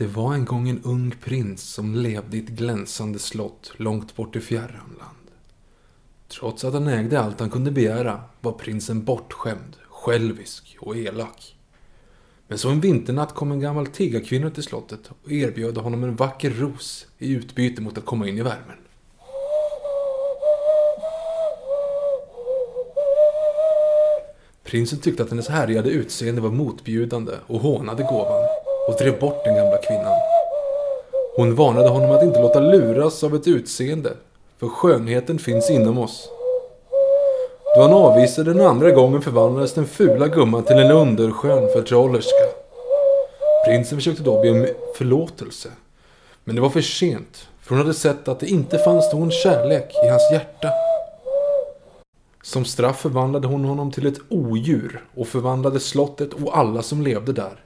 Det var en gång en ung prins som levde i ett glänsande slott långt bort i fjärran land. Trots att han ägde allt han kunde begära var prinsen bortskämd, självisk och elak. Men så en vinternatt kom en gammal tiggarkvinna till slottet och erbjöd honom en vacker ros i utbyte mot att komma in i värmen. Prinsen tyckte att hennes härjade utseende var motbjudande och hånade gåvan och drev bort den gamla kvinnan. Hon varnade honom att inte låta luras av ett utseende, för skönheten finns inom oss. Då han avvisade den andra gången förvandlades den fula gumman till en underskön förtrollerska. Prinsen försökte då be om förlåtelse. Men det var för sent, för hon hade sett att det inte fanns någon kärlek i hans hjärta. Som straff förvandlade hon honom till ett odjur och förvandlade slottet och alla som levde där.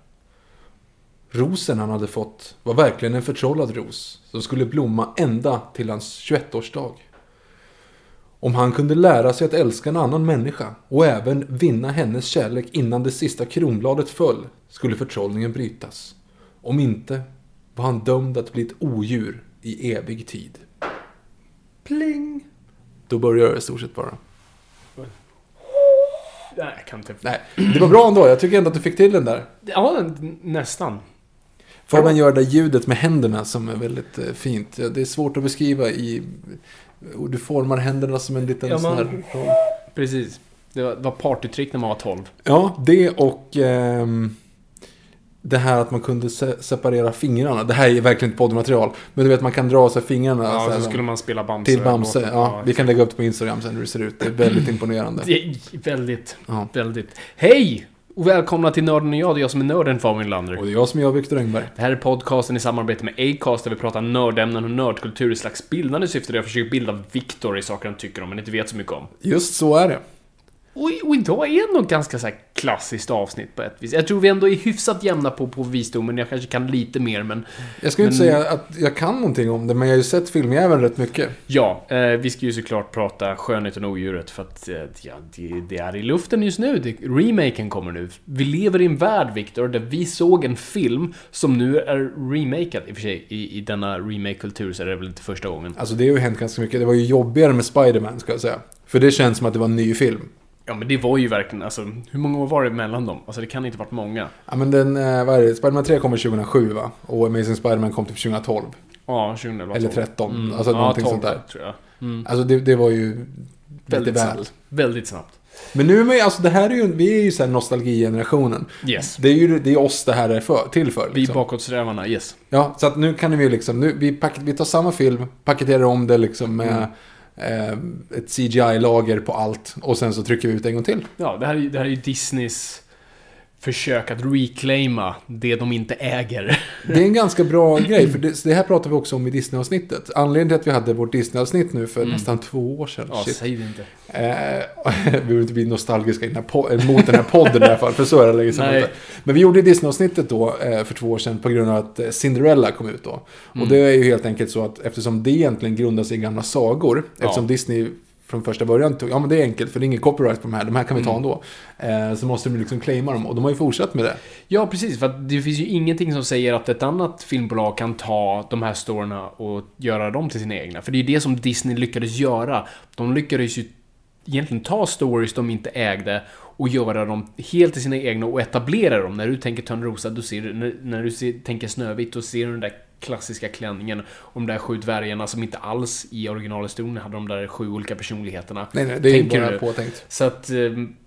Rosen han hade fått var verkligen en förtrollad ros som skulle blomma ända till hans 21-årsdag. Om han kunde lära sig att älska en annan människa och även vinna hennes kärlek innan det sista kronbladet föll skulle förtrollningen brytas. Om inte var han dömd att bli ett odjur i evig tid. Pling! Då börjar det i stort sett bara. Nej, jag kan inte... Nej, det var bra ändå. Jag tycker ändå att du fick till den där. Ja, nästan. Får man göra det ljudet med händerna som är väldigt eh, fint. Ja, Det är svårt att beskriva i... Och du formar händerna som en liten Ja, sån man- här... Precis. Det var, partytrick när man var 12. Ja, det och... ehm, det här att man kunde se separera fingrarna. Det här är verkligen inte poddmaterial. Men du vet, man kan dra sig fingrarna Ja, så så skulle man spela Bamse. till Bamse. låten. Ja, vi kan lägga upp det på Instagram sen hur det ser ut. Det är väldigt imponerande. Det är väldigt, Ja. väldigt. Hej! Och välkomna till Nörden och jag. Det är jag som är nörden, Fabian Lander. Och det är jag som är jag, Viktor Engberg. Det här är podcasten i samarbete med Acast där vi pratar nördämnen och nördkultur i slags bildande syfte där jag försöker bilda Viktor i saker han tycker om men inte vet så mycket om. Just så är det. Och, och idag är nog ganska så här klassiskt avsnitt på ett vis. Jag tror vi ändå är hyfsat jämna på, på visdomen. Jag kanske kan lite mer men... Jag ju inte säga att jag kan någonting om det, men jag har ju sett filmjäveln rätt mycket. Ja, eh, vi ska ju såklart prata Skönheten och odjuret för att eh, ja, det, det är i luften just nu. Det, remaken kommer nu. Vi lever i en värld, Victor, där vi såg en film som nu är remakad. I och för sig, i, i denna remake-kultur så är det väl inte första gången. Alltså det har ju hänt ganska mycket. Det var ju jobbigare med Spider-Man ska jag säga. För det känns som att det var en ny film. Ja, men det var ju verkligen, alltså, hur många år var det mellan dem? Alltså, det kan inte varit många. Ja men den, eh, vad är det? Spider-Man 3 kommer 2007 va? Och Amazing Spider-Man kom typ 2012. Ja, 2011. Eller 12. 13. Alltså någonting sånt där. tror jag. Mm. Alltså det, det var ju Väldigt väl. snabbt. Väldigt snabbt. Men nu är man ju, alltså det här är ju, vi är ju såhär nostalgigenerationen. Yes. Det är ju det är oss det här är för, till för. Vi Liksom. bakåtsträvarna, yes. Ja, så att nu kan vi liksom, nu, vi, pack, vi tar samma film, paketerar om det liksom med Mm. Eh, ett CGI-lager på allt. Och sen så trycker vi ut en gång till. Ja, det här, är, det här är ju Disneys försök att reclaima det de inte äger. Det är en ganska bra grej, för det, det här pratar vi också om i Disney-avsnittet. Anledningen till att vi hade vårt Disney-avsnitt nu för nästan två år sedan. Mm. Ja, shit. säg det inte. Eh, vi behöver inte bli nostalgiska po- mot den här podden i alla fall, för så är det länge sedan. Nej. Men vi gjorde Disney-avsnittet då eh, för två år sedan på grund av att eh, Cinderella kom ut då. Mm. Och det är ju helt enkelt så att eftersom det egentligen grundar sig i gamla sagor, eftersom Disney från första början tog, ja men det är enkelt för det är ingen copyright på de här, de här kan vi ta Mm. ändå. Eh, så måste de liksom claima dem och de har ju fortsatt med det. Ja, precis. För det finns ju ingenting som säger att ett annat filmbolag kan ta de här storyna och göra dem till sina egna. För det är ju det som Disney lyckades göra. De lyckades ju egentligen ta stories de inte ägde och göra dem helt till sina egna och etablera dem. När du tänker Törnrosa, ser när, när du ser, tänker Snövit, då ser du den där klassiska klänningen och de där sju dvärgarna som inte alls i originalhistorien hade de där sju olika personligheterna. Nej, nej, det är Tänker bara du? påtänkt. Så att, eh,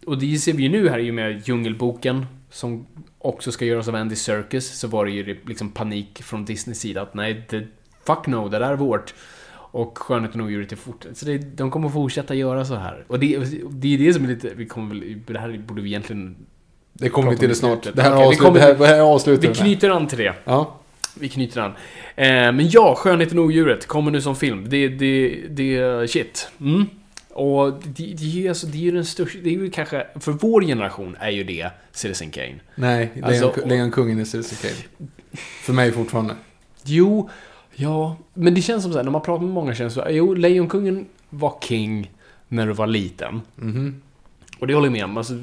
och det ser vi ju nu här i och med Djungelboken, som också ska göras av Andy Serkis, så var det ju liksom panik från Disneys sida att nej, det, fuck no, det där är vårt. Och Skönheten och odjuret är fort. Så det, de kommer fortsätta göra så här. Och det, det är det som är lite, vi kommer väl, det här borde vi egentligen... Det kommer vi till snart. Det här, vi avslut, kommer- det här, det här avslutar Vi knyter an till det. Ja. Vi knyter an. Eh, men ja, Skönheten och odjuret kommer nu som film. Det, det, det är shit. Mm. Och det, det, är alltså, det är ju den största, det är ju kanske, för vår generation är ju det Citizen Kane. Nej, Alltså, Lejonkungen är Citizen Kane. För mig fortfarande. Jo, ja, men det känns som så här, när man pratar med många känns det så jo, Lejonkungen var king när du var liten. Mhm. Och det håller jag med om, alltså,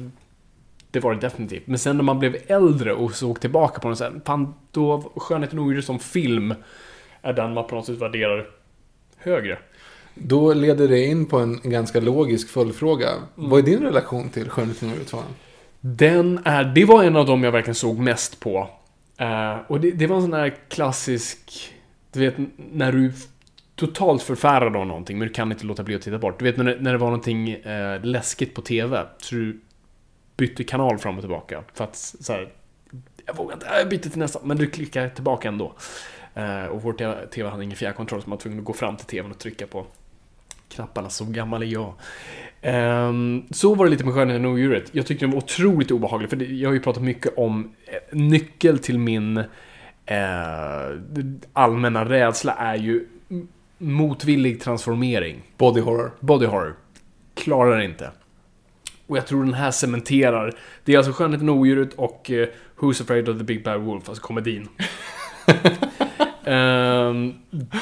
det var det definitivt. Men sen när man blev äldre och såg tillbaka på den sen, fan, då Skönheten och odjuret som film är den man på något sätt värderar högre. Då leder det in på en ganska logisk följdfråga. Mm. Vad är din relation till Skönheten och odjuret? Den är, det var en av dem jag verkligen såg mest på. Eh, och det, det var en sån där klassisk, du vet när du totalt förfärad av någonting men du kan inte låta bli att titta bort. Du vet när det, när det var någonting eh, läskigt på TV så du bytte kanal fram och tillbaka. För att så här, jag vågar inte, jag byter till nästa, men du klickar tillbaka ändå. Eh, och vår TV, hade ingen fjärrkontroll så man var tvungen att gå fram till TVn och trycka på knapparna. Så gammal är jag. Ehm, så var det lite med Skönheten och odjuret. Jag tyckte den var otroligt obehaglig, för jag har ju pratat mycket om eh, nyckel till min eh, allmänna rädsla är ju motvillig transformering. Body horror. Body horror. Klarar inte. Och jag tror den här cementerar. Det är alltså Skönheten och odjuret och eh, Who's Afraid of the Big Bad Wolf, alltså komedin. Ehm,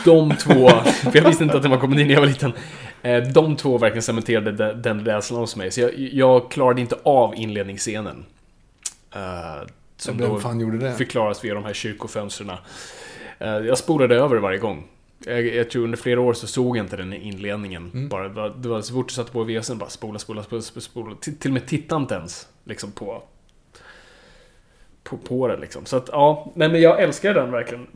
de två, för jag visste inte att det var komedi när jag var liten. Eh, de två verkligen cementerade de- den rädslan hos mig. Så jag, jag klarade inte av inledningsscenen. Uh, som Vem då fan gjorde det? förklaras via de här kyrkofönstren. Eh, jag spolade över varje gång. Jag, jag tror under flera år så såg jag inte den i inledningen. Mm. Bara, det, var, det var så fort du satte på VSen bara spola, spola, spola, spola, spola. Till, och med tittade inte ens liksom på, på, på det liksom. Så att ja, nej men jag älskar den verkligen.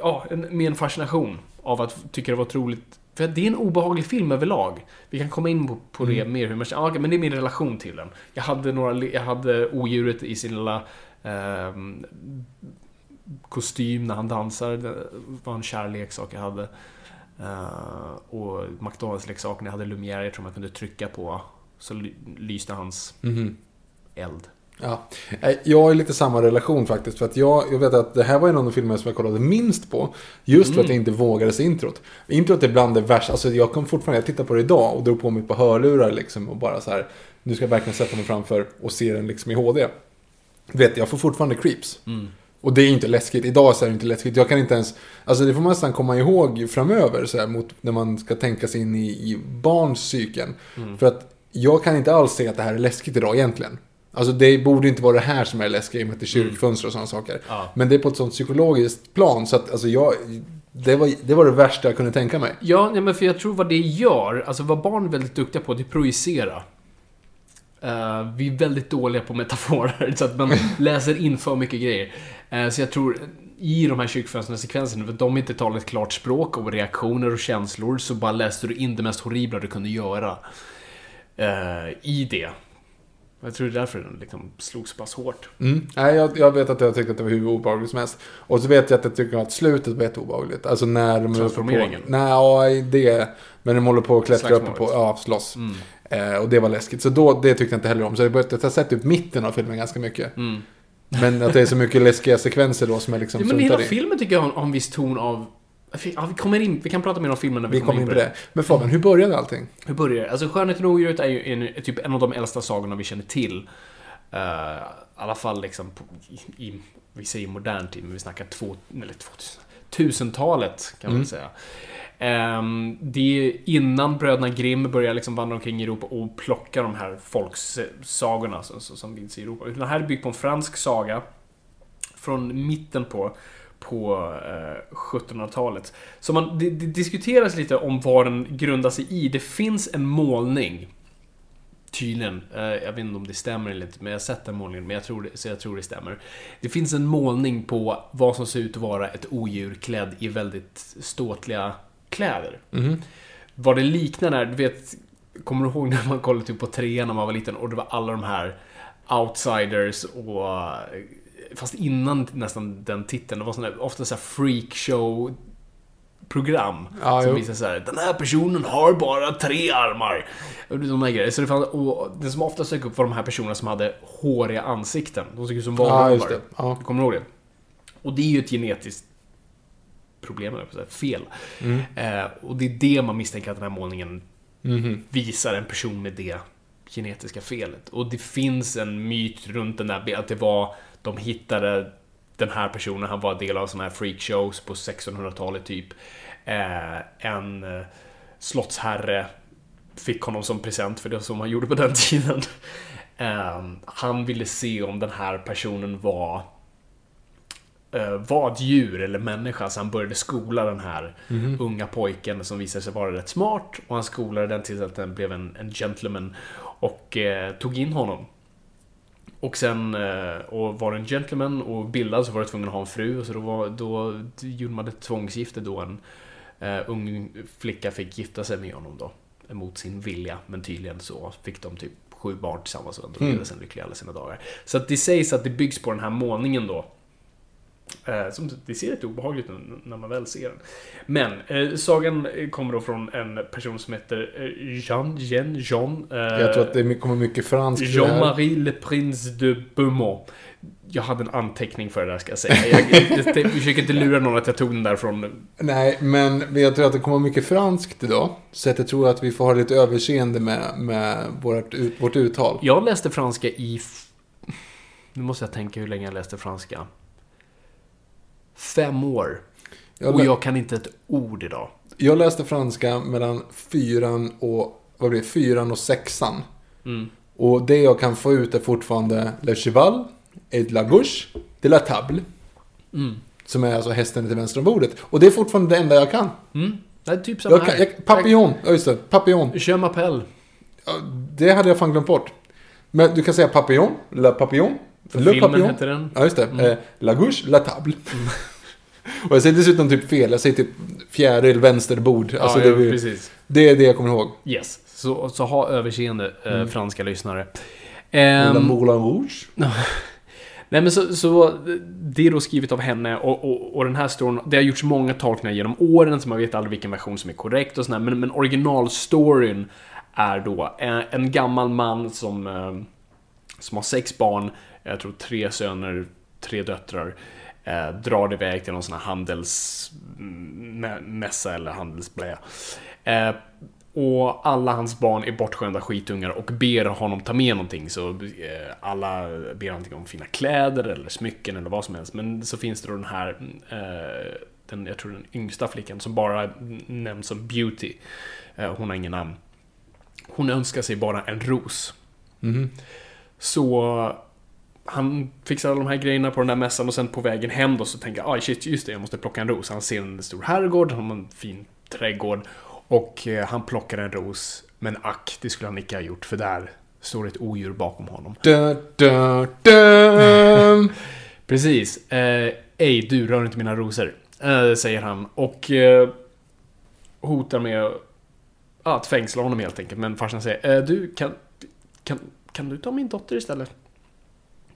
Ja, med en fascination av att tycka det var otroligt. För det är en obehaglig film överlag. Vi kan komma in på, på det mer, hur man känner, ja, men det är min relation till den. Jag hade några, jag hade odjuret i sin lilla ehm, kostym när han dansar. Det var en kär leksak jag hade. Eh, och McDonalds-leksaken, jag hade Lumière, jag tror man kunde trycka på. Så ly- lyste hans Mhm. eld. Ja. Nej, Jag har lite samma relation faktiskt. För att jag, jag vet att det här var en av de filmer som jag kollade minst på. Just för att jag inte vågade se introt. Introt är bland det värsta. Alltså jag kan fortfarande, jag tittar på det idag och drog på mig på hörlurar liksom. Och bara så här. Nu ska jag verkligen sätta mig framför och se den liksom i HD. Du vet, jag får fortfarande creeps. Och det är inte läskigt. Idag så är det inte läskigt. Jag kan inte ens... Alltså det får man nästan komma ihåg framöver så här, mot, när man ska tänka sig in i, i barns psyken. För att jag kan inte alls se att det här är läskigt idag egentligen. Alltså det borde inte vara det här som är läskigt i och med att det är kyrkfönster och sådana saker. Ja. Men det är på ett sånt psykologiskt plan så att alltså jag... Det var, det var det värsta jag kunde tänka mig. Ja, nej, men för jag tror vad det gör, alltså vad barn är väldigt duktiga på, det är projicera. Eh, vi är väldigt dåliga på metaforer, så att man läser in för mycket grejer. Eh, så jag tror, i de här kyrkfönstersekvenserna, för de inte talar ett klart språk om reaktioner och känslor, så bara läste du in det mest horribla du kunde göra eh, i det. Jag tror det är därför den liksom slog så pass hårt. Mm. Nej, jag, jag vet att jag tyckte att det var hur obehagligt som helst. Och så vet jag att jag tycker att slutet var jätteobehagligt. Alltså när de... Transformeringen? På, nej, det... Men de håller på att klättra Slagsmålet. på... Ja, slåss. Eh, och det var läskigt. Så då, det tyckte jag inte heller om. Så jag började- jag har sett typ mitten av filmen ganska mycket. Men att det är så mycket läskiga sekvenser då som jag liksom Ja, men hela i. filmen tycker jag har en, har en viss ton av... Ja, vi kommer in, vi kan prata mer om filmen när vi, Vi kommer in på det. Men Fabian, hur började allting? Hur börjar det? Alltså Skönheten och odjuret är ju en, typ en av de äldsta sagorna vi känner till. Eh, I alla fall liksom på, i, i, vi säger modern tid, men vi snackar två, eller 2000, 1000-talet, kan man säga. Ehm, det är innan bröderna Grimm börjar liksom vandra omkring i Europa och plocka de här folksagorna som, som finns i Europa. Den här är byggt på en fransk saga från mitten på, på eh, 1700-talet. Så man, det, det diskuteras lite om vad den grundar sig i. Det finns en målning Tydligen. Eh, Jag vet inte om det stämmer eller inte, men jag har sett den målningen, men jag tror det, så jag tror det stämmer. Det finns en målning på vad som ser ut att vara ett odjur klädd i väldigt ståtliga kläder. Vad det liknar är, du vet, kommer du ihåg när man kollade typ på trean när man var liten och det var alla de här outsiders och Fast innan nästan den titeln, det var där, ofta så här freakshow program Ja, som jo. visar så här, den här personen har bara tre armar. De här grejer. Så det, fanns, och det som ofta dök upp var de här personerna som hade håriga ansikten. De såg ut som valrovar. just det. Ja. Du kommer ihåg det? Och det är ju ett genetiskt problem, eller fel. Mm. Eh, och det är det man misstänker att den här målningen Mhm. visar en person med det genetiska felet. Och det finns en myt runt den där, att det var, de hittade den här personen, han var del av sådana här freakshows på 1600-talet typ. Eh, en eh, slottsherre fick honom som present, för det så man gjorde på den tiden. Eh, han ville se om den här personen var eh, ett djur eller människa, så han började skola den här unga pojken som visade sig vara rätt smart och han skolade den tills att den blev en, en gentleman och eh, tog in honom. Och sen, eh, och var en gentleman och bildad så var det tvungen att ha en fru, så då, var, då gjorde man ett tvångsgifte då en eh, ung flicka fick gifta sig med honom då. Emot sin vilja, men tydligen så fick de typ sju barn tillsammans och de levde sen lyckliga alla sina dagar. Så att det sägs att det byggs på den här målningen då. Eh, som, det ser lite obehagligt ut när man väl ser den. Men eh, sagan kommer då från en person som heter eh, Jean, Jean, Jean. Eh, Jag tror att det kommer mycket franskt. Jean-Marie Le Prince de Beaumont. Jag hade en anteckning för det där ska jag säga. Jag, jag, jag försöker inte lura någon att jag tog den där från... Nej, men jag tror att det kommer mycket franskt idag. Så att jag tror att vi får ha lite överseende med, med vårt, vårt uttal. Jag läste franska i... Nu måste jag tänka hur länge jag läste franska. Fem år. Jag, Och jag kan inte ett ord idag. jag läste franska mellan fyran och, vad blir det, fyran och sexan. Mm. Och det jag kan få ut är fortfarande Le Cheval, et la gauche, de la table. Mm. Som är alltså hästen till vänster om bordet. Och det är fortfarande det enda jag kan. Mm. Det är typ samma Jag kan jag, papillon, ja just det, papillon. Je m'appelle. Ja, Det hade jag fan glömt bort. Men du kan säga papillon, la papillon, le filmen papillon. hette den. Ja, just det. Eh, la gauche, la table. Och jag säger dessutom typ fel. Jag säger typ fjäril, vänsterbord. Alltså ja, det, precis. det är det jag kommer ihåg. Yes. Så, så ha överseende, eh, franska lyssnare. la Ehm, Moulin Rouge. Nej men så, så det är då skrivet av henne och, och, och den här storyn, det har gjorts många tolkningar genom åren så man vet aldrig vilken version som är korrekt och sådär. Men, men originalstoryn är då en, en gammal man som, eh, som har sex barn, jag tror tre söner, tre döttrar, eh, drar iväg till någon sån här handelsmässa eller handelsblä. Eh, och alla hans barn är bortskämda skitungar och ber honom ta med någonting. Så eh, alla ber antingen om fina kläder eller smycken eller vad som helst. Men så finns det då den här, eh, den, jag tror den yngsta flickan som bara nämns som Beauty. Eh, hon har ingen namn. Hon önskar sig bara en ros. Så han fixar alla de här grejerna på den där mässan och sen på vägen hem då så tänker jag, ah shit, just det, jag måste plocka en ros. Han ser en stor herrgård, han har en fin trädgård och eh, han plockar en ros. Men ack, det skulle han inte ha gjort för där står ett odjur bakom honom. Da, da, da. Precis. Eh, Ej, du rör inte mina rosor. Eh, säger han. Och eh, hotar med att fängsla honom helt enkelt. Men farsan säger, eh, du, kan, kan, kan du ta min dotter istället?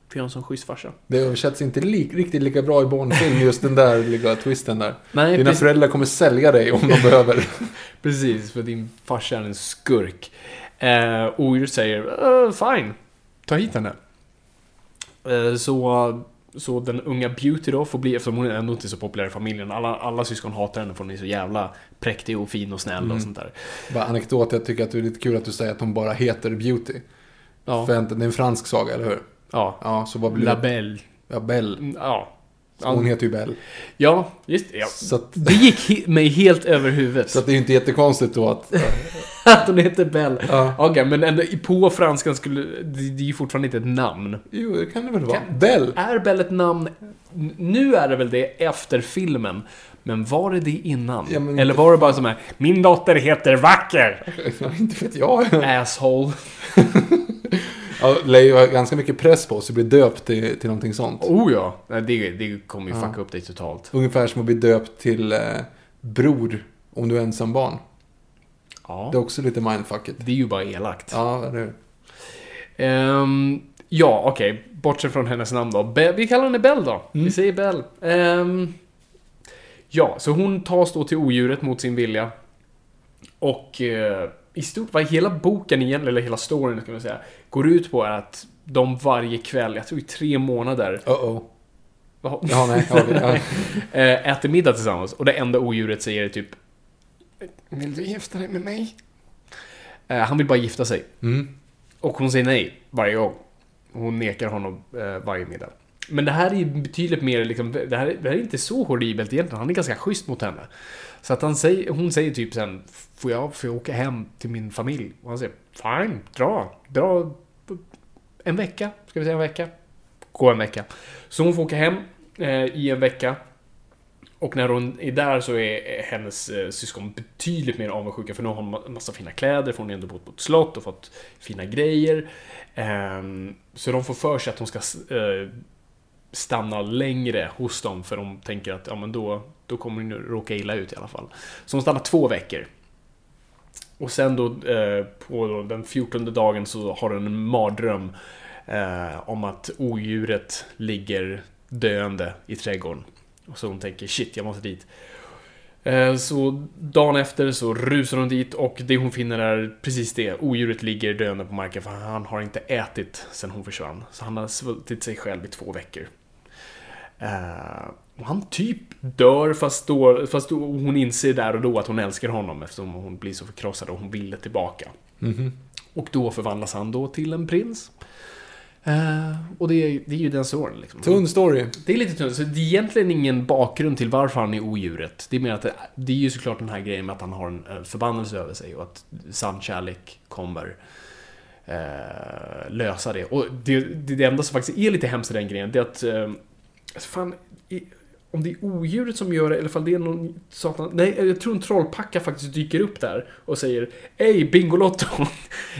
För jag är en sån schysst farsa. Det översätts inte li, riktigt lika bra i barnfilm, just den där lilla twisten där. Nej, Dina föräldrar kommer sälja dig om de behöver. Precis, för din farsa är en skurk. Eh, Odjur säger eh, fine, ta hit henne. Eh, så, så den unga Beauty då får bli, eftersom hon är ändå inte så populär i familjen, alla, alla syskon hatar henne för hon är så jävla präktig och fin och snäll och sånt där. Bara anekdot, jag tycker att det är lite kul att du säger att hon bara heter Beauty. Ja, För det är en fransk saga, eller hur? Ja. Ja, så vad blir det? Belle. Ja, Belle. Mm, Ja. Hon heter ju Bell. Ja, just det. Ja. Så att, Det gick he- mig helt över huvudet. så att det är ju inte jättekonstigt då att... att hon heter Bell. Ja. Okej, men ändå på franskan skulle... Det, det är ju fortfarande inte ett namn. Jo, det kan det väl vara. Bell. Är Bell ett namn? N- Nu är det väl det efter filmen. Men var det det innan? Ja, men- Eller var det bara som här, min dotter heter Vacker? Inte vet jag. Asshole. Ja, lär ju ha ganska mycket press på sig att bli döpt till, till någonting sånt. Oh ja. Nej, Det, det kommer ju fucka upp dig totalt. Ungefär som att bli döpt till eh, bror om du är ensam barn. Ja. Det är också lite mindfucket. Det är ju bara elakt. Ja, eller hur? Ehm, ja, okej. Bortsett från hennes namn då. Be- vi kallar henne Bell då. Mm. Vi säger Bell. Ehm, ja, så hon tas då till odjuret mot sin vilja. Och eh, i stort, vad hela boken igen, eller hela storyn ska man säga, går ut på är att de varje kväll, jag tror i tre månader, Uh-oh. Jaha. Ja, nej. Ja, ja. eh, äter middag tillsammans. Och det enda odjuret säger är typ Vill du gifta dig med mig? Eh, han vill bara gifta sig. Mm. Och hon säger nej varje gång. Hon nekar honom eh, varje middag. Men det här är ju betydligt mer liksom, det här, det här är inte så horribelt egentligen. Han är ganska schysst mot henne. Så att han säger, hon säger typ sen, får jag, får jag åka hem till min familj? Och han säger, fine, dra, dra en vecka, ska vi säga en vecka? Gå en vecka. Så hon får åka hem eh, i en vecka. Och när hon är där så är hennes eh, syskon betydligt mer avundsjuka för nu har hon massa fina kläder för hon har ändå bott på ett slott och fått fina grejer. Eh, så de får för sig att hon ska eh, stanna längre hos dem för de tänker att ja, men då, då kommer hon råka illa ut i alla fall. Så hon stannar två veckor. Och sen då eh, på då den 14 dagen så har hon en mardröm eh, om att odjuret ligger döende i trädgården. Och så hon tänker shit, jag måste dit. Eh, så dagen efter så rusar hon dit och det hon finner är precis det. Odjuret ligger döende på marken för han har inte ätit sen hon försvann. Så han har svultit sig själv i två veckor. Och han typ dör fast, då, fast då hon inser där och då att hon älskar honom eftersom hon blir så förkrossad och hon ville tillbaka. Mhm. Och då förvandlas han då till en prins. Eh, och det är, det är ju den storyn liksom. Tunn story. Det är lite tunt, så det är egentligen ingen bakgrund till varför han är odjuret. Det är mer att det, det är ju såklart den här grejen med att han har en förbannelse över sig och att sann kärlek kommer eh, lösa det. Och det, det, det enda som faktiskt är lite hemskt i den grejen, det är att... Eh, alltså fan, i, om det är odjuret som gör det, eller fall det är någon satan... Nej, jag tror en trollpacka faktiskt dyker upp där och säger Ey, Bingolotto!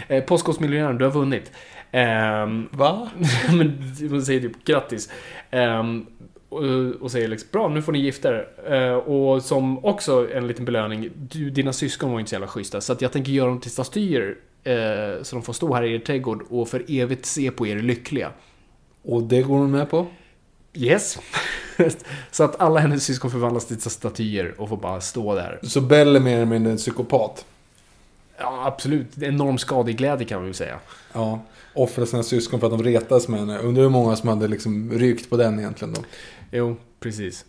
Eh, Postkodmiljonären, du har vunnit. Ehm, Va? men hon säger typ grattis. Ehm, och, och säger liksom bra, nu får ni gifta er. Eh, och som också en liten belöning, du, dina syskon var inte så jävla schyssta. Så att jag tänker göra dem till statyer. Eh, så de får stå här i er trädgård och för evigt se på er lyckliga. Och det går hon med på? Yes. så att alla hennes syskon förvandlas till statyer och får bara stå där. Så Bell är mer eller mindre en psykopat? Ja, absolut. Enorm skadeglädje kan man väl säga. Ja. Offra sina syskon för att de retas med henne. Undrar hur många som hade liksom rykt på den egentligen då. Jo, precis.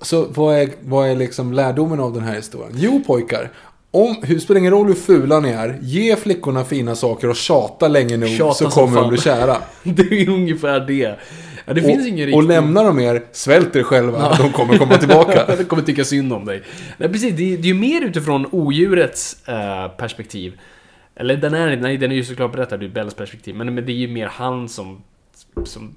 Så vad är, vad är liksom lärdomen av den här historien? Jo pojkar, om, hur spelar ingen roll hur fula ni är, ge flickorna fina saker och tjata länge nog Tjata så kommer de bli kära. Det är ungefär det. Ja, det finns ingen och, riktig... och lämnar de er, svält er själva, de kommer komma tillbaka. de kommer tycka synd om dig. Nej, precis. Det är, det är ju mer utifrån odjurets eh, perspektiv. Eller den är, nej, den är ju såklart berättad ur Bells perspektiv. Men, men det är ju mer han som, som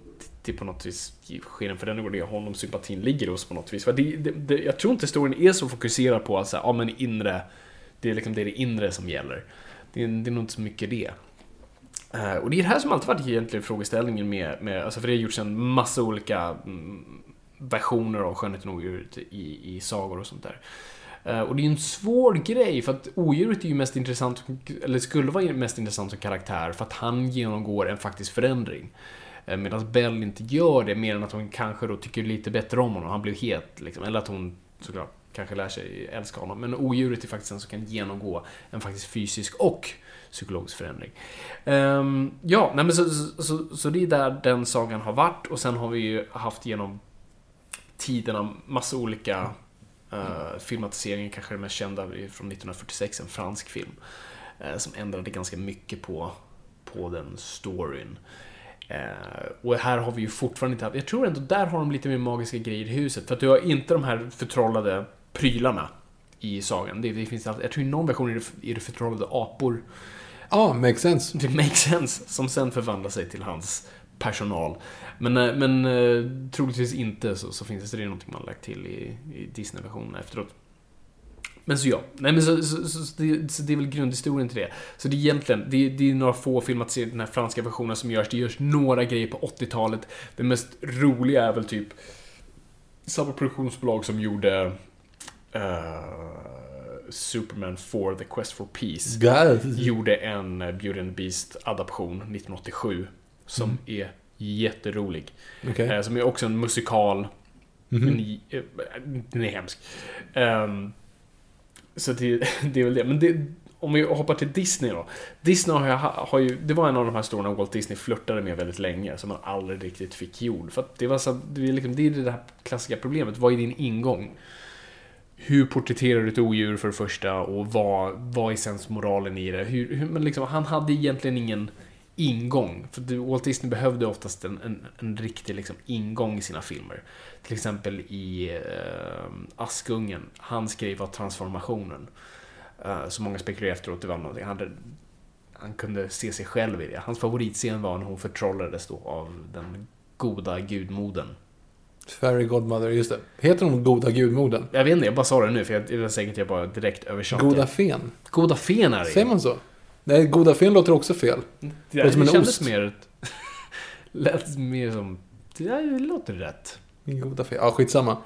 på något vis sker en förändring och det är honom sympatin ligger hos på något vis. För det, det, det, jag tror inte storyn är så fokuserad på att säga, ja men inre, det är liksom det, är det inre som gäller. Det är, det är nog inte så mycket det. Eh, och det är det här som alltid varit egentligen frågeställningen med, med alltså för det har gjorts en massa olika mm, versioner av Skönheten och odjuret i, i sagor och sånt där. Eh, och det är ju en svår grej för att odjuret är ju mest intressant, eller skulle vara mest intressant som karaktär för att han genomgår en faktisk förändring. Eh, Medan Bell inte gör det mer än att hon kanske då tycker lite bättre om honom, han blev het liksom. Eller att hon såklart kanske lär sig älska honom. Men odjuret är faktiskt den som kan genomgå en faktiskt fysisk och psykologisk förändring. Um, ja, nej men så, så, så, så det är där den sagan har varit och sen har vi ju haft genom tiderna massa olika uh, filmatiseringar, kanske den mest kända från 1946, en fransk film. Uh, som ändrade ganska mycket på, på den storyn. Uh, och här har vi ju fortfarande inte haft, jag tror ändå där har de lite mer magiska grejer i huset. För att du har inte de här förtrollade prylarna i sagan. Det, det finns, jag tror i någon version är det, är det förtrollade apor. Ja, makes sense. Det makes sense. Som sen förvandlar sig till hans personal. Men, eh, men eh, troligtvis inte så, så finns det, det någonting man lagt till i, i Disney-versionen efteråt. Men så ja, nej men så, så, så, så, det, så det är väl grundhistorien till det. Så det är egentligen, det, det är några få filmatiseringar, den här franska versionen som görs. Det görs några grejer på 80-talet. Det mest roliga är väl typ samma produktionsbolag som gjorde uh, Superman 4, The Quest for Peace. God. Gjorde en eh, Beauty and the Beast-adaption 1987. Som Mm. är jätterolig. Okej. Eh, Som är också en musikal. Mhm. Men i- eh, den är hemsk. Ehm, så det, det är väl det. Men det, om vi hoppar till Disney då. Disney har, ju- har ju, det var en av de här storna Walt Disney flörtade med väldigt länge, som man aldrig riktigt fick gjord. För att det var så, det är, liksom, det är det här klassiska problemet, vad är din ingång? Hur porträtterar du ett odjur för det första och vad, vad är sensmoralen i det? Hur, hur, men liksom, han hade egentligen ingen ingång. För Walt Disney behövde oftast en, en, en riktig liksom, ingång i sina filmer. Till exempel i eh, Askungen. Han skrev var transformationen. Eh, så många spekulerar efteråt det var någonting. Han, hade, han kunde se sig själv i det. Hans favoritscen var när hon förtrollades då av den goda gudmodern. Fairy Godmother, just det. Heter hon Goda Gudmodern? Jag vet inte, jag bara sa det nu för jag, det var säkert jag bara direkt översatte. Goda Fen? goda fen är det Säger man så? Nej, Goda Fen låter också fel. Det, låter det som en kändes ost. mer... lät mer som... Det låter rätt. Goda Fen. Ja, skitsamma.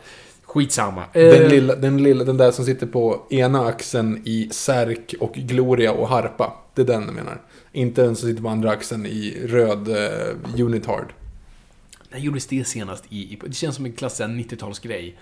Skitsamma. Den Eh, lilla, den lilla, den där som sitter på ena axeln i Särk och Gloria och Harpa. Det är den jag menar. Inte den som sitter på andra axeln i röd uh, Unitard. När gjordes det senast i, i... Det känns som en klassisk 90-talsgrej.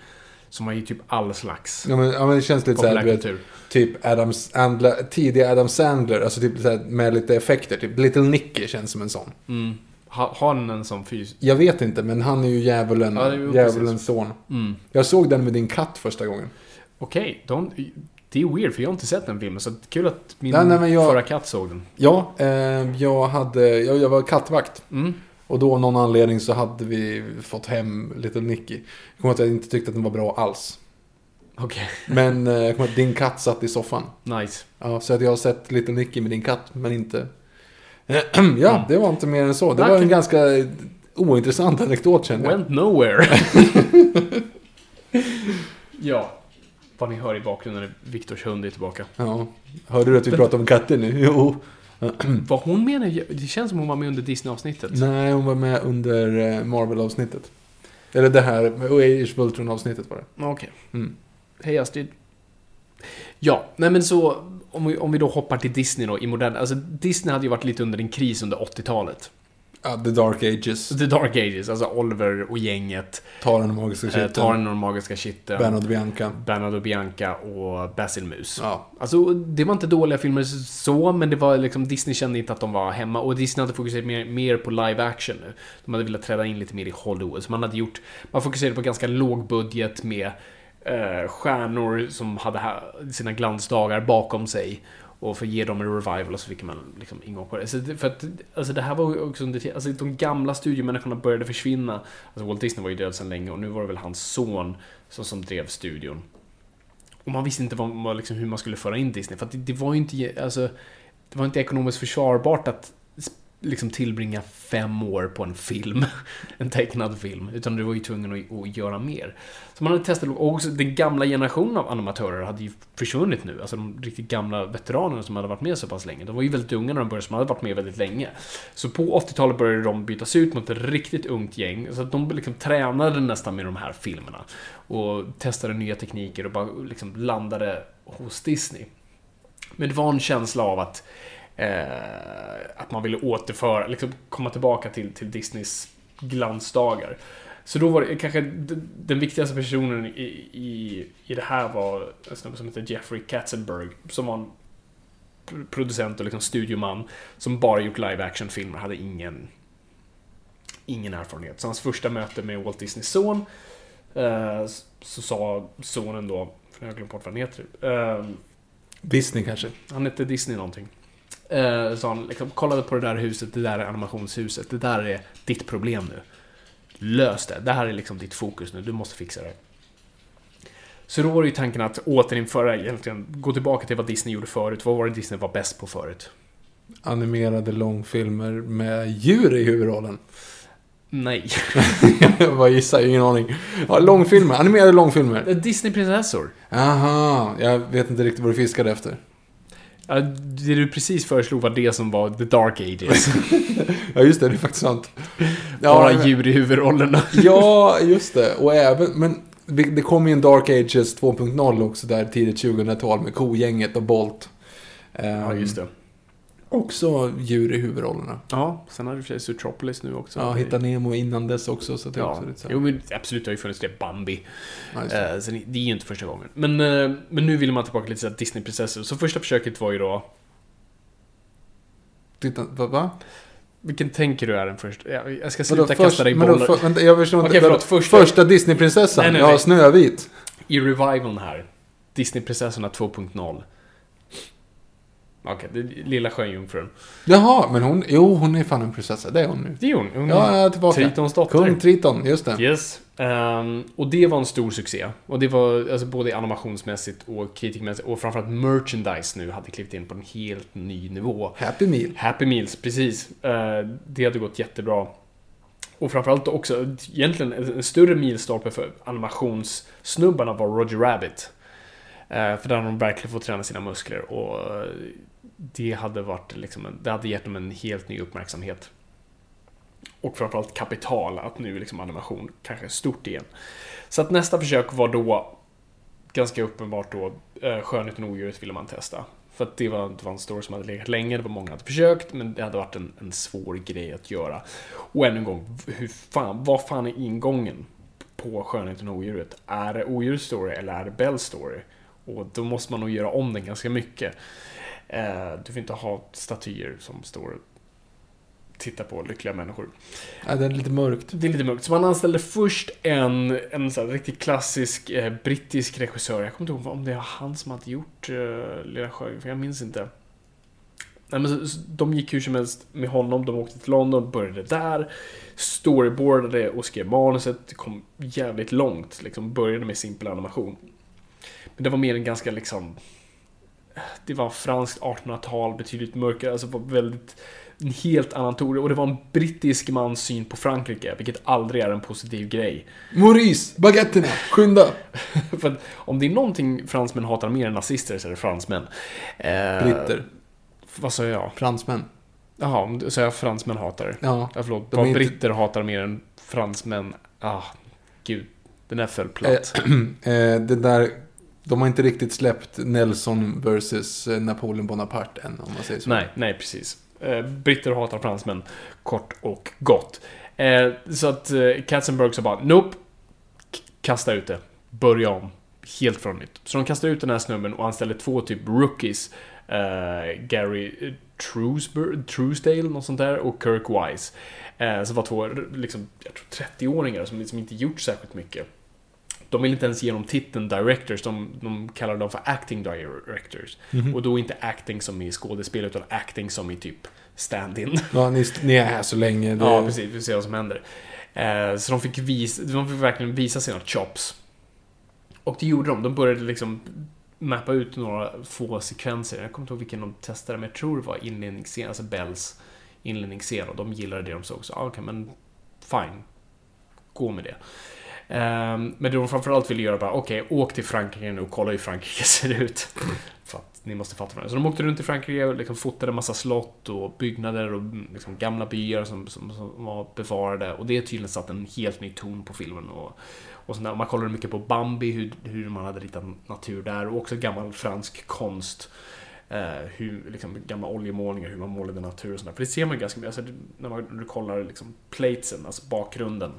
Som har ju typ all slags Ja men, ja, men det känns lite såhär, vet, typ Adams, Andla, tidiga Adam Sandler, alltså typ så här, med lite effekter. Typ Little Nicky känns som en sån. Mm. Ha, har den en sån fys... Jag vet inte, men han är ju djävulen, Ja, ju djävulens son. Mm. Jag såg den med din katt första gången. Okej, de... Det är weird för jag har inte sett den filmen. Så kul att min Nej, nej, jag- förra katt såg den. Ja, eh, jag hade, jag, jag var kattvakt. Mm. Och då av någon anledning så hade vi fått hem Little Nicky. Jag kommer att jag inte tyckte att den var bra alls. Okej, Men eh, jag kommer att din katt satt i soffan. nice. Ja, så att jag har sett Little Nicky med din katt, men inte... ja, det var inte mer än så. Det var en ganska ointressant anekdot kände jag. Went nowhere. ja. Vad ni hör i bakgrunden är Viktors hund är tillbaka. Ja. Hörde du att vi pratade om katter nu? Jo. Vad hon menar, det känns som hon var med under Disney-avsnittet. Nej, hon var med under eh, Marvel-avsnittet. Eller det här, Age Voltron-avsnittet var det. Okej. Mm. Hej Astrid. Ja, nej men så om vi, om vi då hoppar till Disney då i modern... Alltså Disney hade ju varit lite under en kris under 80-talet. Ja, The Dark Ages. The Dark Ages, alltså Oliver och gänget. Och magiska Eh, kitteln. Och den magiska kitteln. Bernard Bianca. Bernard och Bianca och Basil Mus. Ja. Alltså, det var inte dåliga filmer så, men det var liksom, Disney kände inte att de var hemma. Och Disney hade fokuserat mer, mer på live action nu. De hade velat träda in lite mer i Hollywood. Så man hade gjort, man fokuserade på ganska låg budget med eh, stjärnor som hade ha, sina glansdagar bakom sig. Och för att ge dem en revival så fick man liksom ingång på det. Så det för att, alltså det här var också under alltså de gamla studiomänniskorna började försvinna. Alltså Walt Disney var ju död sedan länge och nu var det väl hans son som, som drev studion. Och man visste inte vad, vad, liksom, hur man skulle föra in Disney. För att det, det var ju inte, alltså, det var inte ekonomiskt försvarbart att liksom tillbringa fem år på en film. En tecknad film. Utan du var ju tvungen att, att göra mer. Så man hade testat, och också den gamla generationen av animatörer hade ju försvunnit nu. Alltså de riktigt gamla veteranerna som hade varit med så pass länge. De var ju väldigt unga när de började, som hade varit med väldigt länge. Så på 80-talet började de bytas ut mot ett riktigt ungt gäng. Så att de liksom tränade nästan med de här filmerna. Och testade nya tekniker och bara liksom landade hos Disney. Men det var en känsla av att, att man ville återföra, liksom komma tillbaka till, till Disneys glansdagar. Så då var det kanske den viktigaste personen i, i, i det här var en snubbe som heter Jeffrey Katzenberg. Som var en pr- producent och liksom studioman. Som bara gjort live action-filmer, hade ingen, ingen erfarenhet. Så hans första möte med Walt Disneys son eh, så sa sonen då, för jag har glömt bort vad han heter. Eh, Disney kanske. han hette Disney någonting. Eh, så han liksom, kollade på det där huset, det där är animationshuset, det där är ditt problem nu. Lös det, det här är liksom ditt fokus nu, du måste fixa det. Så då var det ju tanken att återinföra egentligen, gå tillbaka till vad Disney gjorde förut. Vad var det Disney var bäst på förut? Animerade långfilmer med djur i huvudrollen. Nej. jag bara gissar, ingen aning. Ja, långfilmer, animerade långfilmer. Disney-prinsessor. Aha, jag vet inte riktigt vad du fiskade efter. Ja, det du precis föreslog var det som var The Dark Ages. Ja, just det, det är faktiskt sant. Bara men- djur i huvudrollerna. Ja, just det. Och även, men det kom ju en Dark Ages 2.0 också där tidigt 2000-tal med Kogänget och Bolt. Ehm, Ja, just det. Också djur i huvudrollerna. Ja, sen har du i och för sig Zootropolis nu också. Ja, Hitta Nemo innan dess också. Så det Ja, också lite så jo men absolut, det har ju funnits det. Bambi. Ja, det. Eh, det är ju inte första gången. Men, eh, men nu vill man tillbaka lite såhär Disney-prinsessor. Så första försöket var ju då... Titta, va? va? Vilken tänker du är den första? Jag, ska sluta kasta dig men då bollar. för, vänta, jag förstår inte. Okej, förlåt, första- första Disneyprinsessan? Ja. Snövit. I revivalen här. Disney-prinsessorna 2.0. Okej, det är Lilla Sjöjungfrun. Jaha, men hon, jo, hon är fan en prinsessa. Det är hon nu. Det är hon. hon Ja, är tillbaka. Tritons dotter. Kung Triton, just det. Yes. Ehm, och det var en stor succé. Och det var alltså, både animationsmässigt och kritikmässigt och framförallt merchandise nu hade klivit in på en helt ny nivå. Happy Meal. Happy Meals, precis. Eh, det hade gått jättebra. Och framförallt också, egentligen en större milstolpe för animationssnubbarna var Roger Rabbit. Eh, för där har de verkligen fått träna sina muskler och det hade varit liksom, det hade gett dem en helt ny uppmärksamhet. Och framförallt kapital, att nu liksom animation kanske är stort igen. Så att nästa försök var då ganska uppenbart då eh, Skönheten och odjuret ville man testa. För att det var, det var en story som hade legat länge, det var många som hade försökt, men det hade varit en, en svår grej att göra. Och ännu en gång, hur fan, vad fan är ingången på Skönheten och odjuret? Är det odjurets story eller är det Bells story? Och då måste man nog göra om den ganska mycket. Eh, du får inte ha statyer som står och tittar på lyckliga människor. Ja, det är lite mörkt. Det är lite mörkt. Så man anställde först en, en så riktigt klassisk eh, brittisk regissör. Jag kommer inte ihåg om det var han som hade gjort eh, Lilla Sjöjungfrun, för jag minns inte. Nej, men så, så, de gick hur som helst med honom, de åkte till London, började där, storyboardade och skrev manuset, kom jävligt långt, liksom började med simpel animation. Men det var mer en ganska liksom... Det var franskt 1800-tal, betydligt mörkare, alltså var väldigt... En helt annan ton, och det var en brittisk mans syn på Frankrike, vilket aldrig är en positiv grej. Maurice, baguetterna, skynda! För att om det är någonting fransmän hatar mer än nazister så är det fransmän. Eh, Britter, Vad sa jag? fransmän. Jaha, så jag fransmän hatar? Ja. Ja, förlåt. Vad inte- britter hatar mer än fransmän? Ah, gud. Den där föll platt. Eh, det där, de har inte riktigt släppt Nelson versus eh, Napoleon Bonaparte än, om man säger så. nej, nej precis. Eh, britter hatar fransmän, kort och gott. Eh, så att Katzenberg sa bara, nope. Kasta ut det. Börja om. Helt från nytt. Så de kastade ut den här snubben och anställde två typ rookies. Gary eh, Truesdale, något sånt där, och Kirk Wise. Som var två, liksom, jag tror 30-åringar som liksom inte gjort särskilt mycket. De vill inte ens ge dem titeln directors, de, de kallar dem för acting directors. Och då inte acting som i skådespel, utan acting som i typ stand-in. Ja, ni, ni är här så länge. Det, Ja, precis. Vi får se vad som händer. Eh, så de fick, visa, de fick verkligen visa sina chops. Och det gjorde de. De började liksom mappa ut några få sekvenser. Jag kommer inte ihåg vilken de testade, men jag tror det var inledningsscen, alltså Bells inledningsscen. Och de gillade det de såg. Så ah, okej, men fine. Gå med det. Um, men det de framförallt ville göra var, okej, åk till Frankrike nu och kolla hur Frankrike ser ut. För att ni måste fatta vad det. Så de åkte runt i Frankrike och liksom fotade en massa slott och byggnader och mm, liksom gamla byar som, som, som var bevarade. Och det tydligen satt en helt ny ton på filmen. Och, och sådär. Man kollade mycket på Bambi, hur, hur man hade ritat natur där. Och också gammal fransk konst. Uh, hur, liksom, gamla oljemålningar, hur man målade natur och sådär. För det ser man ganska mycket, alltså, när, man, när du kollar liksom, platesen, alltså bakgrunden.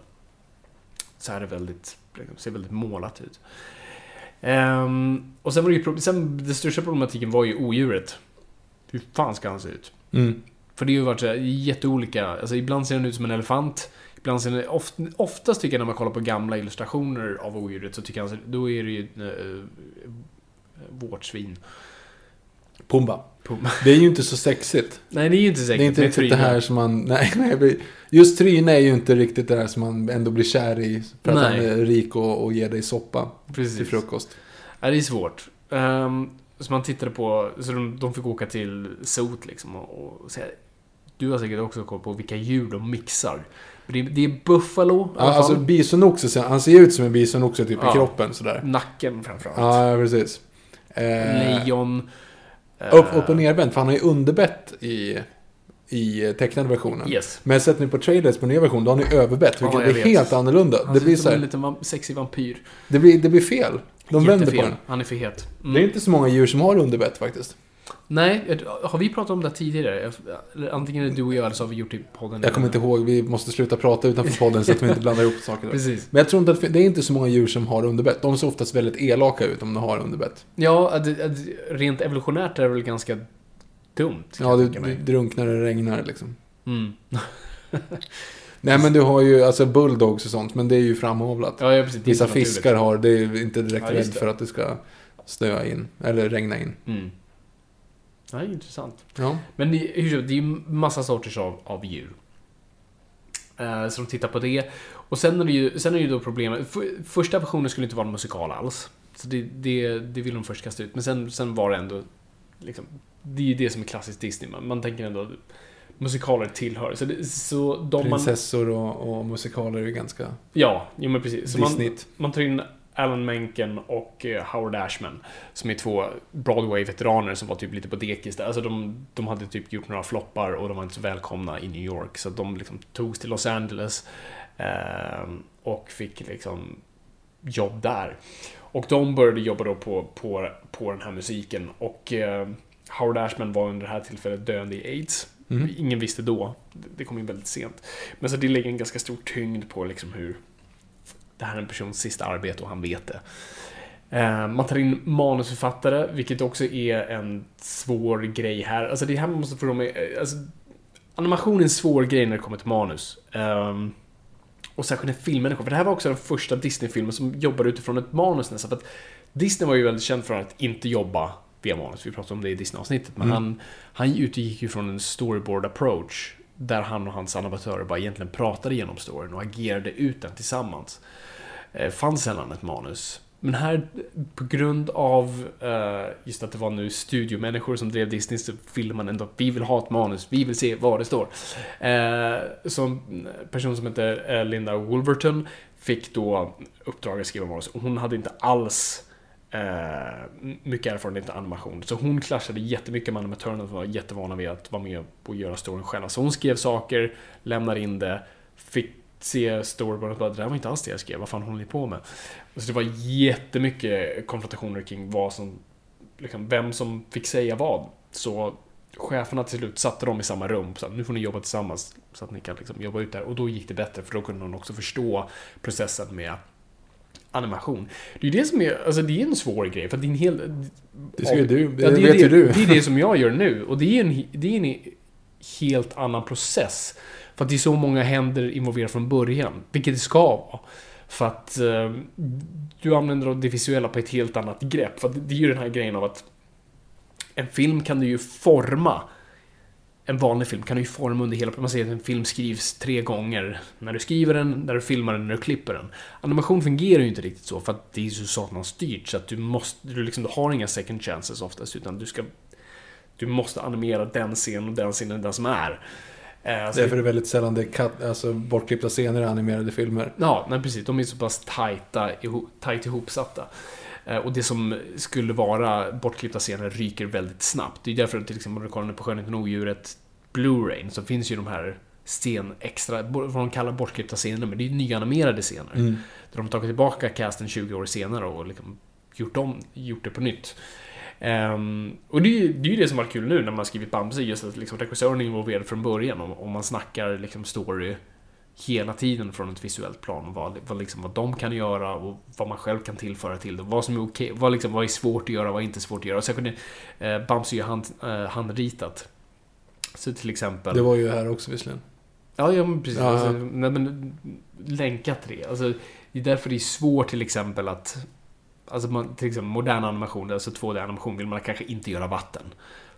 Så är det väldigt, liksom, ser väldigt målat ut. Ehm, och sen var det ju, sen, den största problematiken var ju odjuret. Hur fan ska han se ut? Mm. För det har ju varit så här, jätteolika. Alltså ibland ser den ut som en elefant. Ibland ser den, oft, oftast tycker jag när man kollar på gamla illustrationer av odjuret så tycker jag, då är det ju äh, vårtsvin. Pumba. Pumba. Det är ju inte så sexigt. Nej, det är ju inte säkert. Det är inte riktigt det här som man... Nej, nej, just Tryne är ju inte riktigt det här som man ändå blir kär i. För att Nej. han är rik och, och ger dig soppa Precis. till frukost. Ja, det är svårt. Um, så man tittade på, så de, de fick åka till Sot liksom och, och säga, du har säkert också koll på vilka djur de mixar. Det, är- det är buffalo Ja, alltså bisonoxe, han ser ut som en bisonoxe typ Ja. i kroppen sådär. Nacken framförallt. Ja, precis. Eh, Lejon. Eh, upp, upp och nervänt, för han har ju underbett i, i tecknade versionen. Yes. Men sätter ni på trailers på nya version, då har ni överbett, vilket Ja, jag blir vet. helt annorlunda. Han Det ser blir, ut så som en här, liten sexig vampyr. det, blir, det blir fel. De vänder på Jättefel. den. Han är för het. Mm. Det är inte så många djur som har underbett faktiskt. Nej, har vi pratat om det tidigare? Antingen är det du och jag eller så har vi gjort det i podden. Jag kommer inte ihåg, vi måste sluta prata utanför podden så att vi inte blandar ihop saker. Precis. Men jag tror inte att det är inte så många djur som har underbett. De ser oftast väldigt elaka ut om de har underbett. Ja, rent evolutionärt är det väl ganska dumt. Ja, du, du drunknar när det regnar liksom. Mm. Nej men du har ju alltså bulldogs och sånt, men det är ju framavlat. Ja, ja, precis. Vissa fiskar har, det är inte direkt Ja, rädd för att det ska snöa in, eller regna in. Mm. Ja, är intressant. Ja. Men det, hur som helst, det är ju massa sorters av, av djur. Eh, så de tittar på det. Och sen är det ju, sen är det ju då problemet. För, första versionen skulle inte vara en musikal alls. Så det, det, det vill de först kasta ut. Men sen, sen var det ändå... Liksom, det är ju det som är klassiskt Disney. Man, man tänker ändå att musikaler tillhör. Så, det, så de man... Prinsessor och, och musikaler är ju ganska Ja, jo men precis. Så man, man tar in Alan Menken och eh, Howard Ashman som är två Broadway-veteraner som var typ lite på dekis där. Alltså de, de hade typ gjort några floppar och de var inte så välkomna i New York. Så de liksom togs till Los Angeles eh, och fick liksom jobb där. Och de började jobba då på, på, på den här musiken och eh, Howard Ashman var under det här tillfället döende i AIDS. Mm. Ingen visste då. Det- Det kom in väldigt sent. Men så det lägger en ganska stor tyngd på liksom hur det här är en persons sista arbete och han vet det. Eh, Man tar in manusförfattare, vilket också är en svår grej här. Alltså det här man måste förstå med, alltså, animation är en svår grej när det kommer till manus. Ehm, och särskilt när filmen kom. För det här var också den första Disney-filmen som jobbade utifrån ett manus nästan. För att Disney var ju väldigt känd för att inte jobba via manus. Vi pratade om det i Disney-avsnittet. Men Mm. han, han utgick ju från en storyboard approach. Där han och hans animatörer bara egentligen pratade genom storyn och agerade ut den tillsammans. Eh, fanns sällan ett manus. Men här, på grund av eh, just att det var nu studiomänniskor som drev Disney, så ville man ändå, vi vill ha ett manus, vi vill se vad det står. Eh, så en person som heter eh, Linda Wolverton fick då uppdrag att skriva manus och hon hade inte alls eh, mycket erfarenhet av animation. Så hon clashade jättemycket med animatörerna som var jättevana vid att vara med och göra storyn själva. Så hon skrev saker, lämnade in det, fick se storyboarden och bara det där var inte alls det jag skrev, vad fan håller ni på med? Så det var jättemycket konfrontationer kring vad som, liksom, vem som fick säga vad. Så cheferna till slut satte dem i samma rum, så nu får ni jobba tillsammans så att ni kan liksom jobba ut det här. Och då gick det bättre, för då kunde de också förstå processen med animation. Det är ju det som är, alltså det är en svår grej, för det är en hel... Det ska ju du, det Ja, är vet det, ju du. Det är det som jag gör nu, och det är en, det är en helt annan process. För att det är så många händer involverade från början, vilket det ska vara. För att eh, du använder det visuella på ett helt annat grepp. För att det är ju den här grejen av att en film kan du ju forma. En vanlig film kan du ju forma under hela... Man säger att en film skrivs tre gånger. När du skriver den, när du filmar den, när du klipper den. Animation fungerar ju inte riktigt så, för att det är så satans styrt. Så att du måste... Du, liksom, du har inga second chances oftast, utan du ska... Du måste animera den scenen och den scenen, den som är. Eh, så Därför är det väldigt sällan det är cut, alltså bortklippta scener i animerade filmer. Ja, nej precis. De är så pass tajta, ihop, tajt ihopsatta. Eh, Och det som skulle vara bortklippta scener ryker väldigt snabbt. Det är därför till exempel om du kollar på Skönheten och odjuret Blu-ray så finns ju de här scen extra, vad de kallar bortklippta scener, men det är ju nyanimerade scener. Mm. Där de har tagit tillbaka casten 20 år senare och liksom gjort, om, gjort det på nytt. Ehm, och det är ju det, är ju det som var kul nu när man skrivit Bamse, just att liksom regissören är involverad från början och, och man snackar liksom story hela tiden från ett visuellt plan. och Vad, vad, liksom, vad de kan göra och vad man själv kan tillföra till det. Vad som är okej, vad, liksom, vad är svårt att göra, vad är inte svårt att göra. Och särskilt eh, Bamse är ju hand, eh, handritat. Så till exempel... Det var ju här också visserligen. Ja, ja men precis. Ja. Alltså, nej, men, länka till det. Alltså, det är därför det är svårt till exempel att Alltså man, till exempel modern animation, alltså 2D-animation, vill man kanske inte göra vatten.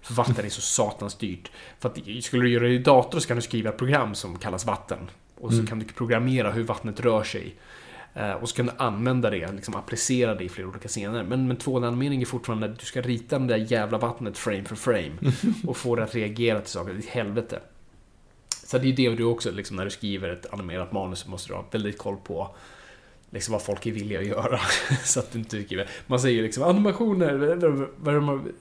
För vatten är så satans dyrt. För att skulle du göra det i dator så kan du skriva ett program som kallas vatten. Och så kan du programmera hur vattnet rör sig. Eh, och så kan du använda det, liksom applicera det i flera olika scener. Men, men 2D-animering är fortfarande att du ska rita det där jävla vattnet frame för frame. Och få det att reagera till saker. Det är helvete. Så det är det du också, liksom, när du skriver ett animerat manus så måste du ha väldigt koll på liksom, vad folk är villiga att göra. så att det inte skriver... Man säger ju liksom animationer, vad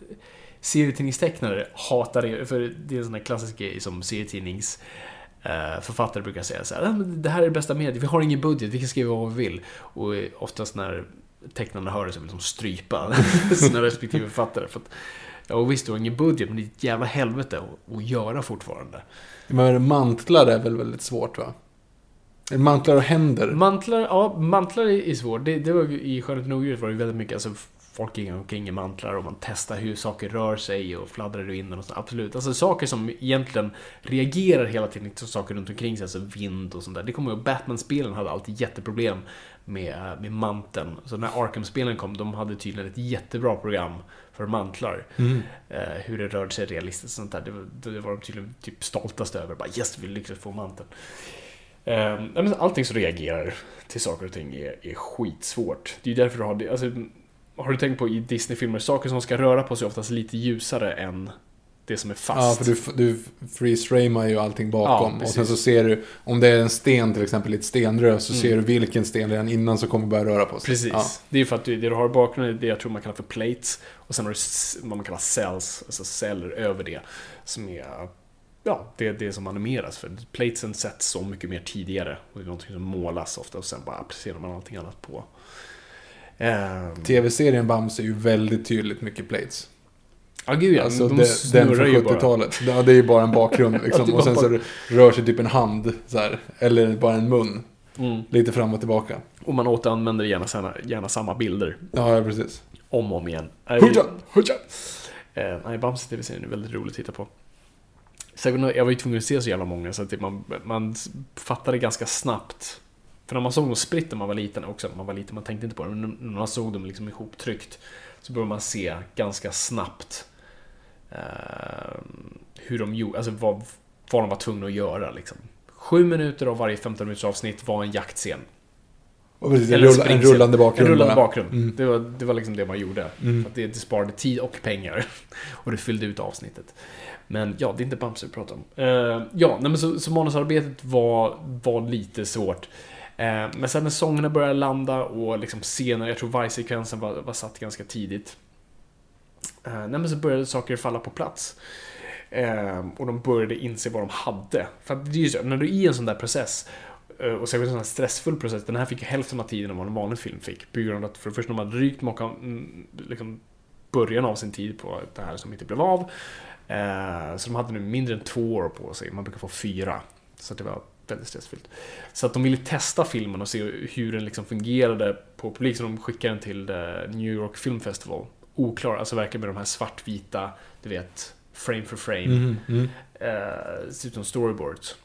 serietidningstecknare hatar det, för det är en sån här klassisk grej som serietidnings eh, författare brukar säga så här, det här är det bästa mediet, vi har ingen budget, vi kan skriva vad vi vill. Och oftast när tecknarna hör det så vill de strypa sina respektive författare. För att, ja, visst, du har ingen budget, men det är ett jävla helvete att, att göra fortfarande. Men mantlar är väl väldigt svårt va? Mantlar och händer. Mantlar, ja, mantlar är svårt. Det, det var, I Skönheten och odjuret var det väldigt mycket, alltså folk gick omkring i mantlar och man testar hur saker rör sig och fladdrar du in och så. Absolut. Alltså saker som egentligen reagerar hela tiden till saker runt omkring sig, alltså vind och sånt där. Det kommer ihåg, Batman-spelen hade alltid jätteproblem med, med manteln. Så när Arkham-spelen kom, de hade tydligen ett jättebra program för mantlar. Mm. Eh, hur det rörde sig realistiskt och sånt där. Det, var, det var de tydligen typ stoltaste över. Bara yes, vi lyckades få manteln. Eh, allting som reagerar till saker och ting är, är skitsvårt. Det är ju därför du har det. Alltså, har du tänkt på i Disney-filmer, saker som ska röra på sig är oftast lite ljusare än det som är fast. Ja, för du, du freeze-framar ju allting bakom. Ja, och sen så ser du, om det är en sten till exempel i ett stenrör, så Mm. ser du vilken sten redan innan som kommer börja röra på sig. Precis. Ja. Det är ju för att du, det du har i bakgrunden är det jag tror man kallar för plates. Och sen har du vad man kallar cells, alltså celler över det. Som är, ja, det är det som animeras. För platesen sätts så mycket mer tidigare. Och det är någonting som målas ofta och sen bara applicerar man allting annat på. Ehm, Tv-serien Bamse är ju väldigt tydligt mycket plates. Ja, gud ja. Alltså de det, den från ju bara. 70-talet. Ja, det är ju bara en bakgrund liksom. och sen så rör sig typ en hand så här. Eller bara en mun. Mm. Lite fram och tillbaka. Och man återanvänder gärna, samma- gärna samma bilder. Ja, ja precis. Om och om igen. Hurra! Hurra! Eh, nej, Bamse TV-serien är väldigt roligt att titta på. Särskilt jag var ju tvungen att se så jävla många så att det- man, man fattade ganska snabbt. För när man såg dem spritt när man var liten också, när man var liten, man tänkte inte på det, men när man såg dem liksom ihoptryckt så började man se ganska snabbt eh, hur de gjorde, alltså vad, vad de var tvungna att göra liksom. Sju minuter av varje 15 minuters avsnitt var en jaktscen. Och precis, en, rulla, en rullande bakgrund En rullande bakgrund. Mm. Det, var, det var liksom det man gjorde. Mm. Det, det sparade tid och pengar. Och det fyllde ut avsnittet. Men ja, det är inte Bamse vi pratar om. Uh, ja, nej, men så, så manusarbetet var, var lite svårt. Uh, men sen när sångerna började landa och liksom scener, jag tror vargsekvensen var, var satt ganska tidigt. Uh, nej, men så började saker falla på plats. Och de började inse vad de hade. För att det är ju så, när du är i en sån där process och särskilt en sån här stressfull process. Den här fick ju hälften av tiden än vad en vanlig film fick. På grund av att för det första de hade drygt mocka, liksom början av sin tid på det här som inte blev av. Eh, så de hade nu mindre än två år på sig. Man brukar få fyra. Så det var väldigt stressfyllt. Så att de ville testa filmen och se hur den liksom fungerade på publik. Så de skickade den till New York Film Festival. Oklar, alltså verkligen med de här svartvita, du vet, frame for frame. Mm. Eh, ser ut som storyboards.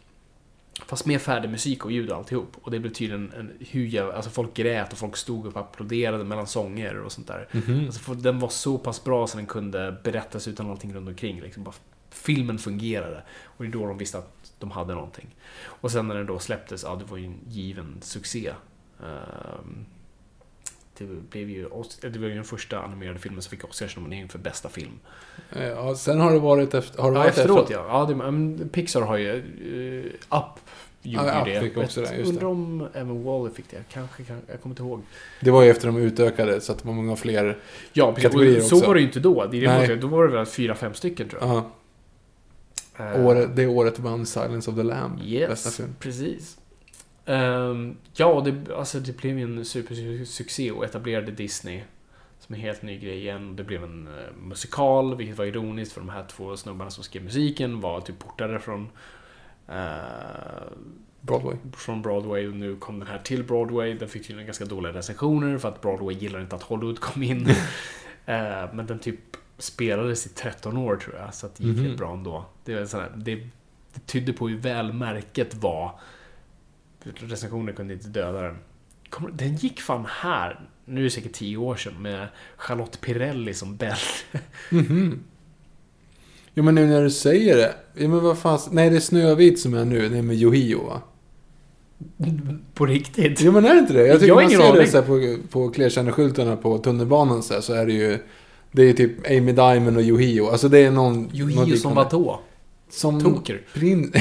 Fast med färdig musik och ljud och alltihop. Och det blev tydligen en hur jävla, alltså folk grät och folk stod upp och applåderade mellan sånger och sånt där. Mhm. Alltså den var så pass bra så den kunde berättas utan allting runt omkring. Liksom bara, filmen fungerade. Och det är då de visste att de hade någonting. Och sen när den då släpptes, ja det var ju en given succé. Ehm, det blev ju, det var ju den första animerade filmen som fick Oscarsnominering för bästa film. Ja, sen har det varit efter... Har det Ja, varit efteråt ja. ja det, men Pixar har ju... Uh, Up gjorde Ja, ju det. också det, Undrar om även Wall-E fick det. Kanske, kan, jag kommer inte ihåg. Det var ju efter de utökade så att det var många fler. Ja. Kategorier Och Så också. var det ju inte då. Det är det då var det väl fyra, fem stycken tror jag. Ja, Eh, året, det året vann Silence of the Lamb. Bästa Yes, film. precis. Ehm, ja, det, alltså, det blev en supersuccé och etablerade Disney som en helt ny grej igen. Det blev en eh, musikal, vilket var ironiskt för de här två snubbarna som skrev musiken var typ portade från eh, Broadway. från Broadway och nu kom den här till Broadway. Den fick tydligen ganska dåliga recensioner för att Broadway gillar inte att Hollywood kom in. Eh, men den typ spelades i 13 år tror jag, så det gick Mhm. helt bra ändå. Det, var sån här, det, det tydde på hur väl märket var. Recensioner kunde inte döda den. Den gick fan här nu är det säkert tio år sedan, med Charlotte Pirelli som Belle. Jo men nu när du säger det. Ja men vad fan. Nej det är Snövit som är nu. Det är med Yohio va? På riktigt? Jo men är det inte det? Jag tycker Jag man ser det så på, på Klerkärneskyltarna på tunnelbanan så, här, så är det ju... Det är typ Amy Diamond och Yohio. Alltså det är någon... Yohio som vadå? Som... Toker. Prin...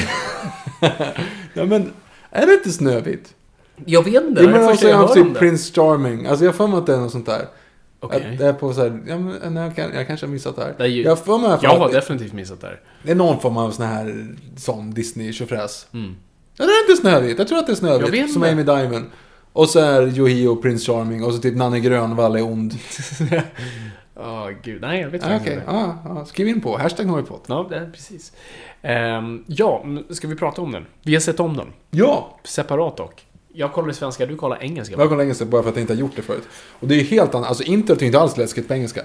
ja men... Är det inte Snövit? Jag vet inte, Jo det är men det alltså första jag har typ. Prince Charming. Alltså jag har för mig att det är något sånt där. Okej. Att det är på så här, ja men nej, jag, kan, jag kanske har missat det här. Det är ju- jag för mig Jag har definitivt missat det här. det är någon form av sån här sån disney tjofräs Mm. Ja, det är inte Snövit. Jag tror att det är Snövit. Som. Amy Diamond. Och så är Yohio Prince Charming och så typ Nanne Grönvall är ond. Åh gud, nej jag vet Ah, inte. Okej, ja, ja. skriv in på. Hashtag Norrpott. Ja, det är precis. Ehm, ja, ska vi prata om den? Vi har sett om den. Ja! Separat dock. Jag kollar svenska, du kollar engelska. Jag kollar engelska bara för att jag inte har gjort det förut. Och det är helt annat. Alltså introt är inte alls läskigt på engelska.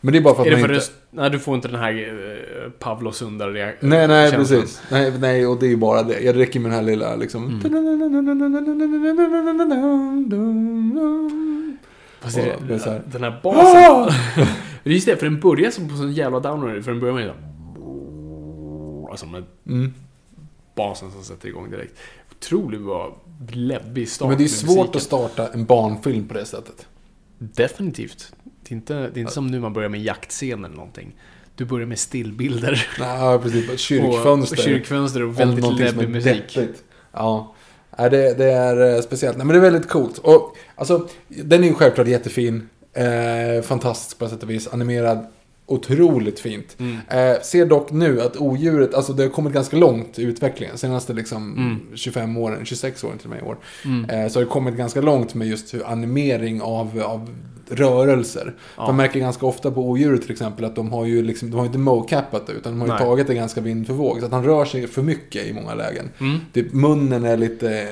Men det är bara för att Är det man för inte... röst... Nej, du får inte den här uh, Pavlo sundar Nej, nej, känslan. precis. Nej, nej, och det är ju bara det. Jag räcker med den här lilla liksom... Fast Och det så här. den här basen. är just det, för den börjar som på sån jävla downer. För den börjar med Alltså med Mm. basen som sätter igång direkt. Otroligt bra läbbig start Men det är svårt att starta en barnfilm på det sättet. Definitivt. Det är inte, det är inte som nu man börjar med jaktscen eller någonting. Du börjar med stillbilder. Nej, precis. Kyrkfönster. Och kyrkfönster och väldigt läbbig musik. deppigt. Ja. Nej, det, det är eh, speciellt. Nej, men det är väldigt coolt. Och, alltså, den är ju självklart jättefin. Eh, fantastisk på sätt och vis. Animerad. Otroligt fint. Mm. Eh, ser dock nu att odjuret, alltså det har kommit ganska långt i utvecklingen. Senaste liksom Mm. 25 åren, 26 åren till och med i år. Mm. Eh, så har det kommit ganska långt med just hur animering av, av rörelser. Ja. Man märker ganska ofta på odjuret till exempel att de har ju liksom, de har ju inte mocapat det utan de har ju Nej. tagit det ganska vind för våg. Så att han rör sig för mycket i många lägen. Mm. Typ munnen är lite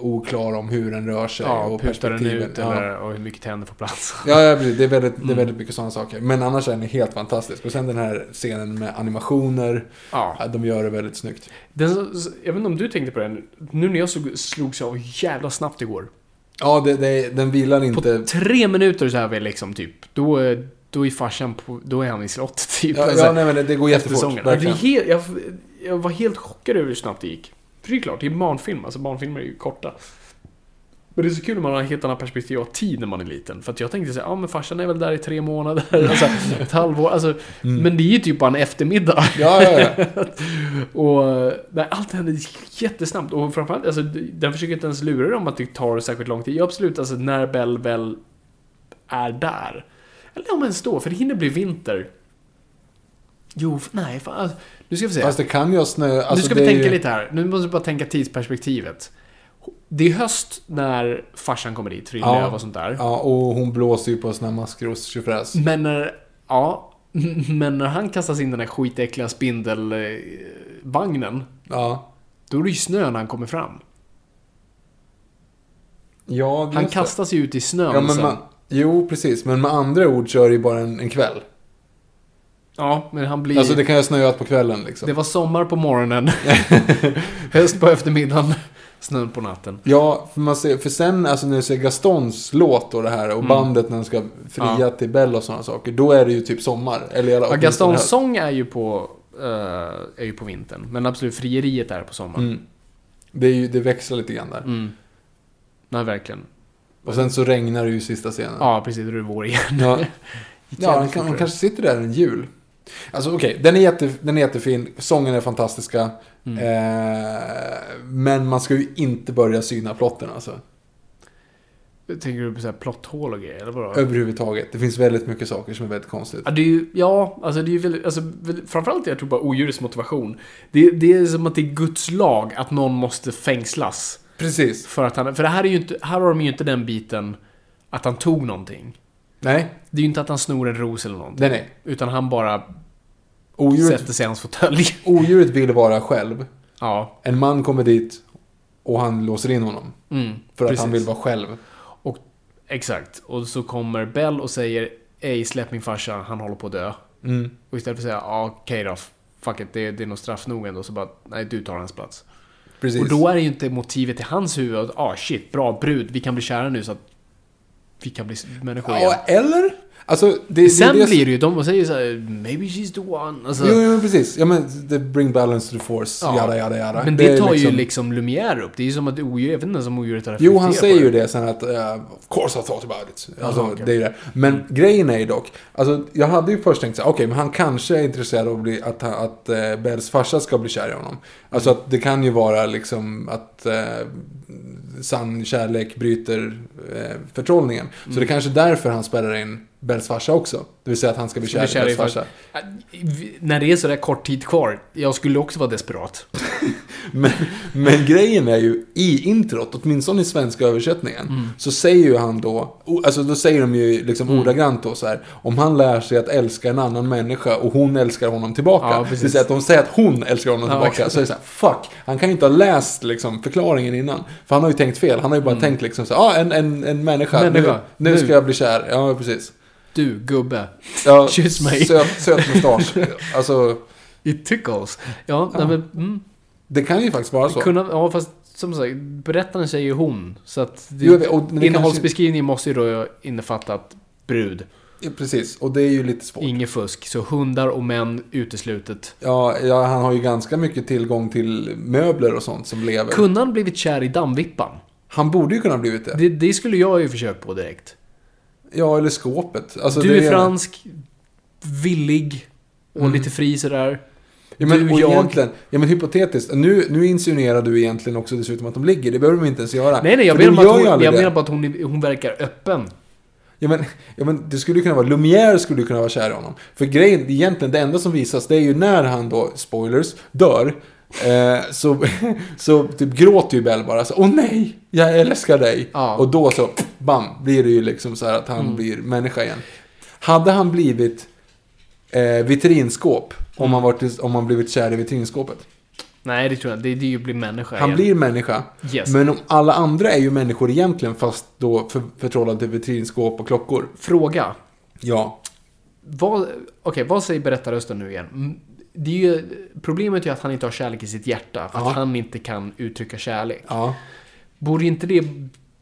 oklar om hur den rör sig Ja, och perspektiven. ut Ja. och hur mycket tänder får plats. Ja, ja precis. Det är väldigt, det är Mm. väldigt mycket sådana saker. Men annars är den helt fantastisk. Och sen den här scenen med animationer. Ja. De gör det väldigt snyggt. Den, jag vet inte om du tänkte på den. Nu när jag slog, slogs av jävla snabbt igår. Ja, det, det, den vilar På inte... tre minuter så här väl liksom typ. Då, är- då är farsan på, då är han i slottet typ. Ja, Alltså, ja nej, men det, det går jättefort. Det är helt, jag, jag var helt chockad över hur snabbt det gick. För det är klart, det är barnfilm. Alltså barnfilmer är ju korta. Men det är så kul när man har ett helt annat perspektiv av tid när man är liten. För att jag tänkte säga, ja men farsan är väl där i tre månader. Alltså, ett halvår. Alltså, Men det är ju typ bara en eftermiddag. Ja, ja, ja. Och nej, allt händer jättesnabbt. Och framförallt, alltså, den försöker inte ens lura dem att det tar särskilt lång tid. Ja, absolut, alltså när Bell väl är där. Eller om ens då, för det hinner bli vinter. Jo, nej, fan. Alltså, nu ska vi se. Fast det kan ju snö... Alltså, nu ska vi tänka ju... lite här. Nu måste vi bara tänka tidsperspektivet. Det är höst när farsan kommer dit, Fridlöv Ja. och sånt där. Ja, och hon blåser ju på såna maskros. Men när, ja, men när han kastas in den här skitäckliga spindelvagnen, Ja. då är det ju snö när han kommer fram. Ja, Han kastas ju ut i snön Ja, men man, jo, precis. Men med andra ord så är det ju bara en, en kväll. Ja, men han blir... Alltså det kan ju ha snöat på kvällen liksom. Det var sommar på morgonen. Höst på eftermiddagen. Snön på natten. Ja, för, man ser, för sen alltså när du ser Gastons låt och det här och Mm. bandet när de ska fria Ja. till Bell och sådana saker. Då är det ju typ sommar. Eller Ja, alla, åtminstone Gastons sång är ju på, eh, är ju på vintern. Men absolut, frieriet är på sommaren. Mm. Det, är ju, det växlar lite grann där. Mm. Nej, verkligen. Och sen så regnar det ju sista scenen. Ja, precis. Då är det vår igen. Ja, ja de, kan, de kanske sitter där en jul. Alltså okej, den, är jätte, den är jättefin. Sången är fantastiska. Mm. Eh, men man ska ju inte börja syna plotten alltså. Tänker du på så här plotthål och grejer, eller vadå? Överhuvudtaget. Det finns väldigt mycket saker som är väldigt konstigt. Ja, det är ju, ja, alltså det är ju väldigt, alltså, framförallt jag tror bara odjurets motivation. Det, det är som att det är Guds lag att någon måste fängslas. Precis. För att han, för det här är ju inte, här har de ju inte den biten att han tog någonting. Nej, Det är ju inte att han snor en ros eller någonting. nej, nej. Utan han bara Odjuret, sätter sig i hans fåtölj. odjuret vill vara själv. Ja. En man kommer dit och han låser in honom. Mm, För att precis. han vill vara själv. Och, exakt. Och så kommer Bell och säger Ej, släpp min farsa, han håller på att dö. Mm. Och istället för att säga okej då, fuck it, det, det är nog straff nog ändå. Så bara, nej du tar hans plats. Precis. Och då är det ju inte motivet i hans huvud att ah shit, bra brud, vi kan bli kära nu så att fick han bli människa igen. Ja, eller? Alltså, det, det, Sen det, blir det ju, de säger såhär, maybe she's the one. Alltså, Jo, jo, precis. Ja, men det bring balance to the force, Ja. jada, jada, jada. men det, är tar ju liksom Lumière upp. Det är ju som att odjur, jag vet inte om odjuret har Jo, han säger ju det sen att uh, of course I thought about it. Alltså, okej. det är det. Men grejen är ju dock, alltså jag hade ju först tänkt så här, okej, men han kanske är intresserad av att, bli, att, att uh, Bells farsa ska bli kär i honom. Alltså att det kan ju vara liksom att uh, sann kärlek bryter uh, förtrollningen. Så Mm. det är kanske därför han spärrar in Bells farsa också. Det vill säga att han ska bli kär, kär i Bells farsa. Äh, När det är sådär kort tid kvar, jag skulle också vara desperat. Men, men grejen är ju, i introt, åtminstone i svenska översättningen, Mm. så säger ju han då, alltså då säger de ju liksom Mm. ordagrant då så här, om han lär sig att älska en annan människa och hon älskar honom tillbaka. Ja, det vill säga att de säger att hon älskar honom Ja, tillbaka. exakt. Så är det så här, fuck, han kan ju inte ha läst liksom förklaringen innan. För han har ju tänkt fel, han har ju bara tänkt liksom så här, ah, en, en, en människa, Mm. Människa, nu, nu nu. ska jag bli kär. Ja, precis. Du, gubbe. Ja, Kyss mig. Söt, söt mustasch. alltså, It tickles. Ja, Nej, men, mm, det kan ju faktiskt vara så. kunna, ja, fast som sagt, berättaren säger ju hon. Så att det, Jo, vet, innehållsbeskrivningen måste ju då innefatta att brud, Ja, precis, och det är ju lite svårt. inget fusk. Så hundar och män uteslutet. Ja, ja, han har ju ganska mycket tillgång till möbler och sånt som lever. Kunde han blivit kär i dammvippan? Han borde ju kunna blivit det. Det, det skulle jag ju försökt på direkt. Ja, eller skåpet. Alltså, du det är fransk, villig och Mm. lite fri sådär. Ja, men, du, jag- egentligen, ja men hypotetiskt. Nu, nu insinuerar du egentligen också dessutom att de ligger. Det behöver de inte ens göra. Nej, nej, jag menar att, hon, jag menar bara att hon, är- hon verkar öppen. Ja men, ja men det skulle ju kunna vara, Lumière skulle ju kunna vara kär i honom. För grejen, egentligen det enda som visas det är ju när han då, spoilers, dör. Eh, så, så typ gråter ju Bell bara så, åh nej, jag älskar dig. Ja. Och då så, bam, blir det ju liksom så här att han Mm. blir människa igen. Hade han blivit eh, vitrinskåp, om, Mm. han varit, om han blivit kär i vitrinskåpet? Nej, det tror jag inte. Det, det är ju att bli människa Han igen. blir människa. Yes. Men om alla andra är ju människor egentligen, fast då för, förtrollade till vitrinskåp och klockor. Fråga. Ja. Vad, okej, vad säger berättarrösten nu igen? Det är ju, problemet är ju att han inte har kärlek i sitt hjärta. För Ja. att han inte kan uttrycka kärlek. Ja. Borde inte det,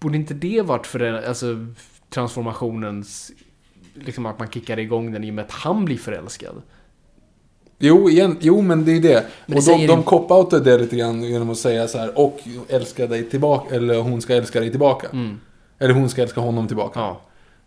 borde inte det varit för den, alltså, transformationens... Liksom att man kickar igång den i och med att han blir förälskad? Jo, igen, jo, men det är ju det. Men det och de, säger de inte- cop-outar det lite grann genom att säga så här, och älska dig tillbaka, eller hon ska älska dig tillbaka. Mm. Eller hon ska älska honom tillbaka. Ja.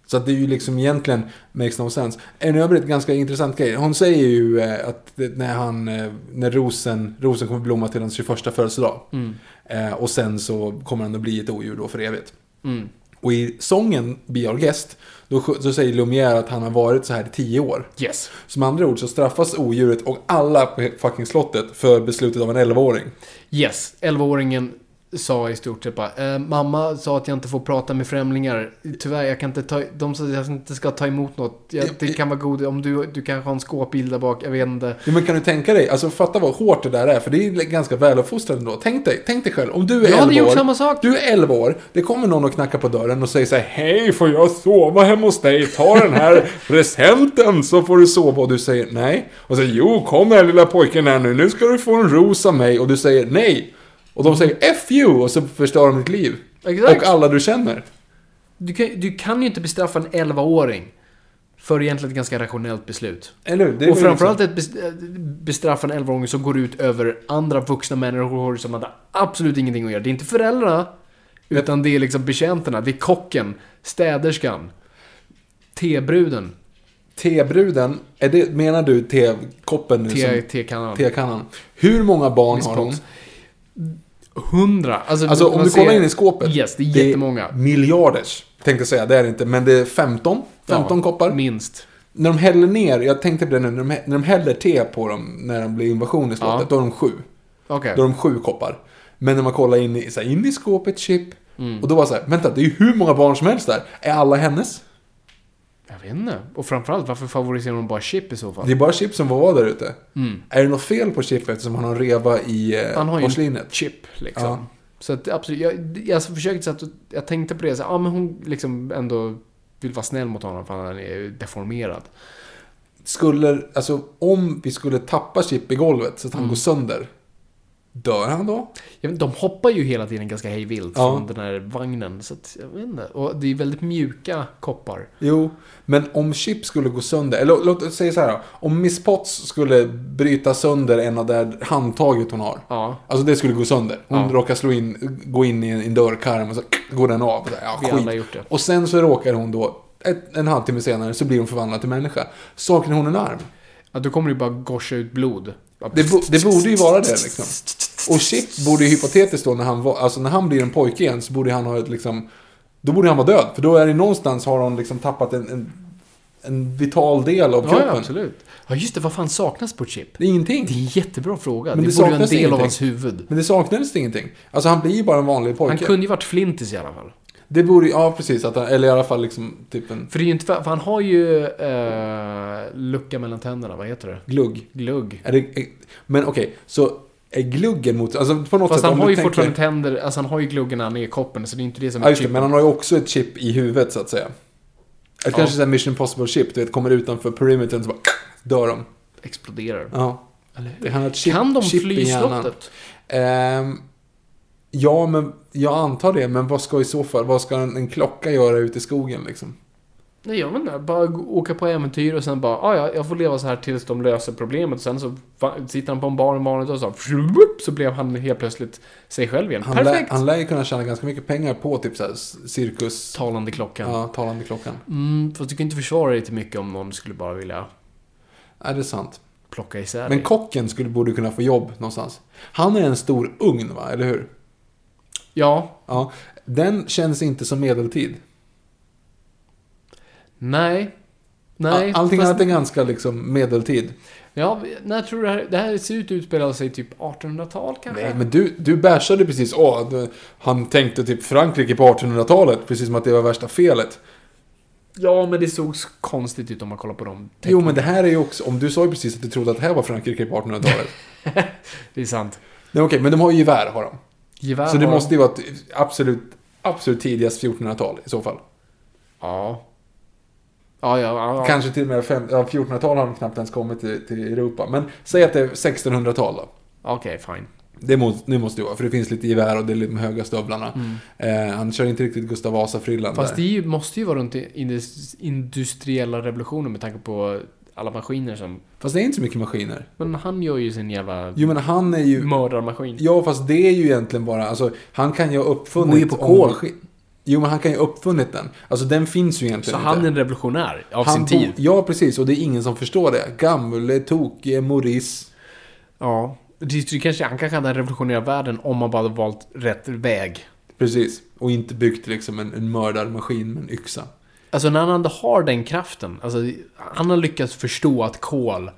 Så att det är ju liksom egentligen makes no sense. En övrigt ganska intressant grej. Hon säger ju eh, att när han, eh, när rosen, rosen kommer blomma till hans 21 födelsedag. Mm. Eh, och sen så kommer han att bli ett odjur då för evigt. Mm. Och i sången Be Our Guest, då, så säger Lumière att han har varit så här i 10 år. Yes. Som andra ord så straffas odjuret och alla på fucking slottet för beslutet av en 11-åring. Yes. 11-åringen sa i stort sett bara eh, Mamma sa att jag inte får prata med främlingar. Tyvärr, jag kan inte ta... De sa att jag inte ska ta emot något. Jag, det kan vara god om du, du kanske har en skåpbil där bak. Jag vet inte. Ja, men kan du tänka dig, alltså fatta vad hårt det där är, för det är ganska väluppfostrat ändå. Tänk dig, tänk dig själv, om du är Jag hade 11 gjort år, samma sak. du är 11 år, det kommer någon och knackar på dörren och säger så här, Hej, får jag sova hemma hos dig? Ta den här presenten så får du sova. Och du säger nej. Och så jo, kom här lilla pojken här nu, nu ska du få en ros av mig. Och du säger nej. Och de säger F you och så förstör de ditt liv. Exakt. Och alla du känner. Du kan, du kan ju inte bestraffa en 11-åring för egentligen ett ganska rationellt beslut. Eller hur? Och väl framförallt liksom- ett äh, bestraffa en 11-åring som går ut över andra vuxna människor som hade absolut ingenting att göra. Det är inte föräldrarna, utan det är liksom betjänterna. Det är kocken, städerskan, tebruden, Tebruden, är det, menar du tekoppen nu? te, tekannan. Tekannan. Hur många barn Miss har hon? Hundra. Alltså, Alltså om du ser- kollar in i skåpet. Yes, det är jättemånga. miljarders. Tänkte säga, det är det inte. Men det är 15. 15 Ja, koppar. Minst. När de häller ner, jag tänkte på det nu, när de, när de häller te på dem när de blir invasion i slottet, Ja. då har de sju. Okej. Då har de sju koppar. Men när man kollar in i, så här, in i skåpet, chip. Mm. Och då var det så här, vänta, det är ju hur många barn som helst där. Är alla hennes? Jag vet inte. Och framförallt, varför favoriserar de bara chip i så fall? Det är bara Chip som var där ute. Mm. Är det något fel på Chip eftersom han har en reva i eh, Han har ju porslinet? chip, liksom. Ja. Så att absolut, jag, jag försökte så att jag tänkte på det, så, ja men hon liksom ändå vill vara snäll mot honom för han är ju deformerad. Skulle, alltså om vi skulle tappa Chip i golvet så att han Mm. går sönder. Dör han då? Jag vet, de hoppar ju hela tiden ganska hejvilt Ja. från den här vagnen. Så att, jag vet inte. Och det är väldigt mjuka koppar. Jo, men om Chip skulle gå sönder, eller låt oss säga så här då. Om Miss Potts skulle bryta sönder en av det här handtaget hon har. Ja. Alltså det skulle gå sönder. Hon Ja. råkar slå in, gå in i en, en dörrkarm och så går den av. Så här, Ja, Vi skit. alla gjort det. Och sen så råkar hon då, ett, en halvtimme senare, så blir hon förvandlad till människa. Saknar hon en arm? Ja, då kommer det ju bara gorsa ut blod. Det, bo, det borde ju vara det liksom. Och Chip borde ju hypotetiskt då när han, var, alltså när han blir en pojke igen så borde han ha ett liksom... Då borde han vara död. För då är det någonstans har hon liksom tappat en, en, en vital del av Ja, kroppen. ja, absolut. Ja, just det. Vad fan saknas på Chip? Det är ingenting. Det är en jättebra fråga. Men det, det borde ju en del av ingenting. hans huvud. Men det saknades ingenting. Alltså han blir ju bara en vanlig pojke. Han kunde ju varit flintis i alla fall. Det borde ju, ja precis. Att han, eller i alla fall liksom typ en För det är ju inte för, han har ju eh, lucka mellan tänderna, vad heter det? glugg. Glugg. Är det, är, men okej, så är gluggen mot, alltså på något Fast sätt han har ju tänker- fortfarande tänder, alltså han har ju gluggen när han är i koppen, så det är inte det som Ja är just det, chipen. men han har ju också ett chip i huvudet så att säga. Ett Ja. kanske såhär Mission Impossible chip, du vet, kommer utanför perimetern så bara dör de. exploderar. Ja. Eller Det- han har chip, kan de fly i slottet? Ehm, ja, men jag antar det, men vad ska i så fall, vad ska en, en klocka göra ute i skogen liksom? Nej, jag vet inte. Bara åka på äventyr och sen bara, ah, ja, jag får leva så här tills de löser problemet. Sen så sitter han på en bar en vanlig och så, så blev han helt plötsligt sig själv igen. Han, lär, Perfekt! han lär ju kunna tjäna ganska mycket pengar på typ såhär cirkus, Talande klockan. ja, talande klockan. Mm, fast du kan inte försvara dig till mycket om någon skulle bara vilja Är det är sant? plocka isär Men kocken skulle, borde kunna få jobb någonstans. Han är en stor ugn va, eller hur? Ja, Ja. Den känns inte som medeltid. nej. Nej. Allting fast- annat är ganska liksom medeltid. Ja, när tror du det här, det här ser ut att utspela sig typ 1800-tal kanske? Nej, men du, du bashade precis. Åh, du, han tänkte typ Frankrike på 1800-talet. Precis som att det var värsta felet. Ja, men det såg så konstigt ut om man kollar på dem. Jo, men det här är ju också... Om du sa ju precis att du trodde att det här var Frankrike på 1800-talet. Det är sant. Nej, okej, men de har ju gevär, har de. Gevär Så det har- måste ju vara ett absolut, absolut tidigast 1400-tal i så fall. Ja. Ja, ja, ja. ja. Kanske till och med fem, ja, 1400-tal har de knappt ens kommit till, till Europa. Men säg att det är 1600-tal då. Okej, fine. Det måste, det måste det vara, för det finns lite gevär och det är lite med höga stövlarna. Eh, han kör inte riktigt Gustav Vasa-frillan Mm. Fast där. det är ju, måste ju vara runt i indus- industriella revolutionen med tanke på alla maskiner som... Fast det är inte så mycket maskiner. Men han gör ju sin jävla Jo men han är ju... mördarmaskin. Ja fast det är ju egentligen bara, alltså han kan ju ha uppfunnit... Går ju på kol. maskin- Jo men han kan ju ha uppfunnit den. Alltså den finns ju Så egentligen han är inte. en revolutionär av Han sin bo- tid. Ja precis, och det är ingen som förstår det. Gamle, tokige, Maurice. Ja. Det, det kanske, han kanske hade revolutionerat världen om man bara hade valt rätt väg. Precis. Och inte byggt liksom en, en mördarmaskin med en yxa. Alltså när han har den kraften. Alltså, han har lyckats förstå att kol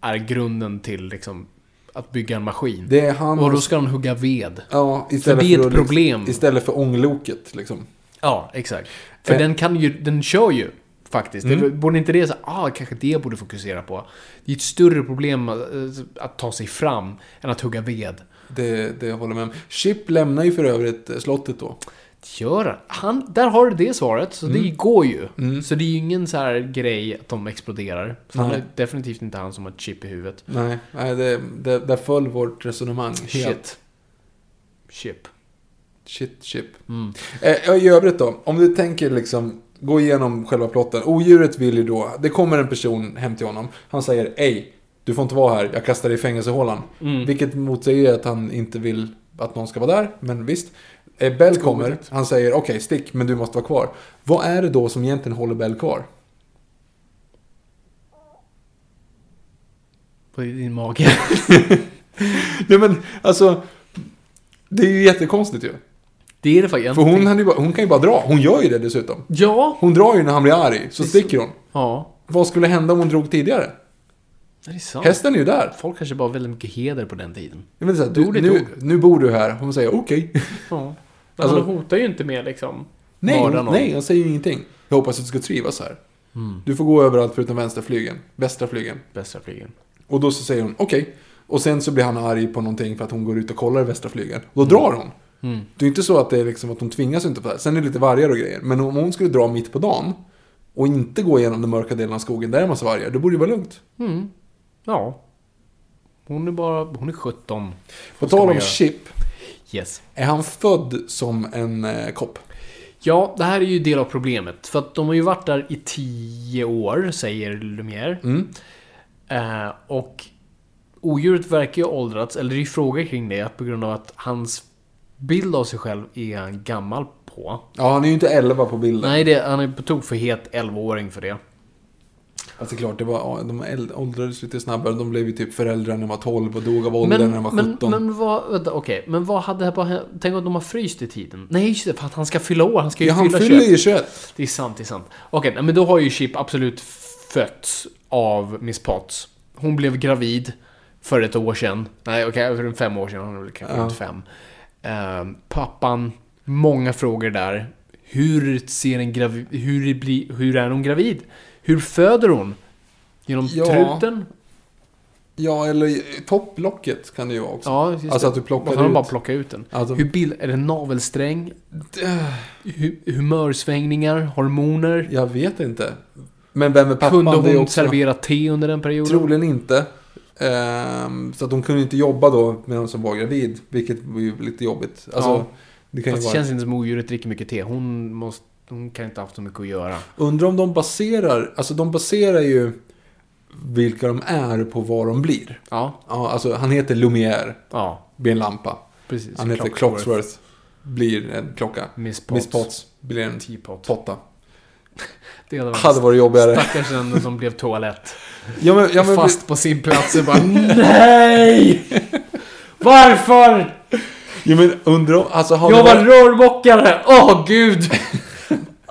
är grunden till liksom, att bygga en maskin. Det är han Och då ska han hugga ved. Ja, För istället det är för ett att problem. Liksom, istället för ångloket liksom. Ja, exakt. För Eh. den kan ju, den kör ju faktiskt. Mm. Det, borde inte det så ah, kanske det borde fokusera på. Det är ett större problem att, att ta sig fram än att hugga ved. Det, det jag håller med om. Chip lämnar ju för övrigt eh, slottet då. Gör han? han? Där har du det svaret, så det Mm. går ju. Så det är ju ingen så här grej att de exploderar. Så han Nej. är definitivt inte han som har ett chip i huvudet. Nej, nej det, det, där föll vårt resonemang helt. Shit. Chip. Shit, chip. Mm. Eh, I övrigt då, om du tänker liksom gå igenom själva plotten. Odjuret vill ju då, det kommer en person hem till honom. Han säger Ej, du får inte vara här, jag kastar dig i fängelsehålan. Mm. Vilket motsäger att han inte vill att någon ska vara där, men visst. Eh, Bell kommer, han säger okej stick, men du måste vara kvar. Vad är det då som egentligen håller Bell kvar? På din mage. Nej men alltså, det är ju jättekonstigt ju. Det är det faktiskt. För hon, hade ju bara, hon kan ju bara dra, hon gör ju det dessutom. Ja. Hon drar ju när han blir arg, så sticker hon. Ja. Vad skulle hända om hon drog tidigare? Det är sant. Hästen är ju där. Folk kanske bara har väldigt mycket heder på den tiden. Jag menar så här, du, nu, nu bor du här. Hon säger okej. Ja. Men Alltså- han hotar ju inte med liksom... Nej, nej, han säger ju ingenting. Jag hoppas att du ska trivas här. Mm. Du får gå överallt förutom vänstra flygeln. Västra flygeln. Bästa flygen. Och då så säger hon okej. Och sen så blir han arg på någonting för att hon går ut och kollar i västra flygeln. Då drar hon. Mm. Det är inte så att det är liksom att hon tvingas inte på det här. Sen är det lite vargar och grejer. Men om hon skulle dra mitt på dagen och inte gå igenom den mörka delen av skogen där är en massa vargar, då borde det vara lugnt. Mm. Ja. Hon är bara, hon är 17. På tal om? Chip, Yes. är han född som en eh, kopp? Ja, det här är ju del av problemet. För att de har ju varit där i 10 år, säger Lumière. Mm. Eh, och odjuret verkar ju åldrats, eller det är ju frågor kring det, på grund av att hans bild av sig själv är han gammal på. Ja, han är ju inte 11 på bilden. Nej, det, han är på tok för het 11-åring för det. Alltså klart, det var, de åldrades lite snabbare. De blev ju typ föräldrar när de var 12 och dog av ålder Men, när de var men, 17. men vad, vänta, okej, men vad hade det bara hänt? Tänk om de har fryst i tiden? Nej, just det, för att han ska fylla år, han ska ju ja, han fylla fyller 21. ju 21. Det är sant, det är sant. Okej, nej, men då har ju Chip absolut fötts av Miss Potts. Hon blev gravid för ett år sedan. Nej, okej, för en fem år sedan. Hon väl kanske Ja. runt fem. Ehm, pappan, många frågor där. Hur ser en gravid... Hur, blir, hur är hon gravid? Hur föder hon? Genom Ja. truten? Ja, eller topplocket kan det ju vara också. Ja, Alltså det. att du plockar Man ut- bara plocka ut den. Alltså- Hur bild, är det navelsträng? Hu, humörsvängningar? Hormoner? Jag vet inte. Men vem är pappan? Kunde det hon också... servera te under den perioden? Troligen inte. Ehm, så att de kunde inte jobba då med någon som var gravid. Vilket var ju lite jobbigt. Alltså, Ja. det kan ju Fast det vara... känns inte som odjuret dricker mycket te. Hon, måste, hon kan inte ha haft så mycket att göra. Undrar om de baserar... Alltså de baserar ju vilka de är på vad de blir. Ja, Ja, alltså han heter Lumière, ja, blir en lampa. precis. Han heter Clocksworth, blir en klocka. Miss Potts. Miss Potts blir en Teapot. potta. Det hade varit Hade varit jobbigare. Stackars den som blev toalett. Ja, men, ja, men, Fast på sin plats och bara NEJ! Varför? ja, men undrar om... Alltså, har Jag var varit- rörmokare! Åh gud!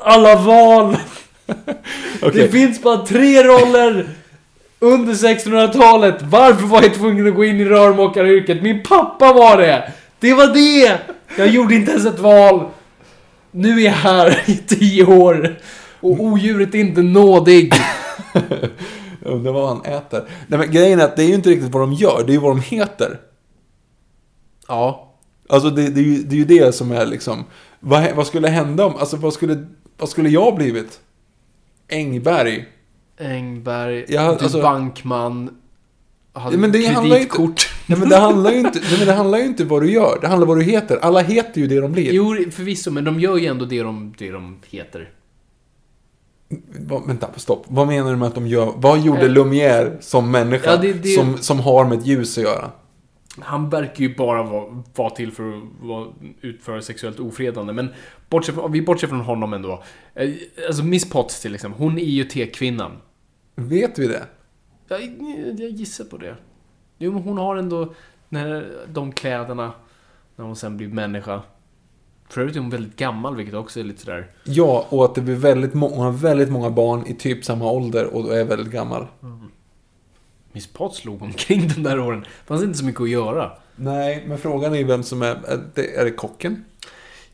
Alla val! Okej. Det finns bara tre roller under 1600-talet. Varför var jag tvungen att gå in i rörmokaryrket? Min pappa var det! Det var det! Jag gjorde inte ens ett val. Nu är jag här i tio år. Och odjuret är inte nådig. Undrar vad han äter. Nej, men grejen är att det är ju inte riktigt vad de gör, det är ju vad de heter. Ja. Alltså det, det, är, ju, det är ju det som är liksom... Vad, vad skulle hända om... Alltså vad skulle, vad skulle jag blivit? Engberg? Engberg, Ja, du alltså- bankman, hade men det inte- kreditkort. Nej men det handlar ju inte, nej, men det handlar ju inte vad du gör. Det handlar vad du heter. Alla heter ju det de blir. Jo, förvisso, men de gör ju ändå det de, det de heter. Va, vänta, stopp. Vad menar du med att de gör? Vad gjorde Eh. Lumière som människa? Ja, det- det- Som, som har med ett ljus att göra? Han verkar ju bara vara, vara till för att vara, utföra sexuellt ofredande, men bortsett vi bortser från honom ändå. Eh, Alltså Miss Potts till exempel, hon är ju tekvinnan. Vet vi det? Jag, jag gissar på det. Jo, men hon har ändå när, de kläderna när hon sen blir människa. För övrigt är hon väldigt gammal, vilket också är lite sådär... Ja, och att det blir väldigt många, väldigt många barn i typ samma ålder och är väldigt gammal. Miss Potts slog omkring de där åren. Det fanns inte så mycket att göra. Nej, men frågan är vem som är... Är det, är det kocken?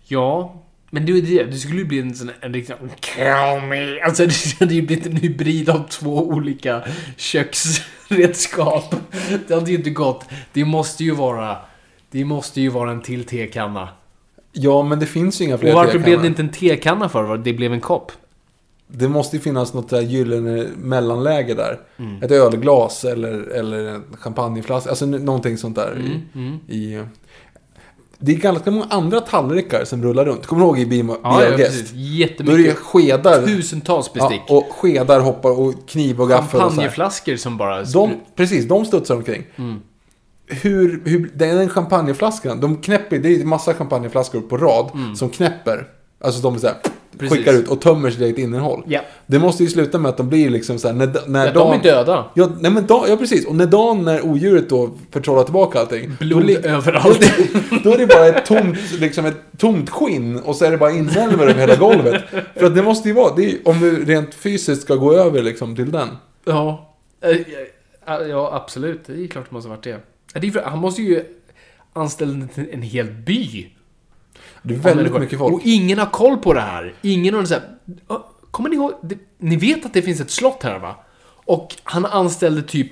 Ja, men det ju det. Det skulle ju bli en sån en riktig... Kill me! Alltså det hade ju blivit en hybrid av två olika köksredskap. Det hade ju inte gått. Det måste ju vara... Det måste ju vara en till tekanna. Ja, men det finns ju inga fler Och varför tekannor. blev det inte en tekanna för? Det blev en kopp. Det måste ju finnas något där gyllene mellanläge där. Mm. Ett ölglas eller, eller en champagneflaska. Alltså någonting sånt där. Mm, I, i, det är ganska många andra tallrikar som rullar runt. Kommer du ihåg i My Ja, ja precis. Då är det Jättemycket. skedar. Tusentals bestick. Ja, och skedar hoppar och kniv och gaffel. Champagneflaskor som bara... De, precis, de studsar omkring. Mm. Hur, hur, den champagneflaskan, de knäpper, det är massa champagneflaskor på rad som knäpper. Alltså de så här. Precis. skickar ut och tömmer sitt eget innehåll. Ja. Det måste ju sluta med att de blir liksom så här, när, när Ja, Dan, de är döda. Ja, nej men Dan, ja, precis. Och när Dan, när odjuret då förtrollar tillbaka allting. Blod då, överallt. då är det bara ett tomt, liksom ett tomt skinn och så är det bara inälvor över hela golvet. För att det måste ju vara, är, om du rent fysiskt ska gå över liksom till den. Ja. Eh, ja, Ja, absolut. Det är klart det måste ha varit det. Han måste ju anställa en hel by. Det är väldigt mycket folk. Och ingen har koll på det här. Ingen har så här, "Ö, Kommer ni ihåg? Det, ni vet att det finns ett slott här va? Och han anställde typ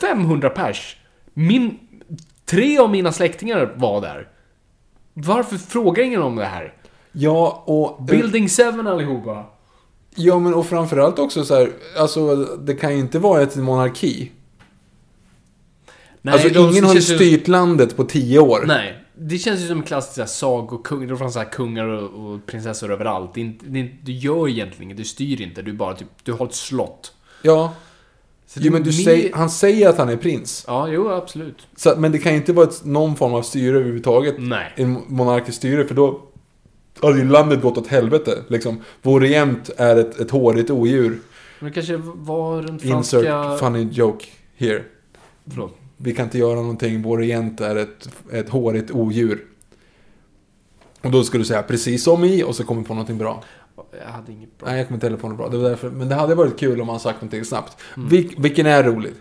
500 pers. Min... Tre av mina släktingar var där. Varför frågar ingen om det här? Ja, och... Building 7 allihopa. Ja, men och framförallt också så här, alltså det kan ju inte vara ett monarki. Nej, alltså ingen har styrt landet på tio år. Nej. Det känns ju som en klassisk sagokung. Det fanns så här kungar och, och prinsessor överallt. Det det du gör egentligen inget. Du styr inte. Du bara typ, du har ett slott. Ja. Så Jo, men du mer- säger, han säger att han är prins. Ja, jo, absolut. Så, men det kan ju inte vara ett, någon form av styre överhuvudtaget. Nej. En monarkiskt styre, för då hade ju landet gått åt helvete. Liksom. Vår regent är ett, ett hårigt odjur. Men det kanske var den Insert franska... funny joke here. Förlåt. Vi kan inte göra någonting, vår regent är ett, ett hårigt odjur. Och då skulle du säga precis som i, och så kommer på någonting bra. Jag hade inget bra. Nej, jag kommer inte heller på något bra. Det var därför, men det hade varit kul om man sagt någonting snabbt. Mm. Vil, vilken är rolig?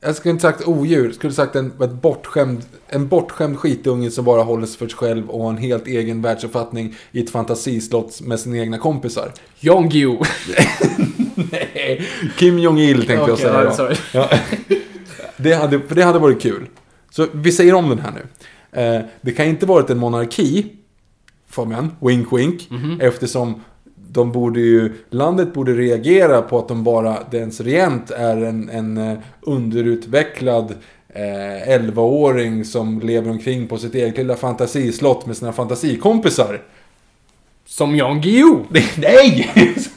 Jag skulle inte sagt odjur, jag skulle sagt en, ett bortskämd, en bortskämd skitunge som bara håller sig för sig själv och har en helt egen världsuppfattning i ett fantasislott med sina egna kompisar. Jon Guillou. Nej, Kim Jong-Il tänkte jag Okej, säga. då. sorry. Ja. Det, hade, för det hade varit kul. Så vi säger om den här nu. Eh, det kan inte varit en monarki, Fabian, wink wink, Mhm. eftersom de borde ju, landet borde reagera på att de bara, dens regent är en, en eh, underutvecklad eh, 11-åring som lever omkring på sitt eget lilla fantasislott med sina fantasikompisar. Som Jan Guillou. Nej!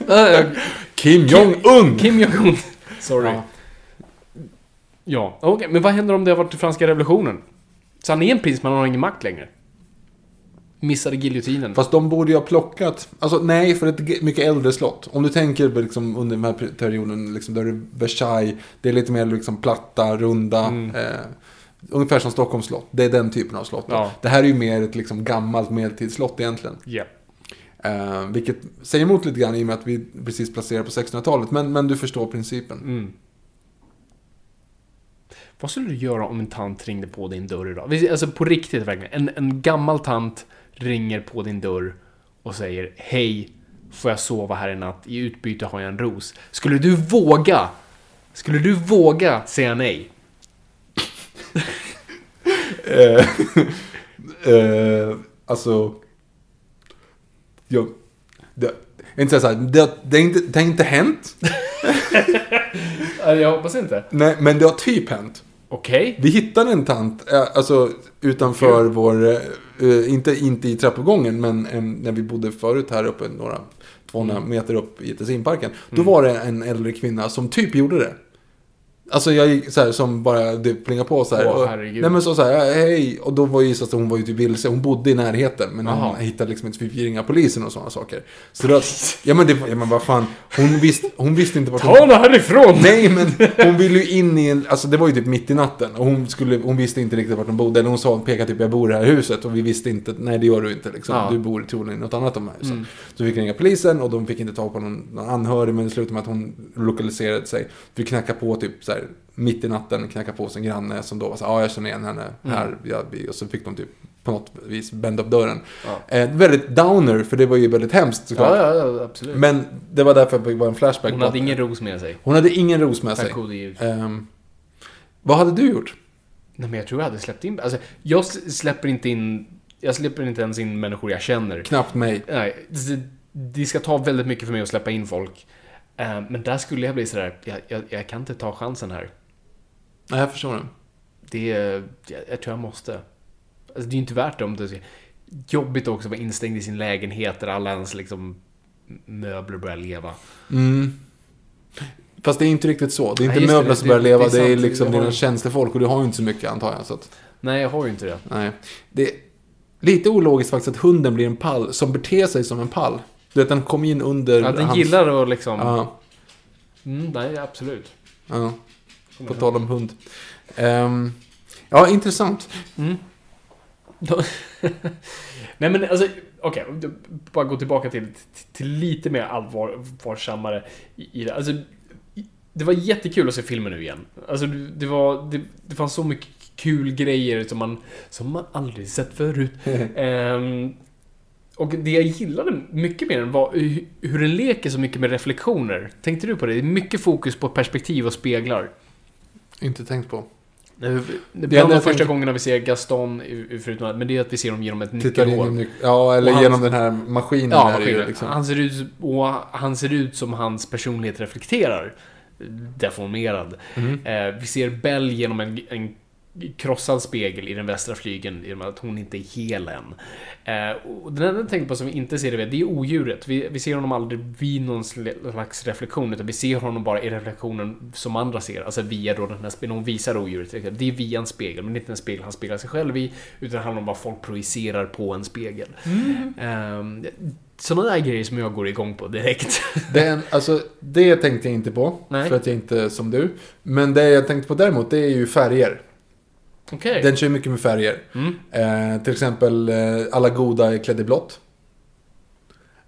Kim Jong-Un! Kim Jong-Un. Sorry. Ja. Ja, okej. Men vad händer om det har varit franska revolutionen? Så han är en prins men han har ingen makt längre. Missade giljotinen. Fast de borde ju ha plockat, alltså nej, för ett mycket äldre slott. Om du tänker liksom under den här per- perioden, liksom, där är Versailles, det är lite mer liksom platta, runda. Mm. Eh, ungefär som Stockholms slott. Det är den typen av slott. Ja. Det här är ju mer ett liksom gammalt medeltidsslott egentligen. Ja. Eh, vilket säger emot lite grann i och med att vi precis placerar på 1600-talet. Men, men du förstår principen. Mm. Vad skulle du göra om en tant ringde på din dörr idag? Alltså på riktigt verkligen. En, en gammal tant ringer på din dörr och säger Hej, får jag sova här i natt? I utbyte har jag en ros. Skulle du våga? Skulle du våga säga nej? Eh, eh, alltså... Jag... Det, inte säga så här, det, det, är inte, det har inte hänt. Jag hoppas inte. Nej, men det har typ hänt. Okej. Vi hittade en tant, eh, alltså utanför vår, eh, inte, inte i trappuppgången, men en, när vi bodde förut här uppe, några 200 meter upp i Tessinparken. Då var det en äldre kvinna som typ gjorde det. Alltså jag gick så här, som bara det plingade på så här. Åh, och, nej men så, så här, hej. Och då var ju så att hon var ju typ vilse. Hon bodde i närheten. Men Jaha. hon hittade liksom inte, vi fick ringa polisen och sådana saker. Så då, ja men det, ja men vad fan. Hon visste, hon visste inte vart hon... Ta det härifrån! Nej men hon ville ju in i en, alltså det var ju typ mitt i natten. Och hon, skulle, hon visste inte riktigt vart hon bodde. Eller hon sa, pekade typ jag bor i det här huset. Och vi visste inte, nej det gör du inte liksom. Ja. Mm. Du bor troligen i något annat av de här husen. Så vi fick ringa polisen och de fick inte tag på någon, någon anhörig. Men det slutade med att hon lokaliserade sig. Vi knackade på typ så här mitt i natten, knackade på en granne som då var så här, ja jag känner igen henne Mm. här. Ja, vi, och så fick de typ på något vis bända upp dörren. Ja. Eh, väldigt downer, för det var ju väldigt hemskt såklart. Ja, ja, ja, absolut. Men det var därför det var en flashback. Hon hade att- ingen ros med sig. hon hade ingen ros med sig. Tack gud. Ehm, vad hade du gjort? Nej men jag tror jag hade släppt in... Alltså, jag släpper inte in... Jag släpper inte ens in människor jag känner. Knappt mig. Nej, det, det ska ta väldigt mycket för mig att släppa in folk. Eh, men där skulle jag bli sådär, jag, jag, jag kan inte ta chansen här. Nej, jag förstår det. Det är, jag, jag tror jag måste. Alltså, det är ju inte värt det om det jobbigt också att vara instängd i sin lägenhet där alla ens liksom möbler börjar leva. Mm. Fast det är inte riktigt så. Det är Nej, inte det, möbler det- som börjar det- leva, det det är är, liksom dina tjänstefolk och du har ju inte så mycket antar jag. Så att, Nej, jag har ju inte det. nej. Det är lite ologiskt faktiskt att hunden blir en pall som beter sig som en pall. Du vet, den kom in under Ja, den hans... gillar att liksom... Ja, Mm, nej, absolut. ja. På tal om hund. Ehm, ja, intressant. Då- Nej men alltså, okej, okay, bara gå tillbaka till, till lite mer allvarsammare i i det. Alltså, det var jättekul att se filmen nu igen. Alltså, det, var, det, det fanns så mycket kul grejer som man, som man aldrig sett förut. Ehm, och det jag gillade mycket mer var hu- hur den leker så mycket med reflektioner. Tänkte du på det? Det är mycket fokus på perspektiv och speglar. Inte tänkt på. Det det Bland de första gångerna vi ser Gaston, förutom att, men det är att vi ser dem genom ett nyckelhål. ja, eller han- genom den här maskinen. Ja, är det ju, maskinen. liksom. han, ser ut, och han ser ut som hans personlighet reflekterar. deformerad. Eh, vi ser Bell genom en, en krossad spegel i den västra flygeln i och med att hon inte är hel än. Eh, och den enda jag tänkte på som vi inte ser det vid, det är odjuret. Vi, vi ser honom aldrig vid någon slags reflektion, utan vi ser honom bara i reflektionen som andra ser. Alltså via då den här spegeln, hon visar odjuret. Det är via en spegel, men det är inte en spegel han speglar sig själv i, utan det handlar om vad folk projicerar på en spegel. Mm. sådana där grejer som jag går igång på direkt. Den, alltså, det tänkte jag inte på, Nej. för att jag inte är som du. Men det jag tänkte på däremot, det är ju färger. Okej. Den kör mycket med färger. Mm. Eh, till exempel, eh, alla goda är klädda i blått.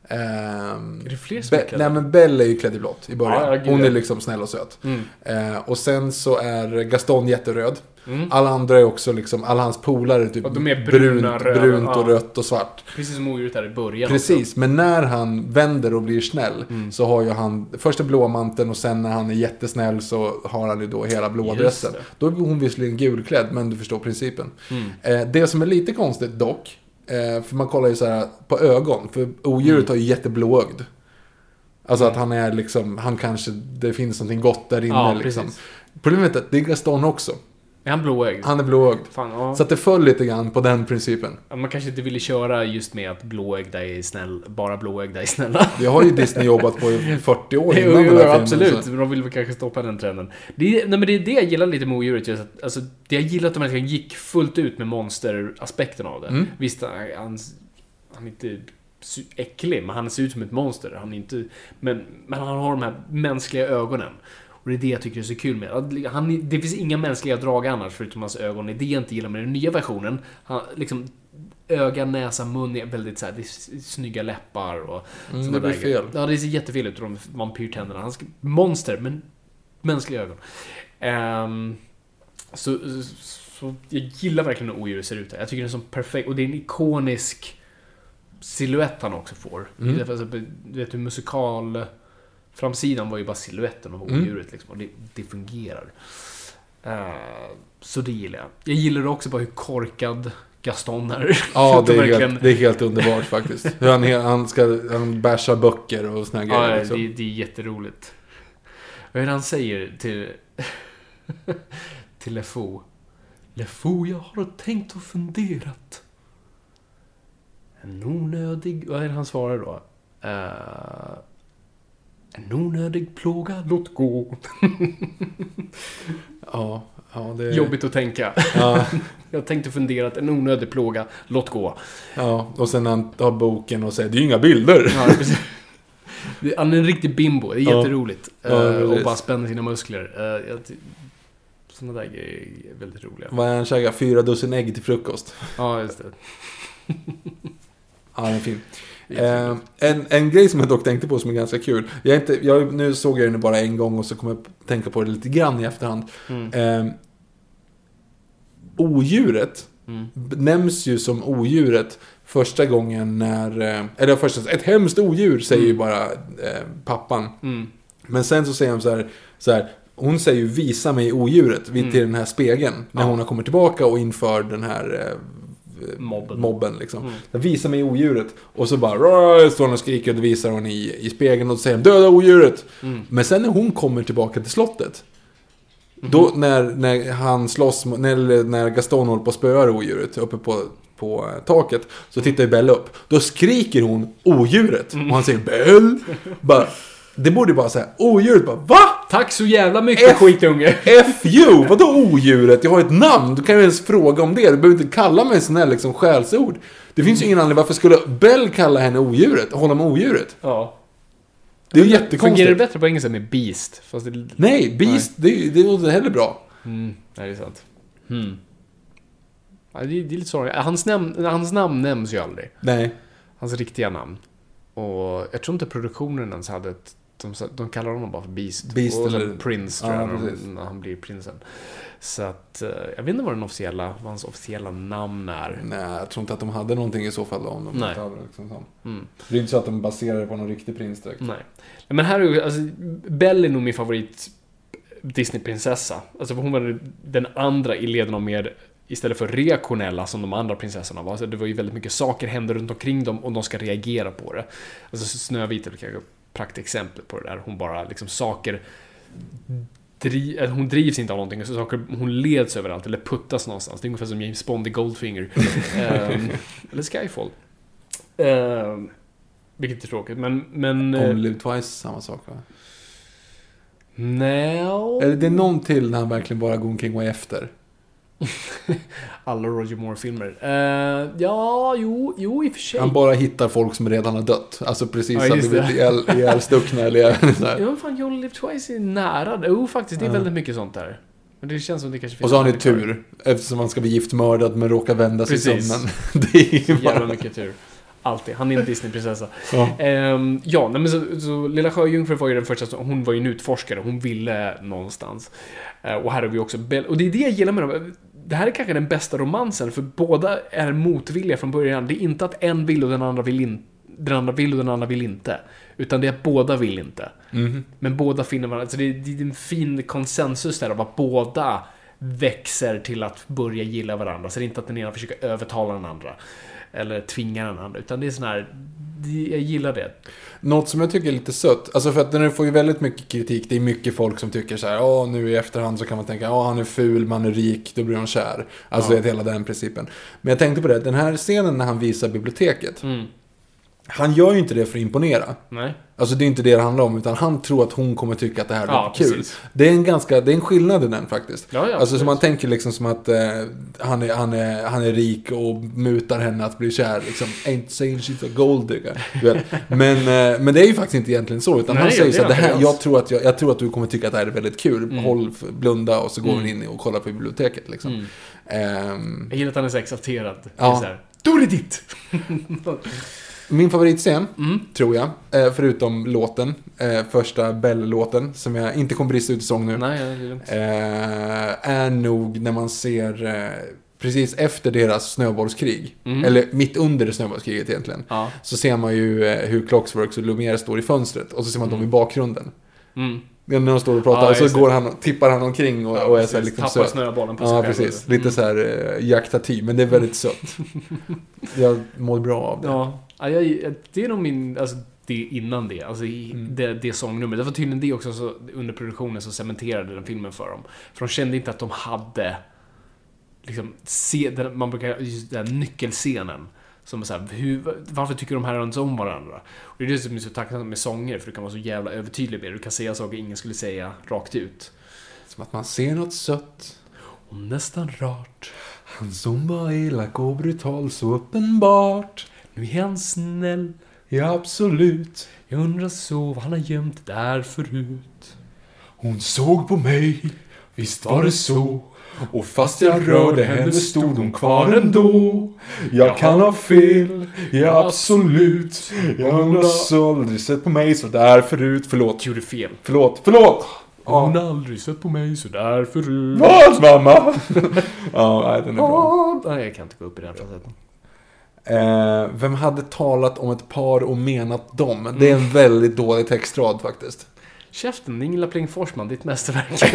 Ehm, Är det fler som är klädda? Nej men Belle är ju klädd i blått i början. Ja, Hon är liksom snäll och söt. Mm. Eh, och sen så är Gaston jätteröd. Mm. Alla andra är också liksom, alla hans polare är typ Och de är bruna, brunt, röda, brunt och ja. rött och svart. Precis som odjuret där i början. Precis, men när han vänder och blir snäll Mm. så har ju han först den blåa manteln och sen när han är jättesnäll så har han ju då hela blåa Just dressen. det. Då är hon visserligen gulklädd, men du förstår principen. Mm. Eh, det som är lite konstigt dock, eh, för man kollar ju så här på ögon, för odjuret har ju jätteblåögd. Alltså att han är liksom, han kanske, det finns någonting gott där inne Ja, liksom. precis. Problemet är att det är Gaston också. Är han blåögd? Han är blåögd. Fan, ja. Så att det föll lite grann på den principen. Ja, Man kanske inte ville köra just med att blåögda är snäll, bara blåögda är snälla. Det har ju Disney jobbat på i 40 år Jo, innan jo, den här filmen. absolut. Men de vill väl kanske stoppa den trenden. Det nej, men det är det jag gillar lite med odjuret. Just att, alltså, det jag gillar att de verkligen gick fullt ut med monsteraspekten av det. Mm. Visst, han, han är inte äcklig, men han ser ut som ett monster. Han är inte, men, men han har de här mänskliga ögonen. Och det är det jag tycker är så kul med han. Det finns inga mänskliga drag annars förutom hans ögon. Det är det jag inte gillar med den nya versionen. Han, liksom, öga, näsa, mun är väldigt så här, det är snygga läppar och Mm, det blir där fel. Ja, det ser jättefel ut, de vampyrtänderna. Han ska, monster, men mänskliga ögon. Ehm, så, så jag gillar verkligen hur odjuret ser ut. här. Jag tycker det är så perfekt, och det är en ikonisk silhuett han också får. Mm. Du vet hur musikal... Framsidan var ju bara siluetten av Mm. odjuret liksom, och det, det fungerar. Eh, så det gillar jag. Jag gillar också bara hur korkad Gaston är. Ja, det de är, verkligen- helt, det är helt underbart faktiskt. Hur han, han, ska, han bashar böcker och såna Ja, grejer. Liksom. det, det är jätteroligt. Vad är det han säger till... till LeFou? LeFou, jag har tänkt och funderat. En onödig... Vad är det han svarar då? Eh, en onödig plåga, låt gå. Ja, ja, det. Jobbigt att tänka. Ja, Jag tänkte funderat, en onödig plåga, låt gå. ja, och sen han tar boken och säger det är ju inga bilder. Ja, Han är en riktig bimbo, det är Ja. jätteroligt. Ja, Eh, och bara spänner sina muskler. Ty- såna där grejer är väldigt roliga. Vad är han käkar? Fyra dussin ägg till frukost. Ja, just det. Ja, den är fin. Eh, en, en grej som jag dock tänkte på som är ganska kul. Jag inte, jag, nu såg jag den bara en gång och så kommer jag tänka på det lite grann i efterhand. Mm. Eh, odjuret Mm. nämns ju som odjuret första gången när... eh, Eller första, ett hemskt odjur säger ju bara eh, pappan. Mm. Men sen så säger han så här, så här hon säger ju visa mig odjuret vid till den här spegeln. När Ja. hon har kommit tillbaka och inför den här eh, Mobben. mobben liksom. Mm. Så Visa mig odjuret. Och så bara står hon och skriker och då visar hon i, i spegeln och så säger döda odjuret. Mm. Men sen när hon kommer tillbaka till slottet. Mhm. Då när, när han slåss, när, när Gaston håller på att spöa odjuret uppe på, på eh, taket. Så tittar ju Belle upp. Då skriker hon odjuret. Mm. Och han säger Belle. Bara, det borde ju bara säga odjuret. Bara, Va? Tack så jävla mycket F- skitunge! F you! Vadå odjuret? Jag har ett namn. Du kan ju ens fråga om det. Du behöver inte kalla mig sån här liksom skällsord. Det finns ju ingen anledning. Varför skulle Bell kalla henne odjuret? Hålla med odjuret? Ja. Det är ju Fungerar det jättekonstigt. bättre på engelska med Beast? Fast det... Nej, Beast, det, det låter heller bra. Mm, nej, det är sant. Hmm. Ja, det, är, det är lite sorgligt. Hans namn, hans namn nämns ju aldrig. Nej. Hans riktiga namn. Och jag tror inte produktionen ens hade ett... De, de kallar honom bara för Beast. Beast och eller- Prince tror Ja, jag, de- när han blir prinsen. Så att... eh, Jag vet inte vad den officiella, vad hans officiella namn är. Nej, jag tror inte att de hade någonting i så fall om de Nej. hade liksom sånt. Mm. Det är inte så att de baserar det på någon riktig prins direkt. Nej. Men här är alltså, Belle är nog min favorit Disney-prinsessa. Alltså hon var den andra i leden av mer, istället för reaktionella som de andra prinsessorna var. Så det var ju väldigt mycket saker händer runt omkring dem och de ska reagera på det. Alltså Snövit är kanske praktexempel på det där. Hon bara, liksom saker Dri, att hon drivs inte av någonting, så saker, hon leds överallt eller puttas någonstans. Det är ungefär som James Bond i Goldfinger. Ehm, eller Skyfall. Ehm, vilket är tråkigt, men... men eh, Only Twice, samma sak va? nej, Eller det är någon till när han verkligen bara går omkring och är efter. Alla Roger Moore-filmer. Eh, ja, jo, jo i och för sig. Han bara hittar folk som redan har dött. Alltså precis Ja, det. ihjäl- ihjälstuckna eller så här. Ja, fan, You Only Live Twice är nära. Jo, faktiskt. Det är väldigt mycket sånt där. Men det känns som det kanske finns... Och så har ni kvar. tur. Eftersom han ska bli giftmördad men råkar vända sig i sömnen. Det är ju Så jävla bara... mycket tur. Alltid. Han är en Disneyprinsessa. Ja. Ehm, ja, nej, men så, så Lilla Sjöjungfrun var ju den första, som- hon var ju en utforskare, hon ville någonstans. Eh, och här har vi också Bell, och det är det jag gillar med dem. Det här är kanske den bästa romansen, för båda är motvilliga från början. Det är inte att en vill och den andra vill inte. Den andra vill och den andra vill inte. Utan det är att båda vill inte. Mhm. Men båda finner varandra. Så det är, det är en fin konsensus där av att båda växer till att börja gilla varandra. Så det är inte att den ena försöker övertala den andra. Eller tvinga den andra. Utan det är sån här... Jag gillar det. Något som jag tycker är lite sött, alltså för att den får ju väldigt mycket kritik. Det är mycket folk som tycker så här, ja nu i efterhand så kan man tänka, ja han är ful, man är rik, då blir han kär. Alltså Ja. hela den principen. Men jag tänkte på det, den här scenen när han visar biblioteket. Mm. Han gör ju inte det för att imponera. Nej. Alltså det är inte det det handlar om, utan han tror att hon kommer tycka att det här blir Ja, kul. precis. Det är en ganska, det är en skillnad i den faktiskt. Ja, ja, alltså så man tänker liksom som att eh, han, är, han, är, han är rik och mutar henne att bli kär. Liksom, ain't saying she's a gold digger. Men, eh, men det är ju faktiskt inte egentligen så. Utan Nej, han säger så här, är det här, jag tror, att jag, jag tror att du kommer tycka att det här är väldigt kul. Mm. Håll, blunda och så går Mm. vi in och kollar på biblioteket. Liksom. Mm. Ehm, Jag gillar att han är så exalterad. Ja. Det är så här, Då är det ditt! Min favoritscen, Mm. tror jag, eh, förutom låten, eh, första Bell-låten, som jag inte kommer brista ut i sång nu. Nej, är eh, är nog när man ser precis efter deras snöbollskrig, Mm. eller mitt under snöbollskriget egentligen, Ja. så ser man ju hur Clocksworks och Lumière står i fönstret och så ser man dem i bakgrunden. Mm. När de står och pratar Ja, och så går han, tippar han omkring och, och är så här liksom Tappar söt. snöbollen på sig Ja, precis. Mm. Lite så här eh, Jack Tati, men det är väldigt sött. jag mår bra av det. Ja, ja jag, det är nog min, alltså det innan det, alltså i, Mm. det, det sångnumret. Det var tydligen det också så, under produktionen som cementerade den filmen för dem. För de kände inte att de hade, liksom, se, den, man brukar, just den här nyckelscenen. Som är så här, hur, varför tycker de här inte om varandra? Och det är det som är så tacksamt med sånger, för du kan vara så jävla övertydlig med det. Du kan säga saker ingen skulle säga rakt ut. Som att man ser något sött. Och nästan rart. Han som var elak och brutal så uppenbart. Nu är han snäll. Ja, absolut. Jag undrar så vad han har gömt där förut. Hon såg på mig, visst var det så. Och fast jag rörde henne stod hon kvar ändå. Jag kan ha fel, ja absolut. Jag undrar så aldrig sett på mig så där förut. Förlåt, Gjorde fel. förlåt, förlåt! Hon har aldrig sett på mig sådär förut. Vad mamma? ja, nej, den är bra. Nej, jag kan inte gå upp i den facetten. Eh, vem hade talat om ett par och menat dem? Det är en väldigt dålig textrad faktiskt. Käften, Ingela Pling Forsman, ditt mästerverk.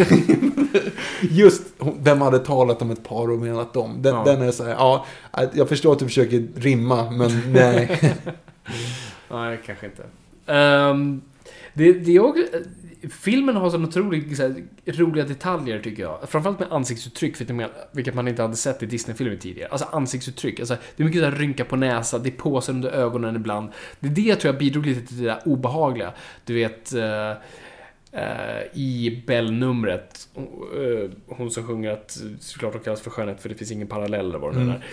Just vem hade talat om ett par och menat dem. Den, Ja. den är så här, ja, jag förstår att du försöker rimma, men nej. Nej, kanske inte. Ehm, det, det är också, filmen har sådana otroligt så här, roliga detaljer tycker jag. Framförallt med ansiktsuttryck, vilket man- inte hade sett i Disney-filmer tidigare. Alltså ansiktsuttryck. Alltså, det är mycket så här, rynka på näsa, det är påsar under ögonen ibland. Det är det jag tror jag bidrog lite till det där obehagliga. Du vet, eh, eh, i Bell-numret, eh, hon som sjunger att såklart hon kallas för skönhet för det finns ingen parallell eller vad det Mm. är.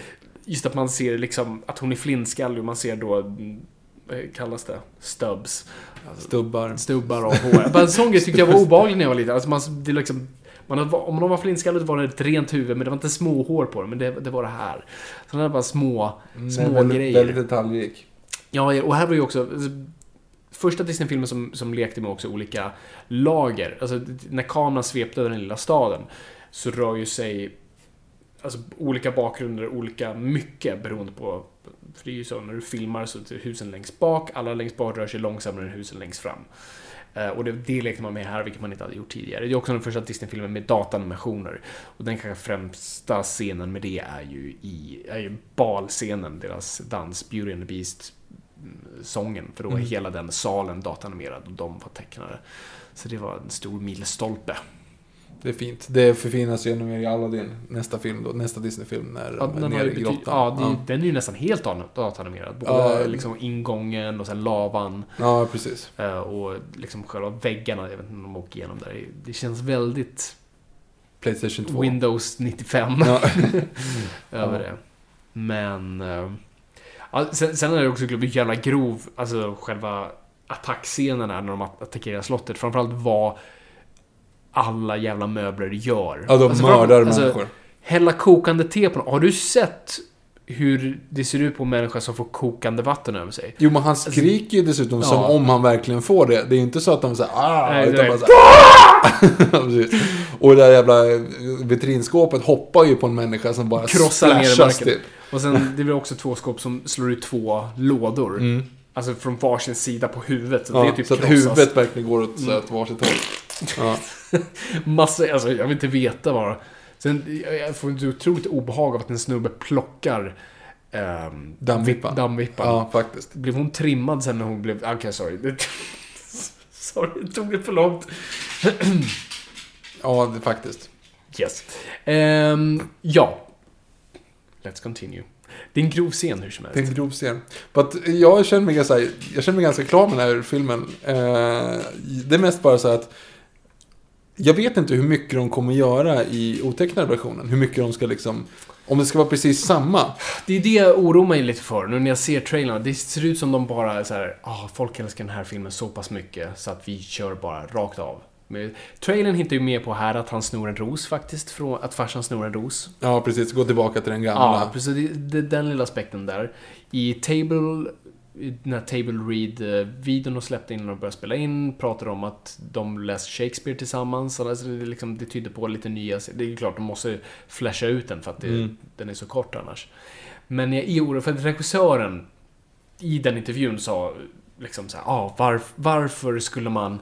Just att man ser liksom att hon är flintskallig och man ser då kallas det? Stubbs. Stubbar. Stubbar av hår. En sån grej tyckte jag var obehaglig när jag var liten. Alltså man, det liksom, man hade, om de var flintskalliga var det ett rent huvud, men det var inte små hår på dem, men det, det var det här. Så det var bara små, små Mm, väldigt, grejer. väldigt detaljrik. Ja, och här var ju också... alltså, Första Disney-filmen som, som lekte med också olika lager. Alltså, när kameran svepte över den lilla staden så rör ju sig alltså, olika bakgrunder olika mycket beroende på... För det är ju så, när du filmar så är husen längst bak, alla längst bak rör sig långsammare än husen längst fram. Eh, Och det, det lekte man med här, vilket man inte hade gjort tidigare. Det är också den första Disney-filmen med datanimationer. Och den kanske främsta scenen med det är ju i är ju balscenen, deras dans, Beauty and the Beast sången. För då var hela den salen datanimerad och de var tecknade. Så det var en stor milstolpe. Det är fint. Det förfinas ju ännu mer i Aladdin, nästa film då, nästa Disney-film när Ja, de är den, nere i grottan. ja, det, ja. den är ju nästan helt dat- datanimerad. Både Ja. liksom ingången och sen lavan. ja, precis. eh, Och liksom själva väggarna, jag vet inte om de åker igenom där. Det känns väldigt Playstation 2. Windows 95 Ja. över det. Men... eh, Ja, sen, sen är det också blivit jävla grov, alltså själva attackscenerna när de att- attackerar slottet. Framförallt vad alla jävla möbler gör. ja, de Alltså, mördar framför- människor. Hälla kokande te på någon. Har du sett hur det ser ut på en människa som får kokande vatten över sig? Jo, men han skriker ju dessutom som Ja. om han verkligen får det. Det är ju inte så att de säger ah, Nej, utan bara såhär precis. Och det där jävla vitrinskåpet hoppar ju på en människa som bara Krossar ner i marken. typ. Och sen, det blir också två skåp som slår ut två lådor. Alltså från varsin sida på huvudet. Så Mm. Ja, det typ så att krossas. huvudet verkligen går åt, här, åt varsitt håll. Ja. Massa, alltså jag vill inte veta vad. Sen, jag- får ett otroligt obehag av att en snubbe plockar ehm, Dammvippan. dammvippan. ja, faktiskt. Blev hon trimmad sen när hon blev... Okej, sorry. Det, sorry, det tog det för långt. Ja, det, faktiskt. Yes. Ehm, ja. Let's continue. Det är en grov scen hur som helst. Det är en grov scen. But jag känner mig ganska, jag känner mig ganska klar med den här filmen. Eh, det är mest bara så att jag vet inte hur mycket de kommer göra i otecknade versionen. Hur mycket de ska liksom... Om det ska vara precis samma. Det är det jag oroar mig lite för nu när jag ser trailern. Det ser ut som de bara så här, ah, folk älskar den här filmen så pass mycket så att vi kör bara rakt av. Men trailern hittar ju med på här att han snor en ros faktiskt, från att farsan snor en ros. Ja, precis. Gå tillbaka till den gamla. Ja, precis. Det, det, den lilla aspekten där. I Table, den här Table Read-videon de släppte innan de började spela in, pratade om att de läser Shakespeare tillsammans. Alltså det, liksom, det tyder på lite nya... Det är klart, de måste flasha ut den för att det, Mm. den är så kort annars. Men jag är orolig för att regissören i den intervjun sa liksom så här, ah, varf, varför skulle man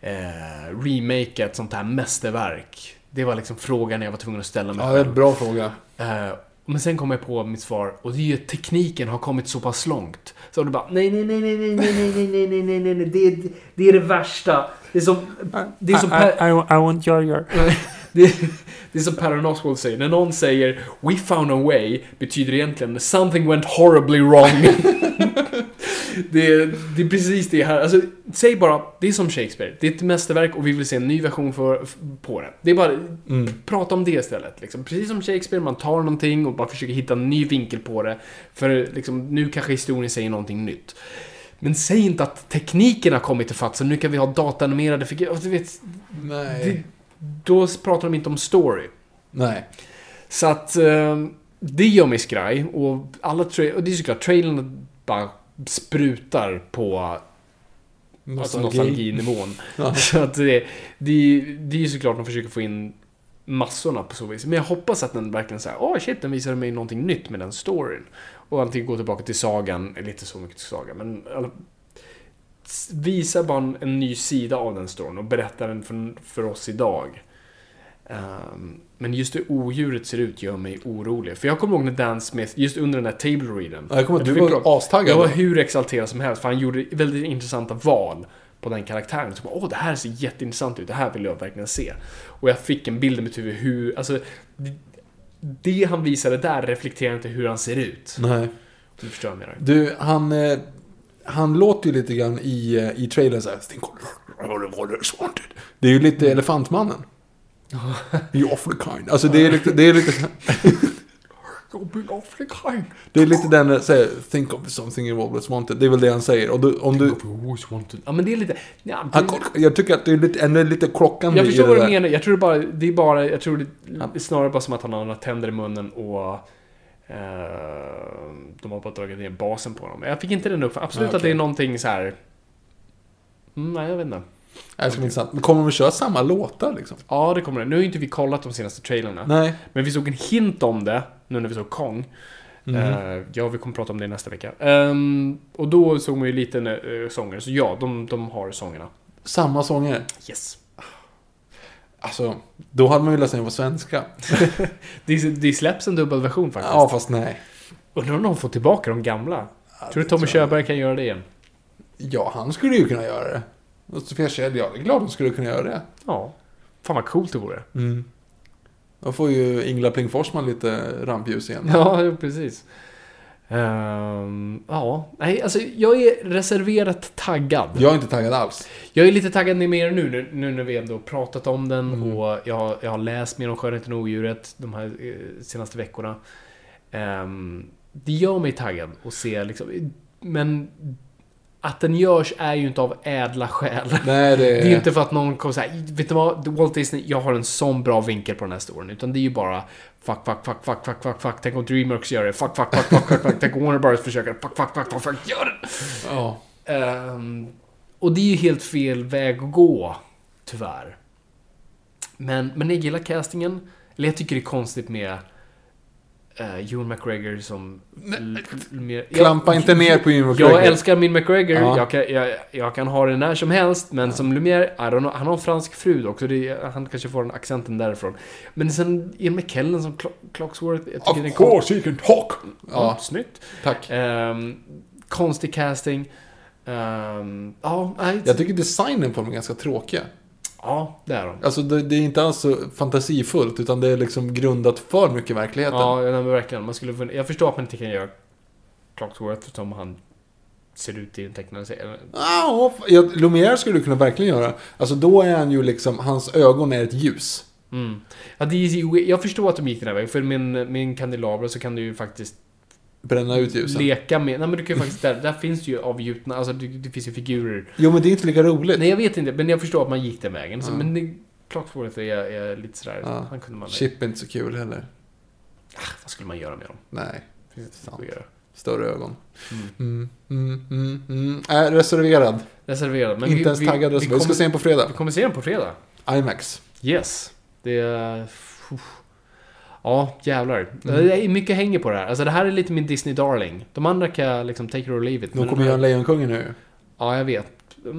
eh, remake ett sånt här mästerverk? Det var liksom frågan jag var tvungen att ställa mig Ja, det är en bra fråga. Eh, men sen kom jag på mitt svar och det är ju att tekniken har kommit så pass långt. Så du bara nej, nej, nej, nej, nej, nej, nej, nej, nej, nej, nej, nej, nej, det, är- det är det värsta. Det är som... Det är som per, I, I want your, your. det, det är som Per Oswald säger. När någon säger We found a way betyder egentligen Something went horribly wrong. Det, är, det är precis det här. Alltså, säg bara, det är som Shakespeare. Det är ett mästerverk och vi vill se en ny version för, på det. Det är bara, prata om det istället. Liksom. Precis som Shakespeare, man tar någonting och bara försöker hitta en ny vinkel på det. För liksom, nu kanske historien säger någonting nytt. Men säg inte att tekniken har kommit ifatt så nu kan vi ha datanimerade figurer. Alltså, Du vet, Nej. det, då pratar de inte om story. Nej. Så att eh, det gör mig skraj och alla tra- och det är såklart trailern bara sprutar på alltså, nostalginivån. Ja. Så att det, det, det är ju såklart de försöker få in massorna på så vis. Men jag hoppas att den verkligen säger åh shit, den visade mig någonting nytt med den storyn. Och antingen gå tillbaka till sagan, inte så mycket till sagan, men alla, visa bara en, en ny sida av den storyn och berätta den för, för oss idag. Ehm, men just hur odjuret ser ut gör mig orolig. För jag kommer ihåg när Dan Smith, just under den här table readen. Ja, jag kommer du var astaggad Jag var hur exalterad som helst, för han gjorde väldigt intressanta val på den karaktären. Så bara, åh, det här ser jätteintressant ut, det här vill jag verkligen se. Och jag fick en bild i mitt huvud hur, alltså, det, det han visade där reflekterar inte hur han ser ut. Nej. Du förstår vad jag menar. Du, han, eh, han låter ju lite grann i, eh, i trailern såhär. "Think of the is wanted. Det är ju lite Elefantmannen. You awfully kind. Alltså det är lite, det är lite, det är lite den, säger, think of something you always wanted. Det är väl det han säger. Och du, om du, Ja, men det är lite... Ja, han, jag tycker att det är lite, ändå lite krockande jag förstår vad du menar. Jag tror det bara, det är bara, jag tror det snarare bara som att han har några tänder i munnen och eh, de har bara dragit ner basen på honom. Jag fick inte den uppfattningen. Absolut Ja, att det är någonting så här. Mm, nej, jag vet inte. Det ska bli intressant. Men kommer de att köra samma låtar liksom? Ja, det kommer det. Nu har inte vi kollat de senaste trailerna. Nej. Men vi såg en hint om det nu när vi såg Kong. Eh, ja, vi kommer prata om det nästa vecka. Ehm, och då såg man ju lite uh, sånger. Så ja, de, de har sångerna. Samma sånger. Yes. Alltså, då hade man ju läst den på svenska. Det, det släpps en dubbelversion faktiskt. Ja, fast nej. Undrar om de får tillbaka de gamla. Tror du Tommy. Körberg kan göra det igen? Ja, han skulle ju kunna göra det. Och Sofia Kjell, ja, det är klart hon skulle kunna göra det. Ja. Fan vad coolt det vore. Då får ju Ingela Pling Forsman lite rampljus igen. Ja, precis. Ehm, ja, nej, alltså jag är reserverat taggad. Jag är inte taggad alls. Jag är lite taggad mer nu, nu, nu när vi ändå pratat om den och jag, jag har läst mer om Skönheten och Odjuret de här eh, senaste veckorna. Ehm, det gör mig taggad att se liksom, men att den görs är ju inte av ädla skäl. Nej, det Det är inte för att någon kommer säga, vet du vad, Walt Disney, jag har en sån bra vinkel på den här storyn. Utan det är ju bara, fuck, fuck, fuck, fuck, fuck, fuck, fuck, tänk om Dreamworks gör det, fuck, fuck, fuck, fuck, fuck, fuck, tänk om Warner Bros försöker, fuck, fuck, fuck, fuck, fuck, gör det! Ja. Ehm, och det är ju helt fel väg att gå, tyvärr. Men, men jag gillar castingen. Eller jag tycker det är konstigt med uh, Ewan McGregor som... mer- Klampa inte mer på Ewan McGregor. Jag älskar min McGregor, Ja. jag, kan, jag, jag kan ha det när som helst, men som Lumière, I don't know, han har en fransk fru också, det, han kanske får den accenten därifrån. Men sen Ian McKellen som Clo- Clocksworth, jag tycker Of course he can talk! Ja, Ja, snyggt. tack. Ehm, konstig casting. Ehm, ja, nej, Jag tycker designen på dem är ganska tråkiga. Ja, det är de. Alltså det, det är inte alls så fantasifullt, utan det är liksom grundat för mycket i verkligheten. Ja, nej, men verkligen. Man skulle, jag förstår att man inte kan göra Clocksworth som han ser ut i den tecknade serien. Ja, Lumière skulle du kunna verkligen göra. Alltså då är han ju liksom, hans ögon är ett ljus. Mm. Ja, det är, jag förstår att de gick den här vägen, för med en, med en kandelabra så kan du ju faktiskt Bränna ut ljusen. leka med... Nej men du kan ju faktiskt... Där, där finns ju avgjutna... Alltså det, det finns ju figurer. Jo, men det är inte lika roligt. Nej jag vet inte, men jag förstår att man gick den vägen. Så, Ja. Men det, Clocksworth är, är lite sådär... Ja. Han kunde man... Chip är inte så kul heller. Vad skulle man göra med dem? Nej, Finns större ögon. Mm, mm, mm, mm. Äh, reserverad. Reserverad. Men inte ens taggad. Vi, vi ska kommer, se den på fredag. vi kommer se den på fredag. IMAX. Yes. Det är... Ja, jävlar. Mm. Det är mycket hänger på det här. Alltså det här är lite min Disney Darling. De andra kan jag liksom take it or leave it. De kommer göra här- Lejonkungen nu. Ja, jag vet.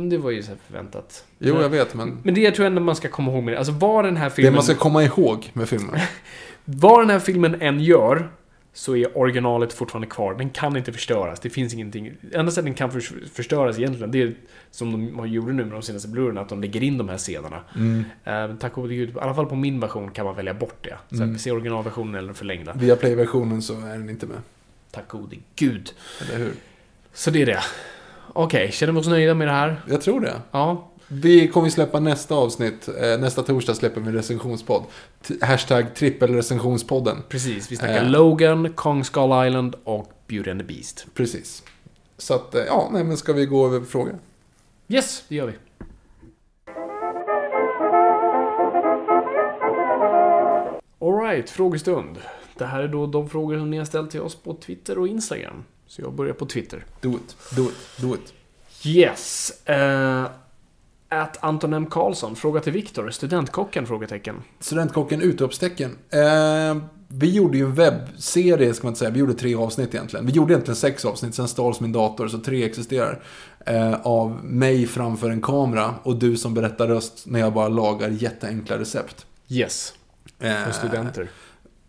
Det var ju så förväntat. Jo, jag vet, men... Men det jag tror ändå man ska komma ihåg med det. Alltså vad den här Det filmen... man ska komma ihåg med filmen. Vad den här filmen än gör så är originalet fortfarande kvar. Den kan inte förstöras. Det finns ingenting. Enda sättet den kan förs- förstöras egentligen, det är som de gjort nu med de senaste blurrarna, att de lägger in de här scenerna. Mm. Eh, tack och gud, i alla fall på min version kan man välja bort det. Så Mm. att se originalversionen eller den förlängda. Via Play-versionen så är den inte med. Tack gode gud. Eller hur? Så det är det. Okej, känner vi oss nöjda med det här? Jag tror det. Ja. Vi kommer släppa nästa avsnitt. Eh, nästa torsdag släpper vi en recensionspodd. Hashtag trippelrecensionspodden. Precis, vi snackar Eh. Logan, Kong Skull Island och Beauty and the Beast. Precis. Så att, eh, ja, nej men ska vi gå över på frågor? Yes, det gör vi. Alright, frågestund. Det här är då de frågor som ni har ställt till oss på Twitter och Instagram. Så jag börjar på Twitter. Do it, do it, do it. Yes. Uh, att Anton M. Karlsson, fråga till Viktor, studentkocken? Frågetecken. Studentkocken utropstecken. Eh, vi gjorde ju en webbserie, ska man inte säga. Vi gjorde tre avsnitt egentligen. Vi gjorde egentligen sex avsnitt, sen stals min dator, så tre existerar. Eh, av mig framför en kamera och du som berättar röst när jag bara lagar jätteenkla recept. Yes. Eh, För studenter.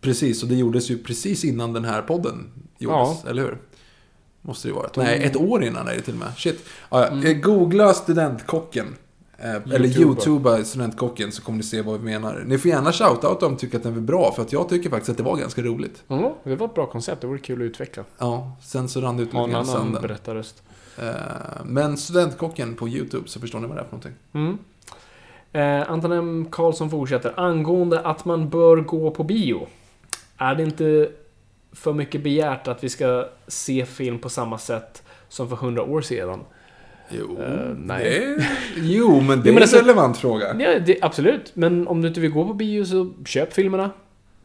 Precis, och det gjordes ju precis innan den här podden gjordes, eller hur? Måste det ju vara. Nej, ett år innan är det till och med. Shit. Ja, ja. Eh, Googla studentkocken. Eh, eller YouTuba. Studentkocken så kommer ni se vad vi menar. Ni får gärna shoutout om ni tycker att den är bra, för att jag tycker faktiskt att det var ganska roligt. Ja, det var ett bra koncept. Det vore kul att utveckla. Ja, sen så rann det ut lite grann sanden. berättarröst. Eh, Men studentkocken på YouTube så förstår ni vad det är för någonting. Mm. Eh, Anton M. Karlsson fortsätter. Angående att man bör gå på bio. Är det inte för mycket begärt att vi ska se film på samma sätt som för hundra år sedan? Jo, Eh, nej. Det, jo men det Jo, men är alltså- en relevant fråga. Ja, det, absolut. Men om du inte vill gå på bio så köp filmerna.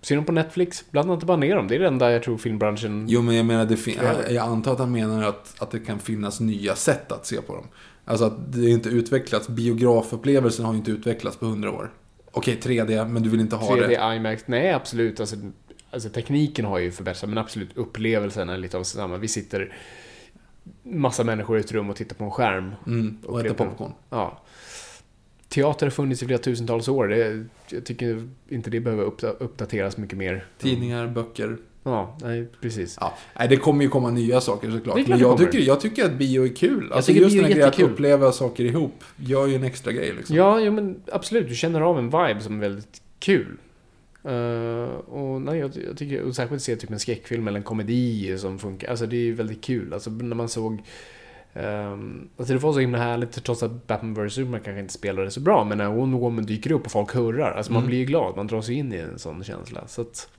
Se dem på Netflix. Blanda inte bara ner dem. Det är det enda jag tror filmbranschen... Jo, men jag menar, det fin- jag, jag antar att han menar att, att det kan finnas nya sätt att se på dem. Alltså att det inte utvecklats. Biografupplevelsen har ju inte utvecklats på hundra år. Okej, 3D, men du vill inte ha 3D, det. IMAX. Nej, absolut. Alltså, alltså tekniken har ju förbättrats, men absolut upplevelsen är lite av samma. Vi sitter massa människor i ett rum och tittar på en skärm. Mm, och äta Upplever- popcorn. Ja. Teater har funnits i flera tusentals år. Det, jag tycker inte det behöver uppda- uppdateras mycket mer. Tidningar, böcker, Ja, nej, precis. Ja, nej, det kommer ju komma nya saker såklart. Men jag tycker, jag tycker att bio är kul. Alltså tycker just den grejen att uppleva saker ihop gör ju en extra grej liksom. Ja, jo, men absolut. Du känner av en vibe som är väldigt kul. Eh, och nej, jag, jag tycker, och särskilt se typ en skräckfilm eller en komedi som funkar. Alltså det är ju väldigt kul. Alltså när man såg... Um, alltså det var så himla härligt trots att Batman vs Superman kanske inte spelade så bra. Men när Wonder Woman dyker upp och folk hurrar. Alltså man Mm. blir ju glad. Man dras in i en sån känsla. Så att,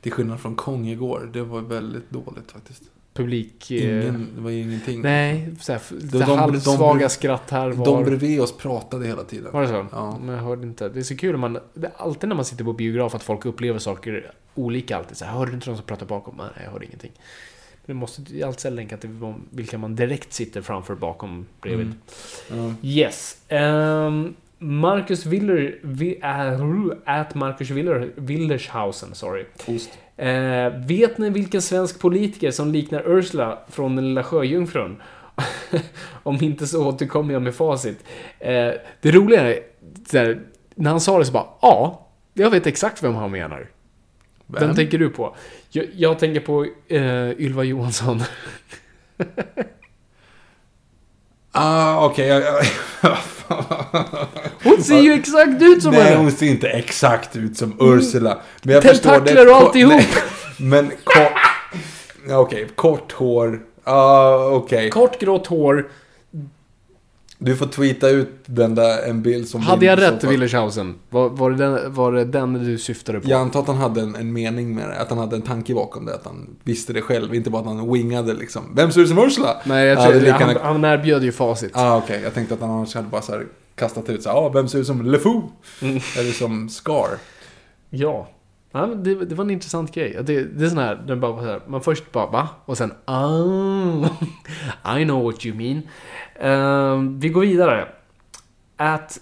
Till skillnad från Kong igår, det var väldigt dåligt faktiskt. Publik... eh, Ingen, det var ju ingenting. Nej, såhär, de- de, halvsvaga de- skratt här var... De bredvid oss pratade hela tiden. Var det så? Ja. Men jag hörde inte. Det är så kul om man... Det är alltid när man sitter på biograf att folk upplever saker olika alltid. Så här, hörde du inte de som pratar bakom? Nej, jag hörde ingenting. Men det måste ju alltid länka till vilka man direkt sitter framför, bakom, bredvid. Mm. Ja. Yes. Um, Marcus Willer... Vi, äh, at Marcus Willer, Willershausen, sorry. Ost. Eh, vet ni vilken svensk politiker som liknar Ursula från Den lilla sjöjungfrun? Om inte så återkommer jag med facit. Eh, det roliga är, här, när han sa det så bara, ja, jag vet exakt vem han menar. Vem, Vem? tänker du på? Jag, jag tänker på eh, Ylva Johansson. Ah, okej. jag- Hon ser ju exakt ut som Nej, henne! hon ser inte exakt ut som Ursula. Men jag förstår det. Tentakler och alltihop. nej, Men kort... Ja, Okej, kort hår. Ja, okej. Kort grått hår. Du får tweeta ut den där, en bild som... Hade jag rätt, fall. Willershausen? Var, var, det den, var det den du syftade på? Jag antar att han hade en, en mening med det. Att han hade en tanke bakom det. Att han visste det själv. Inte bara att han wingade liksom. Vem ser ut som Ursula? Nej, jag Ja, tror, lika han, han erbjöd ju facit. Ah, okej. Jag tänkte att han annars hade bara så här kastat ut så här, ah, vem ser ut som LeFou? Mm. Eller som Scar. Ja ja men det, det var en intressant grej. Det, det är sån här, den bara så här, man först bara va? Och sen ah, I know what you mean. Uh, vi går vidare. At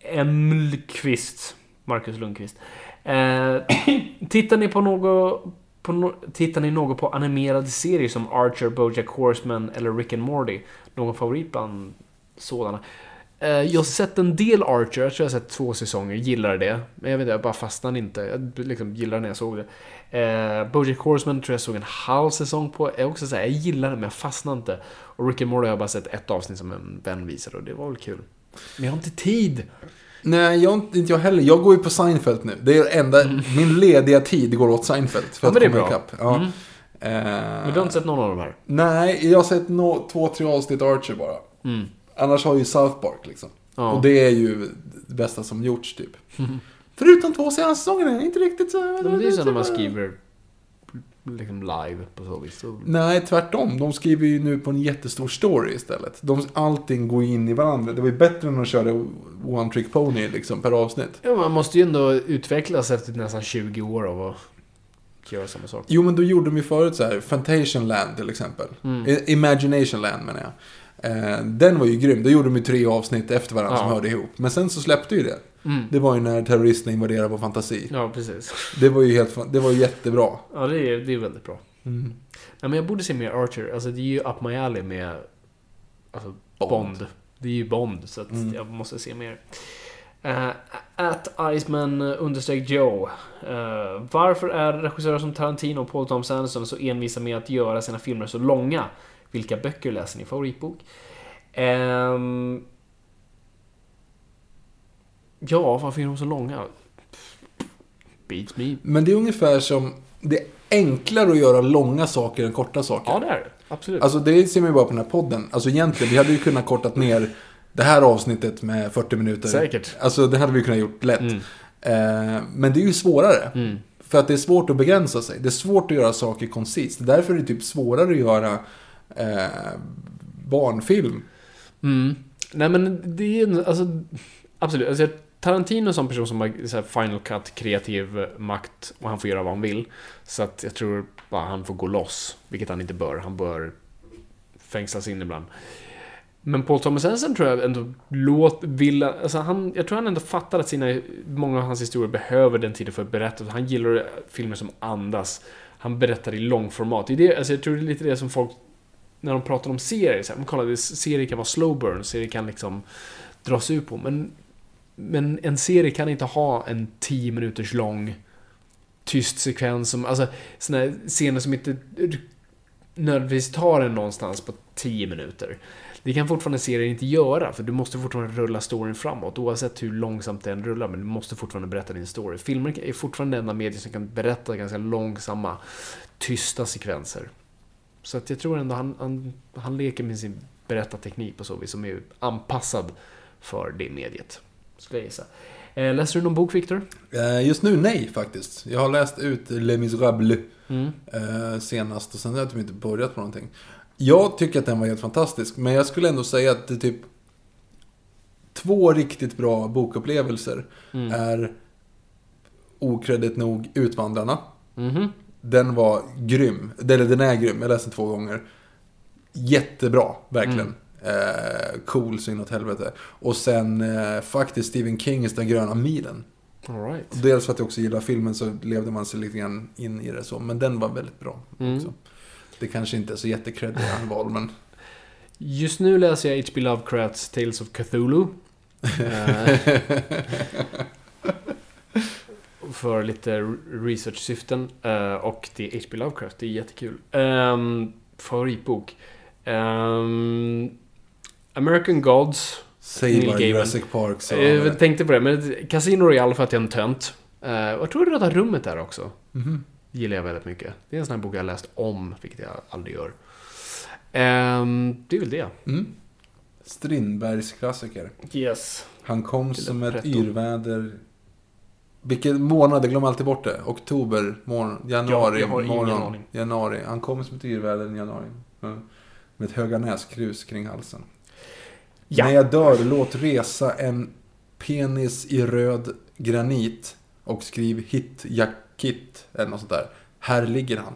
Emlqvist, Marcus Lundqvist. Uh, tittar ni på något på no, tittar ni något på animerade serier som Archer, Bojack Horseman eller Rick and Morty? Någon favorit bland sådana? Eh, jag har sett en del Archer, jag tror jag har sett två säsonger, gillar det. Men jag vet inte, jag bara fastnade inte. Jag liksom gillade när jag såg det. Eh, Bojack Horseman tror jag såg en halv säsong på. Jag också säga, jag gillar det men jag fastnade inte. Och Rick and Morty har jag bara sett ett avsnitt som en vän visade och det var väl kul. Men jag har inte tid. Nej, jag, inte jag heller. Jag går ju på Seinfeld nu. Det är det enda, min lediga tid går åt Seinfeld. För Mm. Ja, att men det är komma bra. ikapp. Ja. Mm. Eh, Men du har inte sett någon av de här? Nej, jag har sett no, två, tre avsnitt Archer bara. Mm. Annars har ju South Park liksom. Ja. Och det är ju det bästa som gjorts typ. Förutom två senaste säsongerna, inte riktigt så... Men det är ju så när man skriver liksom live på så vis. Så- Nej, tvärtom. De skriver ju nu på en jättestor story istället. De, allting går in i varandra. Det var ju bättre än att köra One Trick Pony liksom per avsnitt. Ja, man måste ju ändå utvecklas efter nästan 20 år av att göra samma sak. Jo, men då gjorde de ju förut så här, Fantation Land till exempel. Mm. Imagination Land menar jag. Eh, den var ju grym. Då gjorde de ju tre avsnitt efter varandra Ja. som hörde ihop. Men sen så släppte ju det. Mm. Det var ju när terroristerna invaderade vår fantasi. Ja, precis. Det var ju helt, det var jättebra. Ja, det är, det är väldigt bra. Nej, men jag borde se mer Archer. Alltså det är ju up my alley med alltså, Bond. Bond. Det är ju Bond, så att Mm. jag måste se mer. Uh, at Iceman understreck Joe. Eh, varför är regissörer som Tarantino och Paul Thomas Anderson så envisa med att göra sina filmer så långa? Vilka böcker läser ni? Favoritbok? Ehm, ja, varför är de så långa? Beats me. Men det är ungefär som... Det är enklare att göra långa saker än korta saker. Ja, det är det. Absolut. Alltså det ser man ju bara på den här podden. Alltså egentligen, vi hade ju kunnat kortat ner det här avsnittet med 40 minuter. Säkert. Alltså det hade vi kunnat gjort lätt. Mm. Eh, men det är ju svårare. Mm. För att det är svårt att begränsa sig. Det är svårt att göra saker koncist. Därför är det typ svårare att göra eh, barnfilm. Mm. Nej men det är alltså, absolut. Alltså, Tarantino som person som har så här, final cut, kreativ makt och han får göra vad han vill. Så att jag tror bara han får gå loss, vilket han inte bör. Han bör fängslas in ibland. Men Paul Thomas Anderson tror jag ändå låt, vill, alltså han, jag tror han ändå fattar att sina, många av hans historier behöver den tiden för att berätta. Han gillar filmer som andas. Han berättar i långformat. Det är det, alltså jag tror det är lite det som folk, när de pratar om serier, så här, kolla, serier kan vara slow burn, serier kan liksom dras ut på. Men, men en serie kan inte ha en 10 minuters lång tyst sekvens som, alltså såna här scener som inte nödvändigtvis tar en någonstans på 10 minuter. Det kan fortfarande serien inte göra, för du måste fortfarande rulla storyn framåt, oavsett hur långsamt den rullar, men du måste fortfarande berätta din story. Filmer är fortfarande det enda mediet som kan berätta ganska långsamma, tysta sekvenser. Så att jag tror ändå han, han, han leker med sin berättarteknik på så vis, som är anpassad för det mediet. Skulle jag gissa. Eh, läser du någon bok, Victor? Eh, Just nu nej faktiskt. Jag har läst ut Les Misérables Mm. eh, senast och sen har jag typ inte börjat på någonting. Jag tycker att den var helt fantastisk, men jag skulle ändå säga att det typ två riktigt bra bokupplevelser Mm. är okreddigt nog Utvandrarna. Mhm. Den var grym. Eller den är grym, jag läste den två gånger. Jättebra, verkligen. Eh, cool så inåt helvete. Och sen eh, faktiskt Stephen Kings Den gröna milen. All right. Dels för att jag också gillar filmen så levde man sig lite grann in i det så. Men den var väldigt bra Mm. också. Det kanske inte är så jättekreddiga val, men... Just nu läser jag H.P. Lovecrafts Tales of Cthulhu. För lite research-syften. Eh, och det är H.P. Lovecraft, det är jättekul. Um, favoritbok. Ehm, American Gods. Säg bara. Jurassic Park så... Eh, jag tänkte på det, men Casino Royale för att jag är en tönt. Uh, jag tror Röda rummet där också. Mhm. Gillar jag väldigt mycket. Det är en sån här bok jag har läst om, vilket jag aldrig gör. Ehm, det är väl det. Mm. Strindbergs klassiker. Yes. Han kom som ett yrväder. Vilken månad, jag glömmer alltid bort det. Oktober, morgon, januari, jag har ingen morgon. aning. Januari. Han kom som ett yrväder i januari. Ja. Med ett höga näskrus kring halsen. Ja. När jag dör, låt resa en penis i röd granit och skriv hit jakit eller något sånt där. Här ligger han.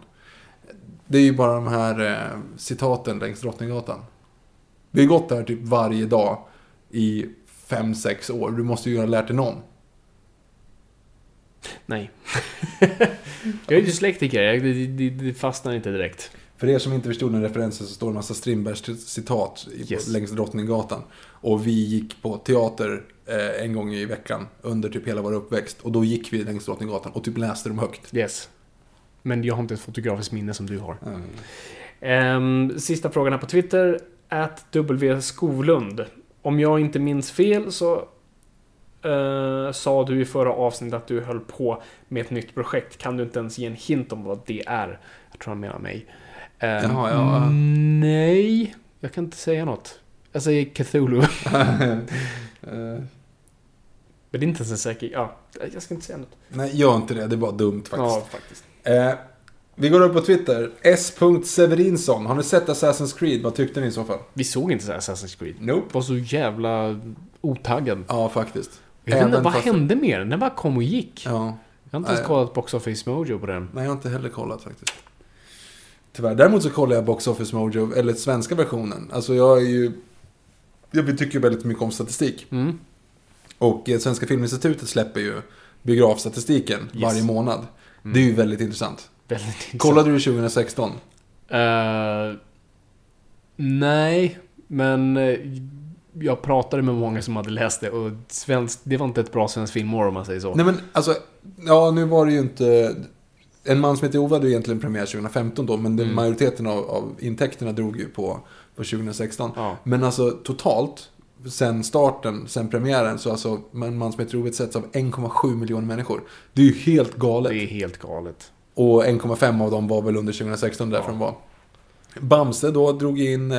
Det är ju bara de här eh, citaten längs Drottninggatan. Vi har gått där typ varje dag i fem sex år. Du måste ju ha lärt dig någon. Nej. jag är dyslektiker, jag- det, det, det fastnar inte direkt. För er som inte förstod den referensen så står det en massa Strindbergs citat i, Yes. längs Drottninggatan. Och vi gick på teater eh, en gång i veckan under typ hela vår uppväxt. Och då gick vi längs Drottninggatan och typ läste dem högt. Yes. Men jag har inte ett fotografiskt minne som du har. Mm. Ehm, sista frågan här på Twitter. At W Skolund. Om jag inte minns fel så eh, sa du i förra avsnittet att du höll på med ett nytt projekt. Kan du inte ens ge en hint om vad det är? Jag tror han menar mig. Ehm, Jaha, ja. Nej, jag kan inte säga något. Jag säger Cthulhu. Eh, Men det är inte ens en säker... Ja, jag ska inte säga något. nej, gör inte det. Det är bara dumt faktiskt. Ja, faktiskt. Eh, vi går upp på Twitter. S. Severinsson. Har ni sett Assassin's Creed? Vad tyckte ni i så fall? Vi såg inte Assassin's Creed. Nope. var så jävla otaggad. Ja, faktiskt. Jag vet inte, vad hände med den? Den bara kom och gick. Ja. Jag har inte ens Nej. kollat Box Office Mojo på den. Nej, jag har inte heller kollat faktiskt. Tyvärr. Däremot så kollar jag Box Office Mojo, eller svenska versionen. Alltså jag är ju... Jag tycker väldigt mycket om statistik. Mm. Och eh, Svenska Filminstitutet släpper ju biografstatistiken Yes. varje månad. Det är ju väldigt intressant. Väldigt intressant. Kollade du 2016? Eh, nej, men eh, jag pratade med många som hade läst det och svensk, det var inte ett bra svenskt filmår om man säger så. Nej men alltså, ja nu var det ju inte... En man som heter Ove hade ju egentligen premiär 2015 då, men Mm. majoriteten av, av intäkterna drog ju på, på 2016. Ja. Men alltså totalt, sen starten, sen premiären, så alltså En man som heter Ove setts av 1,7 miljoner människor. Det är ju helt galet. Det är helt galet. Och 1,5 av dem var väl under 2016 därför Ja. de var. Bamse då drog in, eh,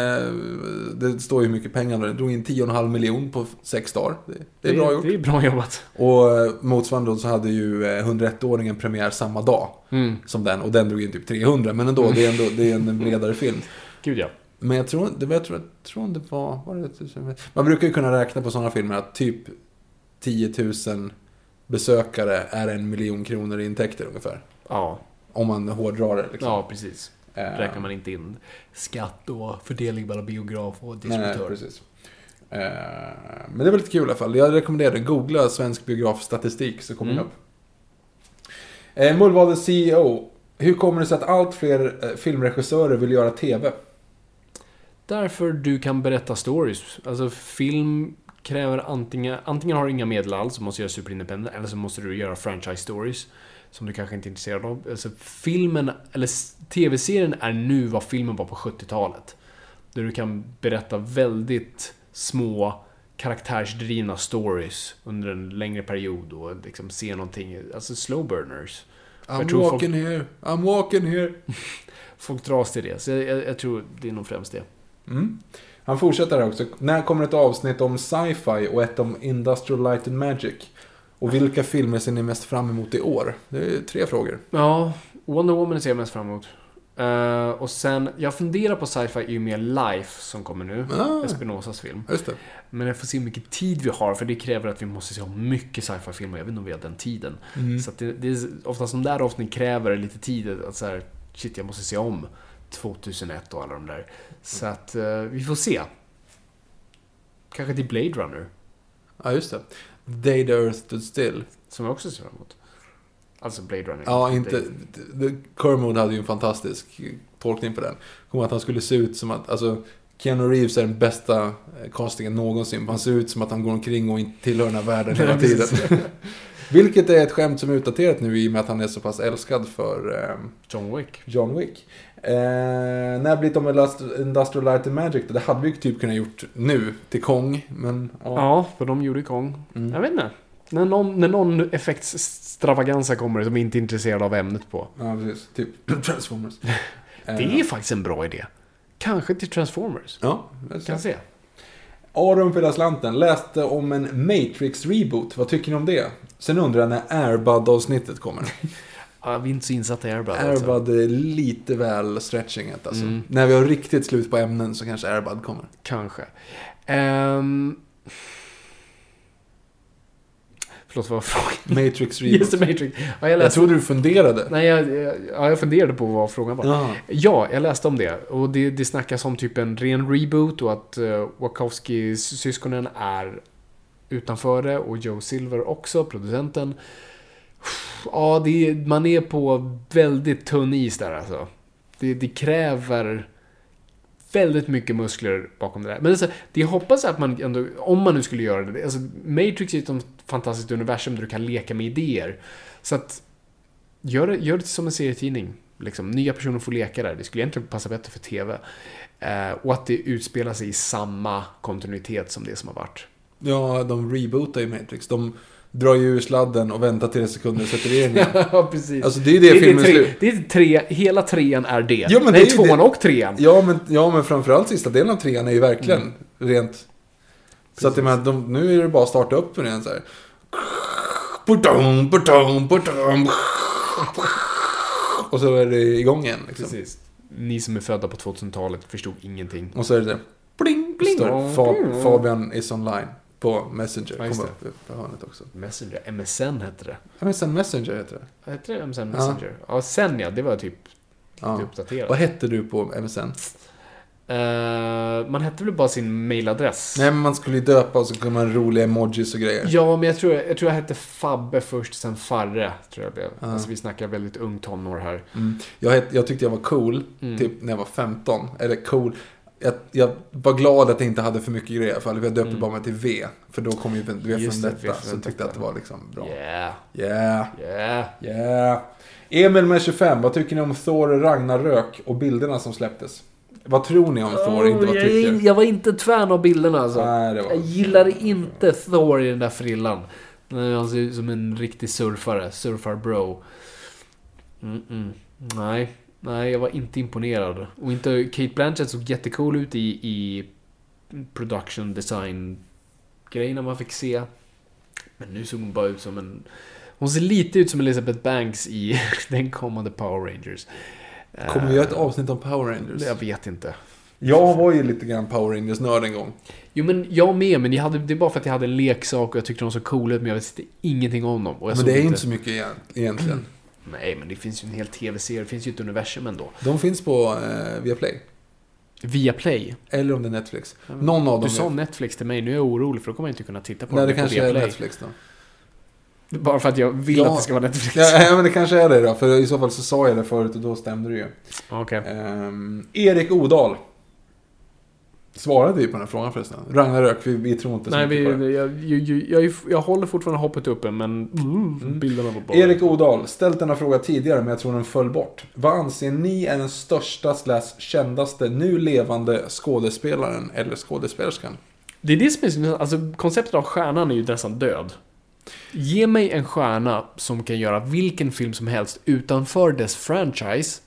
det står ju hur mycket pengar det drog in 10,5 miljon på sex dagar. Det, det är bra gjort. Det är bra jobbat. Och eh, motsvarande då så hade ju eh, 101-åringen premiär samma dag Mm. som den. Och den drog in typ 300. Men ändå, det är, ändå, det är en bredare film. Gud ja. Men jag tror, det, jag tror, jag tror det var, var det, man brukar ju kunna räkna på sådana filmer att typ 10 000 besökare är en miljon kronor i intäkter ungefär. Ja, Om man hårdrar det liksom. ja precis. Eh, Räknar man inte in skatt och fördelning mellan biograf och Nej, distributör. precis. Eh, men det var lite kul i alla fall. Jag rekommenderar det. Googla svensk biografstatistik så kommer Mm. det upp. Eh, Mullvadens CEO. Hur kommer det sig att allt fler filmregissörer vill göra TV? Därför du kan berätta stories. Alltså film kräver antingen, antingen har du inga medel alls och måste göra superindependent, eller så måste du göra franchise stories. Som du kanske inte är intresserad av. Alltså filmen, eller tv-serien är nu vad filmen var på 70-talet. Där du kan berätta väldigt små karaktärsdrivna stories under en längre period och liksom se någonting, alltså slow burners. I'm Jag tror folk- walking here, I'm walking here. Folk dras till det, så jag, jag, jag tror det är nog främst det. Mm. Han fortsätter här också. När kommer ett avsnitt om sci-fi och ett om Industrial Light and Magic? Och vilka filmer ser ni mest fram emot i år? Det är tre frågor. Ja, Wonder Woman ser jag mest fram emot. Eh, och sen, jag funderar på sci-fi i och med Life som kommer nu. Ah. Espinosas film. Just det. Men jag får se hur mycket tid vi har, för det kräver att vi måste se mycket sci-fi-filmer. Jag vet inte om vi har den tiden. Mm. Så det, det är oftast de där avsnitt kräver lite tid. Att så här, shit, jag måste se om 2001 och alla de där. Så att eh, vi får se. Kanske till Blade Runner, Ja, just det. Day the Earth Stood Still. som jag också ser fram emot. Alltså Blade Runner. Ja, inte... Kermode hade ju en fantastisk tolkning på den. Kommer att han skulle se ut som att... Alltså, Keanu Reeves är den bästa eh, castingen någonsin. Han ser ut som att han går omkring och inte tillhör den här världen hela tiden. Vilket är ett skämt som är utdaterat nu i och med att han är så pass älskad för ehm, John Wick. John Wick. Eh, när blir om Industri- Industrial Light and Magic? Det hade vi typ kunnat gjort nu till Kong, men ja. Ja, för de gjorde Kong. Mm. Jag vet inte. När någon, när någon effektsstravaganza kommer som vi inte är intresserade av ämnet på. Ja, precis. Typ Transformers. Det är faktiskt en bra idé. Kanske till Transformers. Ja, det Kan se. Aron för slanten läste om en Matrix-reboot. Vad tycker ni om det? Sen undrar jag när Airbud-avsnittet kommer. Ja, vi är inte så insatta i Airbud. Alltså. Airbud är lite väl stretchinget alltså. Mm. När vi har riktigt slut på ämnen så kanske Airbud kommer. Kanske. Ehm... Förlåt, vad var frågan? Matrix reboot. Det, Matrix. Ja, jag, jag läste... trodde du funderade. Nej, jag, jag, ja, jag funderade på vad frågan var. Ja. Ja, jag läste om det. Och det, det snackas om typ en ren reboot och att uh, Wachowski-syskonen är utanför det och Joe Silver också, producenten. Ja, det, är- man är på väldigt tunn is där alltså. Det, det kräver väldigt mycket muskler bakom det där. Men alltså, det jag hoppas är att man ändå, om man nu skulle göra det, alltså Matrix är ett fantastiskt universum där du kan leka med idéer. Så att, gör det, gör det som en serietidning. Liksom, nya personer får leka där. Det skulle egentligen passa bättre för TV. Eh, och att det utspelar sig i samma kontinuitet som det som har varit. ja, de rebootar ju Matrix. De drar ju ur sladden och väntar tre sekunder och sätter in igen. ja, precis. Alltså det är det, filmen tre, slut. det är tre, hela trean är det. Ja, men Nej, det är ju tvåan det. och trean. Ja men, ja, men framförallt sista delen av trean är ju verkligen Mm. rent... Så att jag menar, de, nu är det bara att starta upp den igen så här. Putong, putong, putong. Och så är det igång igen. Liksom. Precis. Ni som är födda på 2000-talet förstod ingenting. Och så är det där. Bling, bling. Står det, Fa- Fabian is online på Messenger. Ja, det. upp på hörnet också. Messenger, MSN hette det. Ja, sen Messenger heter det. Hette det MSN Messenger? Ja, sen ja, det var typ Ja. uppdaterat. Vad hette du på MSN? Eh, man hette väl bara sin mailadress? Nej men man skulle ju döpa och så kunde man roliga emojis och grejer. Ja, men jag tror jag, tror jag hette Fabbe först, sen Farre. Tror jag blev. Ja. Alltså vi snackar väldigt ung tonår här. Mm. Jag, het, jag tyckte jag var cool, Mm. typ när jag var 15. Eller cool. Jag, jag var glad att jag inte hade för mycket grejer i alla fall. Jag döpte Mm. bara mig till V. För då kom ju V Just från det, detta. V från Så jag tyckte detta. att det var liksom bra. Yeah, Yeah, yeah. yeah. Emil med 25, vad tycker ni om Thor Ragnarök och bilderna som släpptes? Vad tror ni om Thor, inte vad jag, är tycker? jag var inte ett fan av bilderna alltså. Nej, var... Jag gillar inte Thor i den där frillan. Han ser ut som en riktig surfare. Surfar-bro. Mm-mm. Nej. Nej, jag var inte imponerad. Och inte... Kate Blanchett såg jättecool ut i, i production design grejerna man fick se. Men nu såg hon bara ut som en... Hon ser lite ut som Elizabeth Banks i den kommande Power Rangers. Kommer vi göra ett avsnitt om Power Eh, Rangers? Jag vet inte. Jag var ju lite grann Power Rangers-nörd en gång. Jo men jag med, men jag hade, det är bara för att jag hade en leksak och jag tyckte de såg coola ut men jag visste ingenting om dem. Men det är inte så mycket egent- egentligen. Nej, men det finns ju en hel tv-serie, det finns ju ett universum ändå. De finns på eh, Viaplay. Via Play. Eller om det är Netflix. Någon av dem Du sa är... Netflix till mig, nu är jag orolig för då kommer jag inte kunna titta på Nej, det på kanske är Viaplay. Netflix då. Bara för att jag vill Ja. att det ska vara Netflix. Ja, men det kanske är det då. För i så fall så sa jag det förut och då stämde det ju. Okej. Ehm, Erik Odal. Svarade vi på den här frågan förresten? Ragnarök, vi, vi tror inte så Nej, mycket vi, på det. jag, jag, jag, jag, håller fortfarande hoppet uppe, men mm, bilderna var bara... Erik Odal, ställt denna fråga tidigare men jag tror den föll bort. Vad anser ni är den största slash kändaste nu levande skådespelaren eller skådespelerskan? Det är det som är så- alltså konceptet av stjärnan är ju nästan död. Ge mig en stjärna som kan göra vilken film som helst utanför dess franchise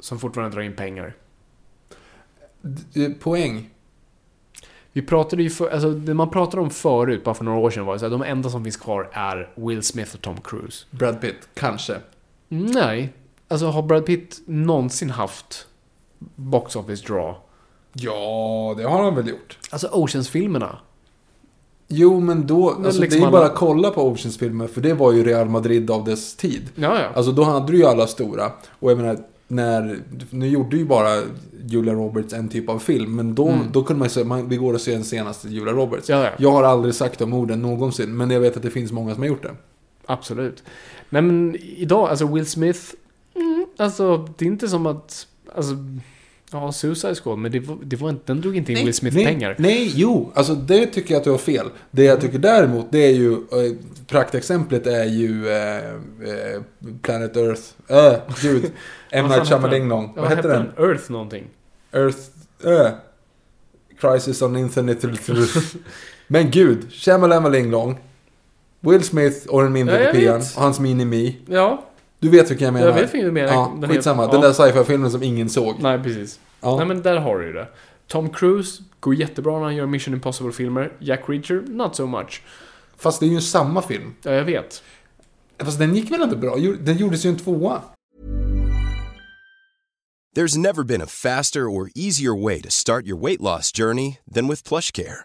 som fortfarande drar in pengar. Eh, Poäng. Vi pratade ju för, alltså det man pratade om förut, bara för några år sedan, var ju här, de enda som finns kvar är Will Smith och Tom Cruise. Brad Pitt, kanske. Nej, alltså har Brad Pitt någonsin haft box office draw? Ja, det har han väl gjort. Alltså Oceans-filmerna. Jo, men då... Men Alltså, liksom det är alla- bara att kolla på Oceans-filmer, för det var ju Real Madrid av dess tid. Ja, ja. Alltså då hade du ju alla stora. Och jag menar, när... Nu gjorde ju bara Julia Roberts en typ av film, men då, då kunde man ju säga, man, vi går och ser den senaste Julia Roberts. Mm. Ja, ja. Jag har aldrig sagt de orden någonsin, men jag vet att det finns många som har gjort det. Absolut. Nej men idag, alltså Will Smith, mm, alltså det är inte som att, alltså, ja, Suicide Squad, men det var, det var inte, den drog inte in Will Smith nej, pengar. Nej, jo, alltså det tycker jag att du har fel. Det jag tycker däremot, det är ju, eh, praktexemplet är ju eh, eh, Planet Earth, äh, gud, M. Night? Shyamalan, vad hette den? Earth någonting. Earth, äh, Crisis on Infinite Men gud, Shyamalan Will Smith och den mindre kopian och hans mini-me. Ja, Du vet vilken jag menar? jag vet vilken du menar. Ja, Den skitsamma. heter- Den ja. där sci-fi-filmen som ingen såg. Nej, precis. Ja. Nej men där har du ju det. Tom Cruise går jättebra när han gör Mission Impossible-filmer. Jack Reacher, not so much. Fast det är ju samma film. Ja, jag vet. Fast den gick väl inte bra? Den gjordes ju en tvåa. There's never been a faster or easier way to start your weight loss journey than with PlushCare.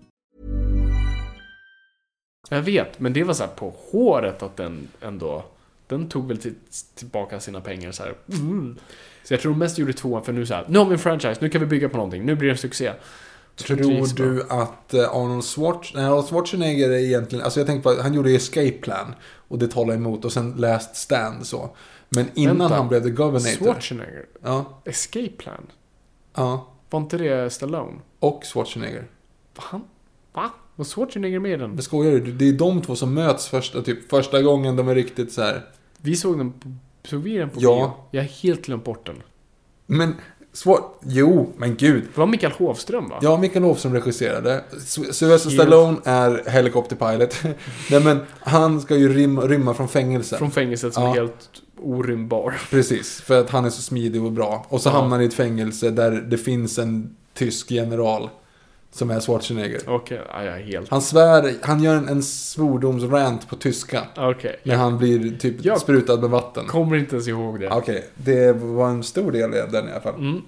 Jag vet, men det var så här på håret att den ändå... Den tog väl till, tillbaka sina pengar så här. Mm. Så jag tror de mest gjorde tvåan för nu så här. Nu har vi en franchise, nu kan vi bygga på någonting, nu blir det en succé. Tror bra. du att eh, Arnold Schwarzenegger, nej, Arnold Schwarzenegger är egentligen, alltså jag tänkte på han gjorde Escape Plan och det talar emot och sen Last Stand så. Men innan Vänta. han blev The Governator. Schwarzenegger? Ja, Escape Plan? ja. Var inte det Stallone? Och Schwarzenegger. Va? Va? Var Schwarzenegger med i den? Men skojar du? Det är de två som möts första, typ, första gången de är riktigt så här. Vi såg den på... Såg vi den på Ja. bio? Jag har helt glömt bort den. Men, Swar... Jo, men gud. Det var Mikael Hovström va? Ja, Mikael Hofström regisserade. Sy- Sylvester Stallone är helikopterpilot. Nej men, han ska ju rymma, rymma från fängelse. Från fängelset som Ja. är helt orymbar. Precis, för att han är så smidig och bra. Och så Ja. hamnar han i ett fängelse där det finns en tysk general. Som är Schwarzenegger. Okej, ja, helt... Han svär, han gör en, en svordomsrant på tyska. Okej. När han blir typ Jag- sprutad med vatten. Kommer inte ens ihåg det. Okej, det var en stor del i den i alla fall. Mm.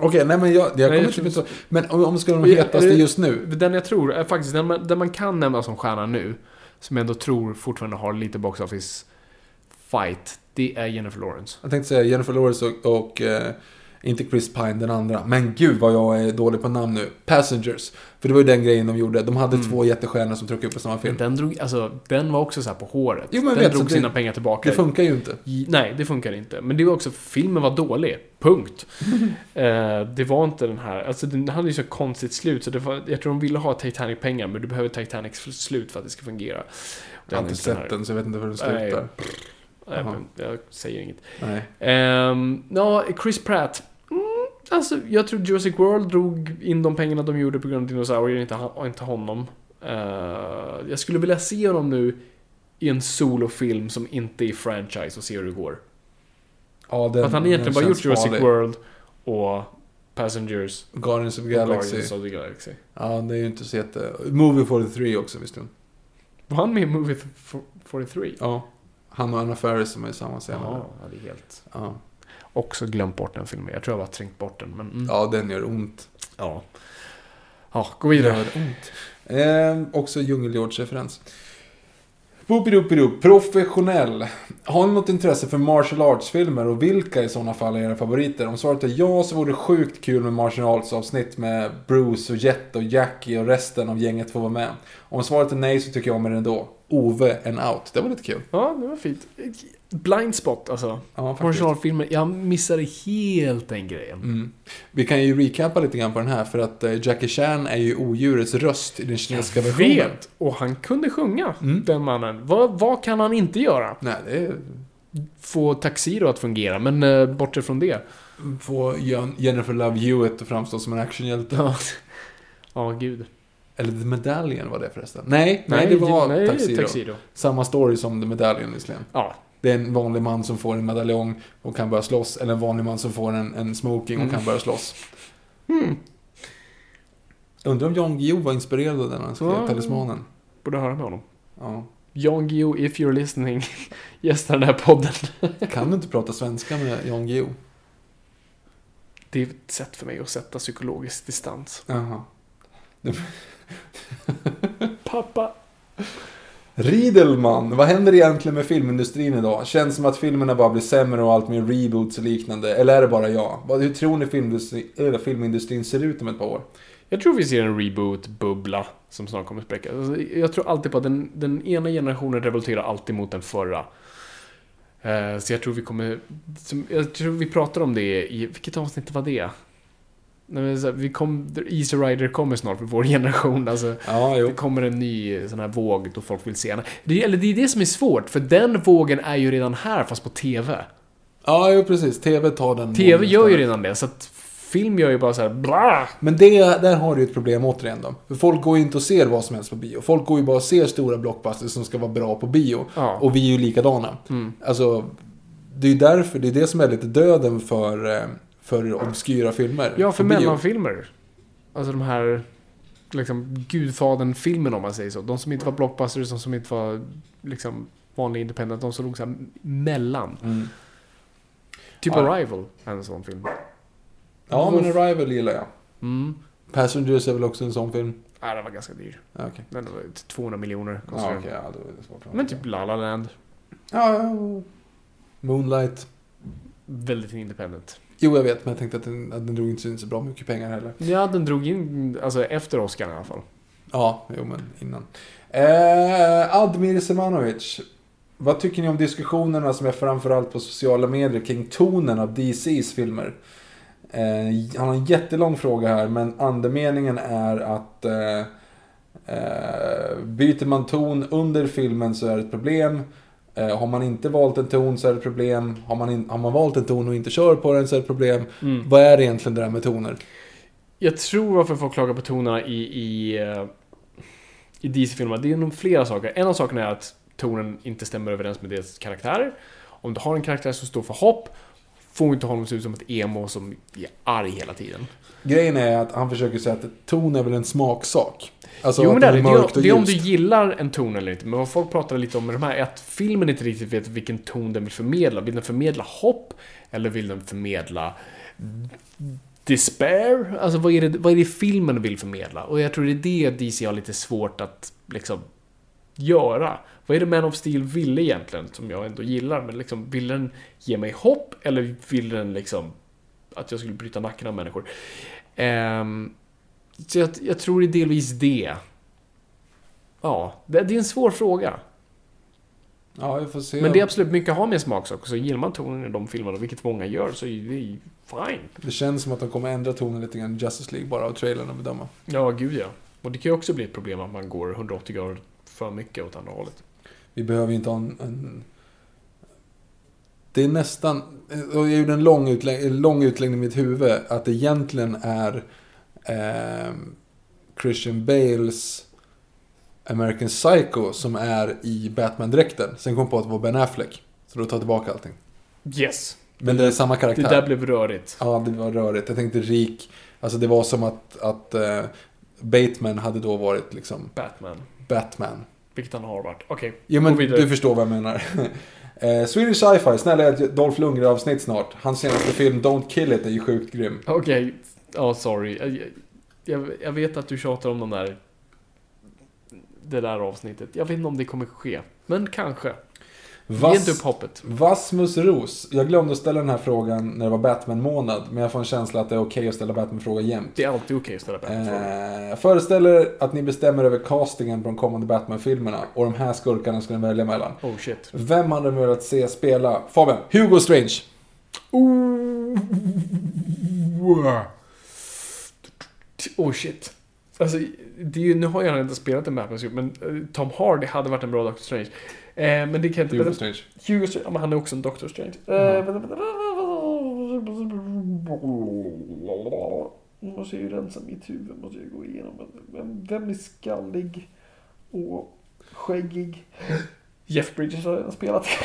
Okej, nej men jag, jag kommer jag inte. Men om, om ska de hetaste det- just nu. Den jag tror är faktiskt, den man, den man kan nämna som stjärna nu, som jag ändå tror fortfarande har lite box office fight, Det är Jennifer Lawrence. Jag tänkte säga Jennifer Lawrence och, och eh, inte Chris Pine, den andra. Men gud vad jag är dålig på namn nu. Passengers. För det var ju den grejen de gjorde. De hade två jättestjärnor som tryckte upp i samma film. Den, drog, alltså, den var också så här på håret. Jo, men den vet, drog så det- sina pengar tillbaka. Det funkar ju inte. Nej, det funkar inte. Men det var också, filmen var dålig. Punkt. eh, det var inte den här, alltså den hade ju så konstigt slut så det var, jag tror de ville ha Titanic-pengar men du behöver Titanics slut för att det ska fungera. Jag har inte sett den så jag vet inte hur den Nej. slutar. Nej, men jag säger inget. Nej. Ehm, ja, Chris Pratt. Alltså, jag tror Jurassic World drog in de pengarna de gjorde på grund av dinosaurier, inte, inte honom. Eh, jag skulle vilja se honom nu i en solofilm som inte är franchise och se hur det går. Ja, den, För att han egentligen bara gjort Jurassic farlig. World och Passengers Guardians of the Galaxy. Guardians of the Galaxy. Ja, det är ju inte så jätte... Movie 43 också visst hon. Var han med i Movie f- 43? Ja. Han och Anna Faris som är i samma scen. Ja, det är helt... Ja. Också glömt bort den filmen. Jag tror jag bara trängt bort den, men... Mm. ja, den gör ont. Ja. Ja, gå vidare. Gör ont. Eh, också Djungelhjorts-referens. Boopidoopidoop, professionell. Har ni något intresse för martial arts-filmer och vilka i sådana fall är era favoriter? Om svaret är ja så vore det sjukt kul med martial arts-avsnitt med Bruce och Jet och Jackie och resten av gänget får vara med. Om svaret är nej så tycker jag om det ändå. Ove and out. Det var lite kul. Ja, det var fint. Blind spot, alltså. Ja. Marginalfilmer. Jag missade helt den grejen. Mm. Vi kan ju recapa lite grann på den här för att eh, Jackie Chan är ju odjurets röst i den kinesiska versionen. Vet! Och han kunde sjunga, Mm. den mannen. Vad, vad kan han inte göra? Nej, det är... Få Taxiro att fungera, men eh, bortsett från det. Få Jen- Jennifer Love Hewitt att framstå som en actionhjälte. Ja, ja gud. Eller The Medallion var det förresten. Nej, nej, det var nej, Taxiro. Taxiro. Samma story som The Medallion visserligen. Ja. Det är en vanlig man som får en medaljong och kan börja slåss. Eller en vanlig man som får en, en smoking och Mm. kan börja slåss. Undrar om Jan Guillou var inspirerad av den när han skrev Ja. Talismanen. Borde höra med honom. Ja. Jan Guillou, if you're listening, gästar den här podden. Kan du inte prata svenska med Jan Guillou? Det är ett sätt för mig att sätta psykologisk distans. Jaha. Pappa. Riedelman, vad händer egentligen med filmindustrin idag? Känns som att filmerna bara blir sämre och allt mer reboots och liknande. Eller är det bara jag? Hur tror ni filmindustrin, eller filmindustrin ser ut om ett par år? Jag tror vi ser en reboot-bubbla som snart kommer spräckas. Alltså, jag tror alltid på att den, den ena generationen revolterar alltid mot den förra. Eh, så jag tror vi kommer... Jag tror vi pratar om det i... Vilket avsnitt var det? Här, vi kom, Easy Rider kommer snart för vår generation. Alltså, Ja, det kommer en ny sån här våg då folk vill se den. Det, eller det är det som är svårt, för den vågen är ju redan här fast på TV. Ja, jo precis. TV tar den. TV gör ju redan det, så att film gör ju bara så här bla. Men det, där har du ju ett problem återigen då. För folk går ju inte och ser vad som helst på bio. Folk går ju bara och ser stora blockbusters som ska vara bra på bio. Ja. Och vi är ju likadana. Mm. Alltså, det är ju därför, det är det som är lite döden för, eh, för obskyra filmer. Ja, för mellanfilmer. Alltså de här liksom Gudfadern-filmerna om man säger så. De som inte var blockbusters, de som inte var liksom vanliga independent, de som låg så här mellan. Mm. Typ Ja. Arrival är en sån film. Ja, men Arrival gillar jag. Mm. Passengers är väl också en sån film? Ja, den var ganska dyr. Ja, okej. Den var 200 miljoner. Ja, kostade. Ja, då är det svårt. att- Men typ La La Land. Ja, ja. Moonlight. Väldigt independent. Jo, jag vet, men jag tänkte att den, att den drog inte så bra mycket pengar heller. Ja, den drog in, alltså efter Oscar i alla fall. Ja, jo men innan. Eh, Admir Semanovic. Vad tycker ni om diskussionerna som är framförallt på sociala medier kring tonen av DCs filmer? Eh, han har en jättelång fråga här, men andemeningen är att eh, eh, byter man ton under filmen så är det ett problem. Eh, har man inte valt en ton så är det ett problem. Har man, in, har man valt en ton och inte kör på den så är det problem. Mm. Vad är egentligen det där med toner? Jag tror varför folk klagar på tonerna i, i, eh, i DC-filmer, det är nog flera saker. En av sakerna är att tonen inte stämmer överens med deras karaktärer. Om du har en karaktär som står för hopp, får inte honom se ut som ett emo som är arg hela tiden. Grejen är att han försöker säga att ton är väl en smaksak. Alltså jo att men det är, det, mörkt det, är om du gillar en ton eller inte. Men vad folk pratar lite om med de här är att filmen inte riktigt vet vilken ton den vill förmedla. Vill den förmedla hopp? Eller vill den förmedla despair? Alltså vad är, det, vad är det filmen vill förmedla? Och jag tror det är det DC har lite svårt att liksom göra? Vad är det Man of Steel ville egentligen, som jag ändå gillar? Men liksom, vill den ge mig hopp eller vill den liksom att jag skulle bryta nacken av människor? Ehm, så jag, jag tror det är delvis det. Ja, det, det är en svår fråga. Ja, vi får se. Men det är absolut mycket att ha med smaksak. Så gillar man tonen i de filmerna, vilket många gör, så är det fine. Det känns som att de kommer ändra tonen lite grann i Justice League bara av trailern att bedöma. Ja, gud ja. Och det kan ju också bli ett problem att man går 180 grader för mycket åt andra hållet. Vi behöver inte ha en... en... Det är nästan... Jag gjorde en lång, utlägg, lång utläggning i mitt huvud. Att det egentligen är eh, Christian Bales American Psycho som är i Batman-dräkten. Sen kom jag på att det var Ben Affleck. Så då tar jag tillbaka allting. Yes! Men det är samma Det karaktär. där blev rörigt. Ja, det var rörigt. Jag tänkte rik. Alltså det var som att, att eh, Bateman hade då varit liksom Batman. Batman. Vilket han har varit. Okej, Jo gå men du förstår vad jag menar. eh, Swedish Sci-Fi, snälla ett Dolph Lundgren avsnitt snart. Hans senaste film Don't Kill It är ju sjukt grym. Okej, ja sorry. Jag, jag, jag vet att du tjatar om de där... Det där avsnittet. Jag vet inte om det kommer ske. Men kanske. Ge inte upp hoppet. Vasmus Ros. Jag glömde att ställa den här frågan när det var Batman-månad. Men jag får en känsla att det är okej att ställa Batman-frågor jämt. Det är alltid okej att ställa Batman-frågor. Eh, jag föreställer att ni bestämmer över castingen på de kommande Batman-filmerna. Och de här skurkarna ska ni välja mellan. Oh shit. Vem hade ni velat se spela? Fabian, Hugo Strange. Oh shit. Alltså, det är ju, nu har jag inte spelat en Batman men eh, Tom Hardy hade varit en bra Doctor Strange. Eh, men det kan inte... Hugo Strange. Hugo Strange, ja, men han är också en Doctor Strange. Eh, vänta. Måste ju rensa mitt huvud, måste jag gå igenom. Vem, vem är skallig och skäggig? Jeff Bridges har spelat.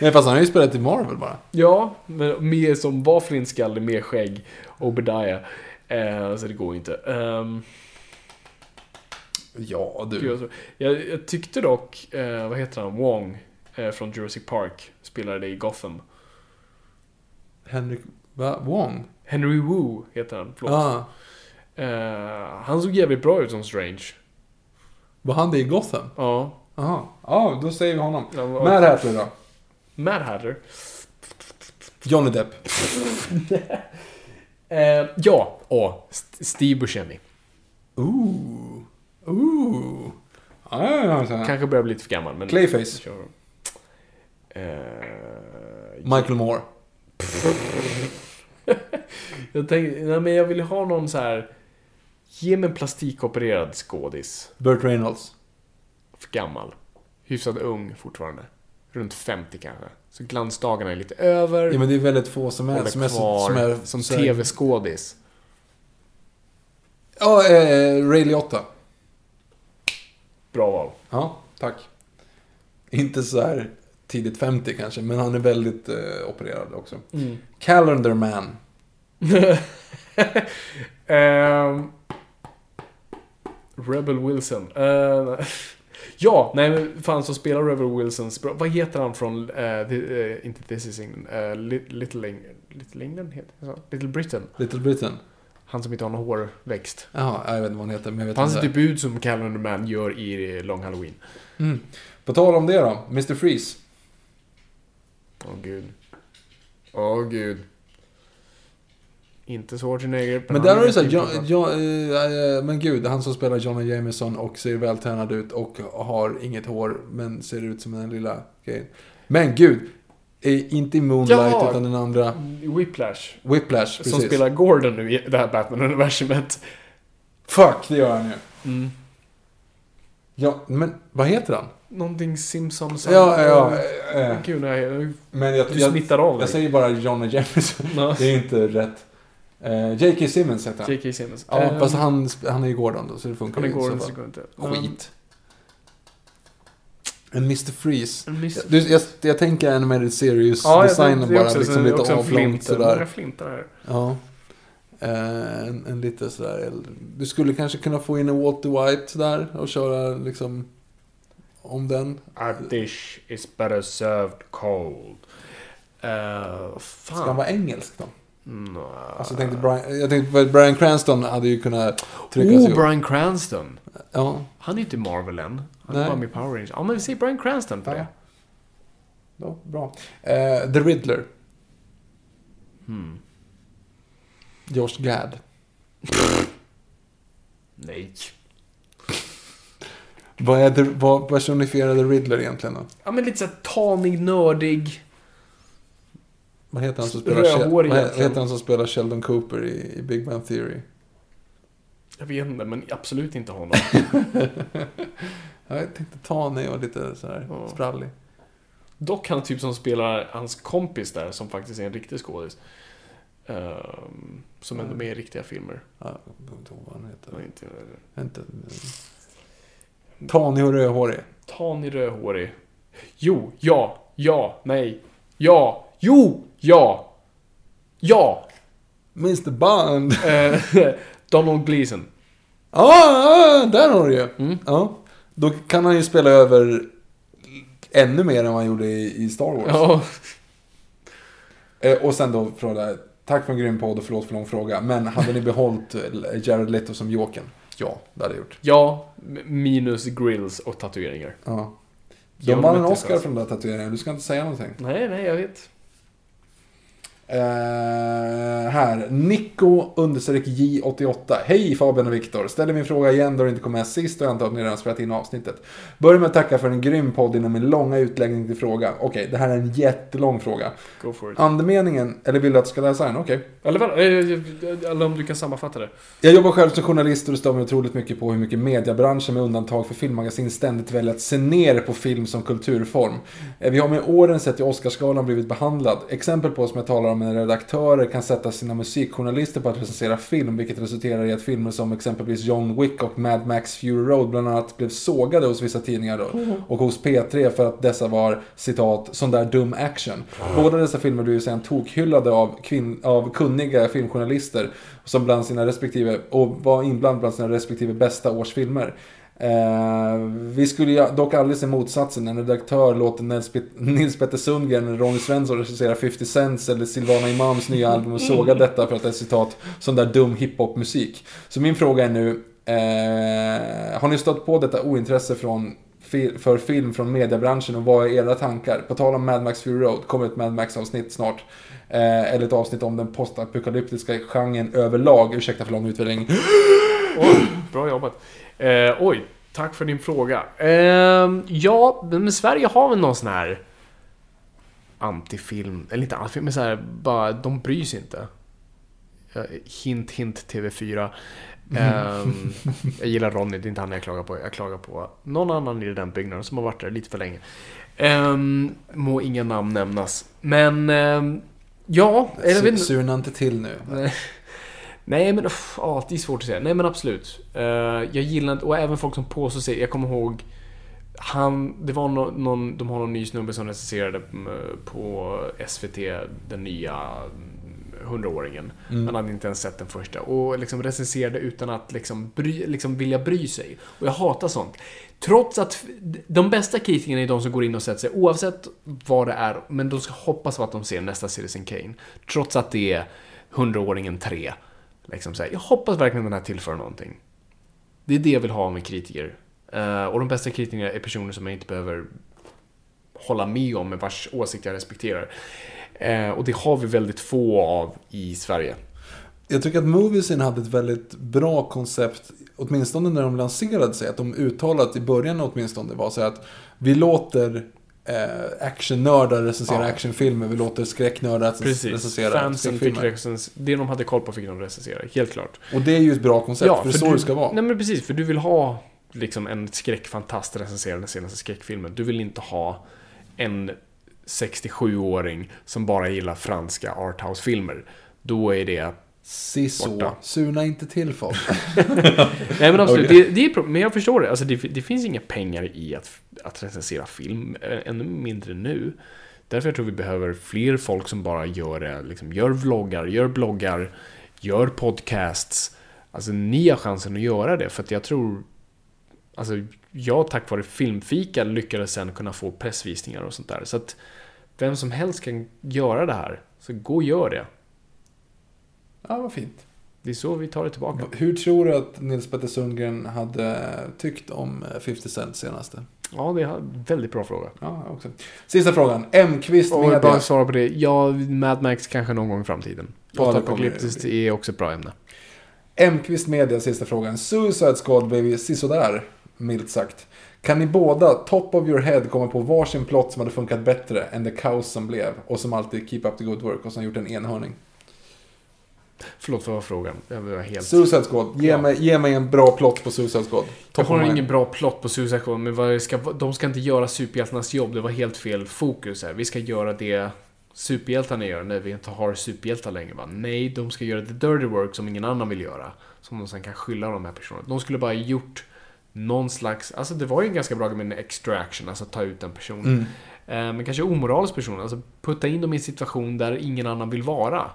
Nej fast han har ju spelat i Marvel bara. ja, men mer som var flintskallig, mer skägg. Obadiah. Eh, så det går ju inte. Ehm, Ja du. jag, tror- jag, jag tyckte dock, eh, vad heter han, Wong eh, från Jurassic Park spelade i Gotham. Henrik... Va? Wong? Henry Wu heter han, förlåt. Ah. Eh, han såg jävligt bra ut som Strange. Var han det i Gotham? Ja. Jaha. Ja, då säger vi honom. Ja, Mad Hatter då? Mad Hatter. Johnny Depp. Eh, ja, och St- Steve Buscemi. Ooh. Ooh. Ja, ja, ja, ja. Kanske börjar bli lite för gammal, men... Clayface. Kör. Eh, Michael Moore. jag tänkte, nej men jag vill ha någon så här. Ge mig en plastikopererad skådis. Burt Reynolds. För gammal. Hyfsat ung fortfarande. Runt 50 kanske. Så glansdagarna är lite över. Ja men det är väldigt få som är, som är, som är som tv-skådis. Ja, eh, Ray Liotta. Bra val. Ja, tack. Inte så här tidigt 50 kanske, men han är väldigt eh, opererad också. Mm. Calendar Man. Ehm, Rebel Wilson. Eh, ja, nej men fan som spelar Rebel Wilsons bra. Vad heter han från, eh, the, eh, inte This is England, eh, Li- Little, Eng Little England heter det så? Little Britain. Little Britain. Han som inte har någon hårväxt. Jaha, jag vet inte vad han heter, men jag vet Han ser typ ut som Calendar Man gör i Long Halloween. Mm. På tal om det då, Mr. Freeze. Åh gud. Åh gud. Inte Schwarzenegger. Men han där är har du såhär, imponerad. John, eh, men gud, han som spelar Johnny Jameson och ser vältränad ut och har inget hår, men ser ut som den lilla grejen. Men gud, eh, inte i Moonlight Ja! utan den andra, Whiplash. Whiplash, precis. Som spelar Gordon nu i det här Batman-universumet. Fuck, det gör han ju. Mm. Ja, men vad heter han? Någonting Simpsons. Ja, ja, eh, eh. Gud, nej. Men jag, Du jag, smittar av dig. jag säger bara Johnny Jameson. Ja. Det är inte rätt. Eh, J.K. Simmons heter han. J.K. Simmons. Ja, Ehm, fast han, han är ju Gordon då, så det funkar Han är Gordon, så det går inte. Skit. En Mr. Freeze. Um, Mr. Du, jag, jag tänker Animated Ja, Series-designen tänkte det bara, också, liksom lite en avlångt flint. Många sådär. flintar här. Ja. Eh, en, en lite sådär, du skulle kanske kunna få in en Walter White där och köra liksom om den. Our dish is better served cold. Uh, Ska han fan. vara engelsk då? Alltså, jag, tänkte Brian, jag tänkte att Brian Cranston hade ju kunnat trycka sig Oh, upp. Brian Cranston. Ja, Han är inte Marvel än. Han bara med i Power Rangers. Ja, men vi säger Brian Cranston på Ja. det. ja, bra. Eh, The Riddler. Hmm. Josh Gad. Nej. Vad, är the, vad personifierar The Riddler egentligen då? Ja, men lite såhär tanig, nördig. Vad heter han som spelar, Rödhårig vad heter han som spelar Sheldon Cooper i, i Big Bang Theory? Jag vet inte, men absolut inte honom. Ja, jag tänkte tanig och lite sådär Ja. sprallig. Dock han typ som spelar hans kompis där, som faktiskt är en riktig skådis. Ehm, som ändå är med i riktiga filmer. Ja, jag kommer inte ihåg vad han heter. Och inte, Inte, tanig och rödhårig. tanig, rödhårig. Jo, ja, ja, nej, ja, jo, ja, ja. Mr Bond. Eh, Donald Gleason. Ja, ah, där har du ju. Mm. Ja. Då kan han ju spela över ännu mer än vad han gjorde i, i Star Wars. Ja. Eh, och sen då fråga, tack för en grym podd och förlåt för lång fråga. Men hade ni behållit eh, Jared Leto som Jokern? Ja, det hade jag gjort. Ja, minus grills och tatueringar. Ja. De vann en Oscar för den där tatueringen, du ska inte säga någonting. Nej, nej, jag vet. Eh, här, Nico understreck J88. Hej Fabian och Viktor. Ställer min fråga igen då det inte kom med sist och jag antar att ni redan spelat in avsnittet. Börjar med att tacka för en grym podd inom min långa utläggning till frågan. Okej, det här är en jättelång fråga. Go for it. Andemeningen, eller vill du att jag ska läsa den? Okej. Eller, vad- eh, eller om du kan sammanfatta det. Jag jobbar själv som journalist och det stör mig otroligt mycket på hur mycket mediebranschen med undantag för filmmagasin ständigt väljer att se ner på film som kulturform. Eh, Vi har med åren sett hur Oscarsgalan blivit behandlad. Exempel på som jag talar om när redaktörer kan sätta sina musikjournalister på att recensera film, vilket resulterar i att filmer som exempelvis John Wick och Mad Max Fury Road bland annat blev sågade hos vissa tidningar då, och hos P3 för att dessa var citat sån där dum action. Båda dessa filmer blev ju sen tokhyllade av, kvinn, av kunniga filmjournalister som bland sina respektive, och var inblandade bland sina respektive bästa årsfilmer. Eh, vi skulle dock aldrig se motsatsen. En redaktör låter Nils, Pet- Nils Petter Sundgren Ronny Svensson recensera 50 Cents eller Silvana Imams nya album och såga detta för att det är citat sån där dum hiphop-musik. Så min fråga är nu, eh, har ni stött på detta ointresse från för film från mediebranschen och vad är era tankar? På tal om Mad Max Fury Road, kommer ett Mad Max-avsnitt snart. Eh, eller ett avsnitt om den postapokalyptiska genren överlag. Ursäkta för lång utvärdering. Oj, bra jobbat. Eh, oj, tack för din fråga. Eh, ja, men Sverige har väl någon sån här antifilm, eller inte antifilm, men så här, bara, de bryr sig inte. Eh, hint, hint TV4. Ehm, jag gillar Ronny, det är inte han jag klagar på. Jag klagar på någon annan i den byggnaden som har varit där lite för länge. Um, må inga namn nämnas. Men, ehm, ja. Surna inte till nu. Nej. Men uff, ja, det är svårt att säga. Nej men absolut. Eh, jag gillar inte, och även folk som påstår sig, jag kommer ihåg han, det var nå- någon, de har någon ny snubbe som recenserade mm, på SVT, den nya mm, 100-åringen. Han hade inte ens sett den första. Och liksom recenserade utan att liksom, bry, liksom vilja bry sig. Och jag hatar sånt. Trots att de bästa kritikerna är de som går in och sätter sig, oavsett vad det är, men de ska hoppas på att de ser nästa Citizen Kane. Trots att det är 100-åringen 3. Liksom så här, jag hoppas verkligen den här tillför någonting. Det är det jag vill ha med kritiker. Uh, och de bästa kritikerna är personer som jag inte behöver hålla med om, men vars åsikt jag respekterar. Uh, och det har vi väldigt få av i Sverige. Jag tycker att Moviesin hade ett väldigt bra koncept, åtminstone när de lanserade sig. Att de uttalat i början åtminstone var så här att vi låter eh, actionnördar recensera Ja. actionfilmer, vi låter skräcknördar recens- recensera Fansen fick recens- det de hade koll på fick de recensera, helt klart. Och det är ju ett bra koncept, för det är så du, det ska vara. Nej men precis, för du vill ha liksom en skräckfantast recensera den senaste skräckfilmen. Du vill inte ha en 67-åring som bara gillar franska arthouse-filmer. Då är det... Si så, Borta. surna inte till folk. Nej men absolut, Okej. det, det är, pro- men jag förstår det. Alltså, det. Det finns inga pengar i att, att recensera film, eh, ännu mindre nu. Därför jag tror vi behöver fler folk som bara gör det, liksom, gör vloggar, gör bloggar, gör podcasts. Alltså ni har chansen att göra det, för att jag tror... Alltså, jag tack vare Filmfika lyckades sen kunna få pressvisningar och sånt där. Så att vem som helst kan göra det här, så gå och gör det. Ja, vad fint. Det är så vi tar det tillbaka. Hur tror du att Nils Petter Sundgren hade tyckt om eh, 50 Cent senaste? Ja, det är en väldigt bra fråga. Ja, också. Sista frågan. M-kvist Och jag Media. bara svara på det. Ja, Mad Max kanske någon gång i framtiden. Postapokalyptiskt är också ett bra ämne. M-kvist Media, sista frågan. Suicide Squad blev sisådär, milt sagt. Kan ni båda, top of your head, komma på varsin plott som hade funkat bättre än det kaos som blev? Och som alltid keep up the good work och som gjort en enhörning. Förlåt, vad var frågan? Jag var helt... Suicide Squad. Ge, Ja. mig, ge mig en bra plott på Suicide Squad. Jag Top har of mind. ingen bra plott på Suicide Squad, men vad ska, de ska inte göra superhjältarnas jobb. Det var helt fel fokus här. Vi ska göra det superhjältarna gör när vi inte har superhjältar längre. Va? Nej, de ska göra the dirty work som ingen annan vill göra. Som de sen kan skylla de här personerna. De skulle bara gjort någon slags... Alltså det var ju en ganska bra med en extraction, alltså ta ut en person. Mm. Eh, men kanske omoralisk person. Alltså putta in dem i en situation där ingen annan vill vara.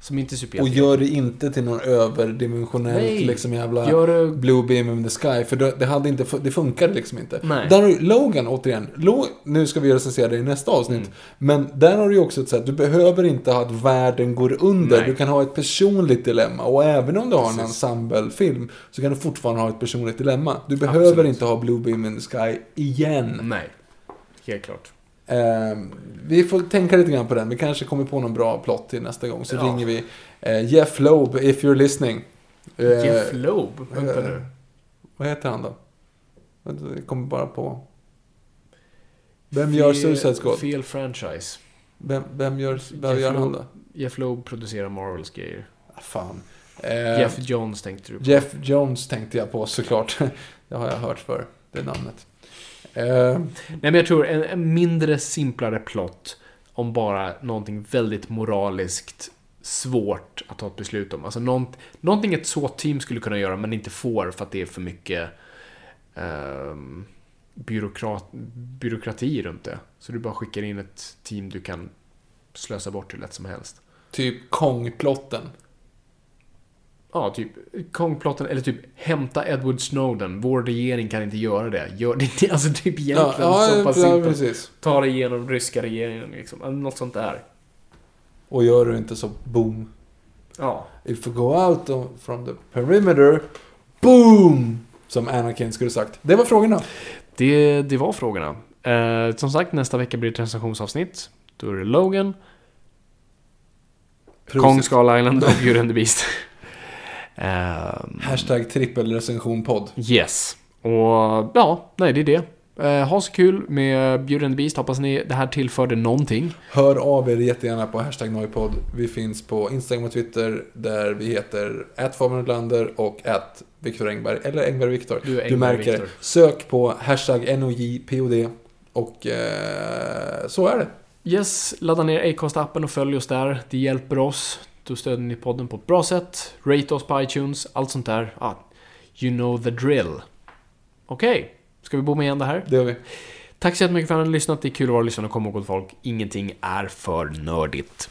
Som inte är Och superhjälte. gör det inte till någon överdimensionellt Nej. liksom jävla Gör blue beam in the sky. För det, det, hade inte, det funkade liksom inte. Nej. Där har du Logan återigen. Lo, nu ska vi recensera det i nästa avsnitt. Mm. Men där har du också ett sätt. Du behöver inte ha att världen går under. Nej. Du kan ha ett personligt dilemma. Och även om du har en Precis. ensemblefilm så kan du fortfarande ha ett personligt dilemma. Du behöver Absolut. inte ha blue beam in the sky igen. Nej. Helt klart. Eh, vi får tänka lite grann på den. Vi kanske kommer på någon bra plott till nästa gång. Så Ja. ringer vi eh, Jeff Loeb, if you're listening. Eh, Jeff Loeb? Vänta eh, nu. Vad heter han då? Jag kommer bara på. Vem gör Fel- Suicide Squad? Fel franchise. Vem, vem gör, vad Jeff gör han Loeb- då? Jeff Loeb producerar Marvels grejer. Ah, fan. Eh, Jeff Johns tänkte du på. Jeff Jones tänkte jag på såklart. det har jag hört för det namnet. Eh, Nej men jag tror en, en mindre simplare plott om bara någonting väldigt moraliskt svårt att ta ett beslut om. Alltså nånt, någonting ett SWAT-team skulle kunna göra men inte får för att det är för mycket ehm, byråkrat, byråkrati runt det. Så du bara skickar in ett team du kan slösa bort hur lätt som helst. typ Kong-plotten. Ja, typ Kongplotten eller typ hämta Edward Snowden. Vår regering kan inte göra det. Gör det alltså typ egentligen Ja, så ja, pass ja, precis. Ta det igenom ryska regeringen liksom. Något sånt där. Och gör du inte så boom. Ja. If you go out from the perimeter, boom! Som Anakin skulle sagt. Det var frågorna. Det, det var frågorna. Eh, som sagt, nästa vecka blir det ett recensionsavsnitt. Då är det Logan, Kong Skull Island och Beauty and the Beast. Ehm, Hashtag trippelrecensionpodd. yes. Och ja, nej det är det. Eh, ha så kul med Beauty and the Beast. Hoppas ni det här tillförde någonting. Hör av er jättegärna på hashtag Noipod. Vi finns på Instagram och Twitter där vi heter @fabianlander och Viktor Engberg. Eller Engberg Viktor. Du Du märker. Viktor. Sök på hashtag NOJPOD. Och eh, så är det. Yes, ladda ner Acast-appen och följ oss där. Det hjälper oss. Då stöder ni podden på ett bra sätt. Rate oss på iTunes, allt sånt där. Ah, you know the drill. Okej, ska vi bomma igen det här? Det gör vi. Tack så jättemycket för att ni har lyssnat. Det är kul att vara lyssnare och komma ihåg folk. Ingenting är för nördigt.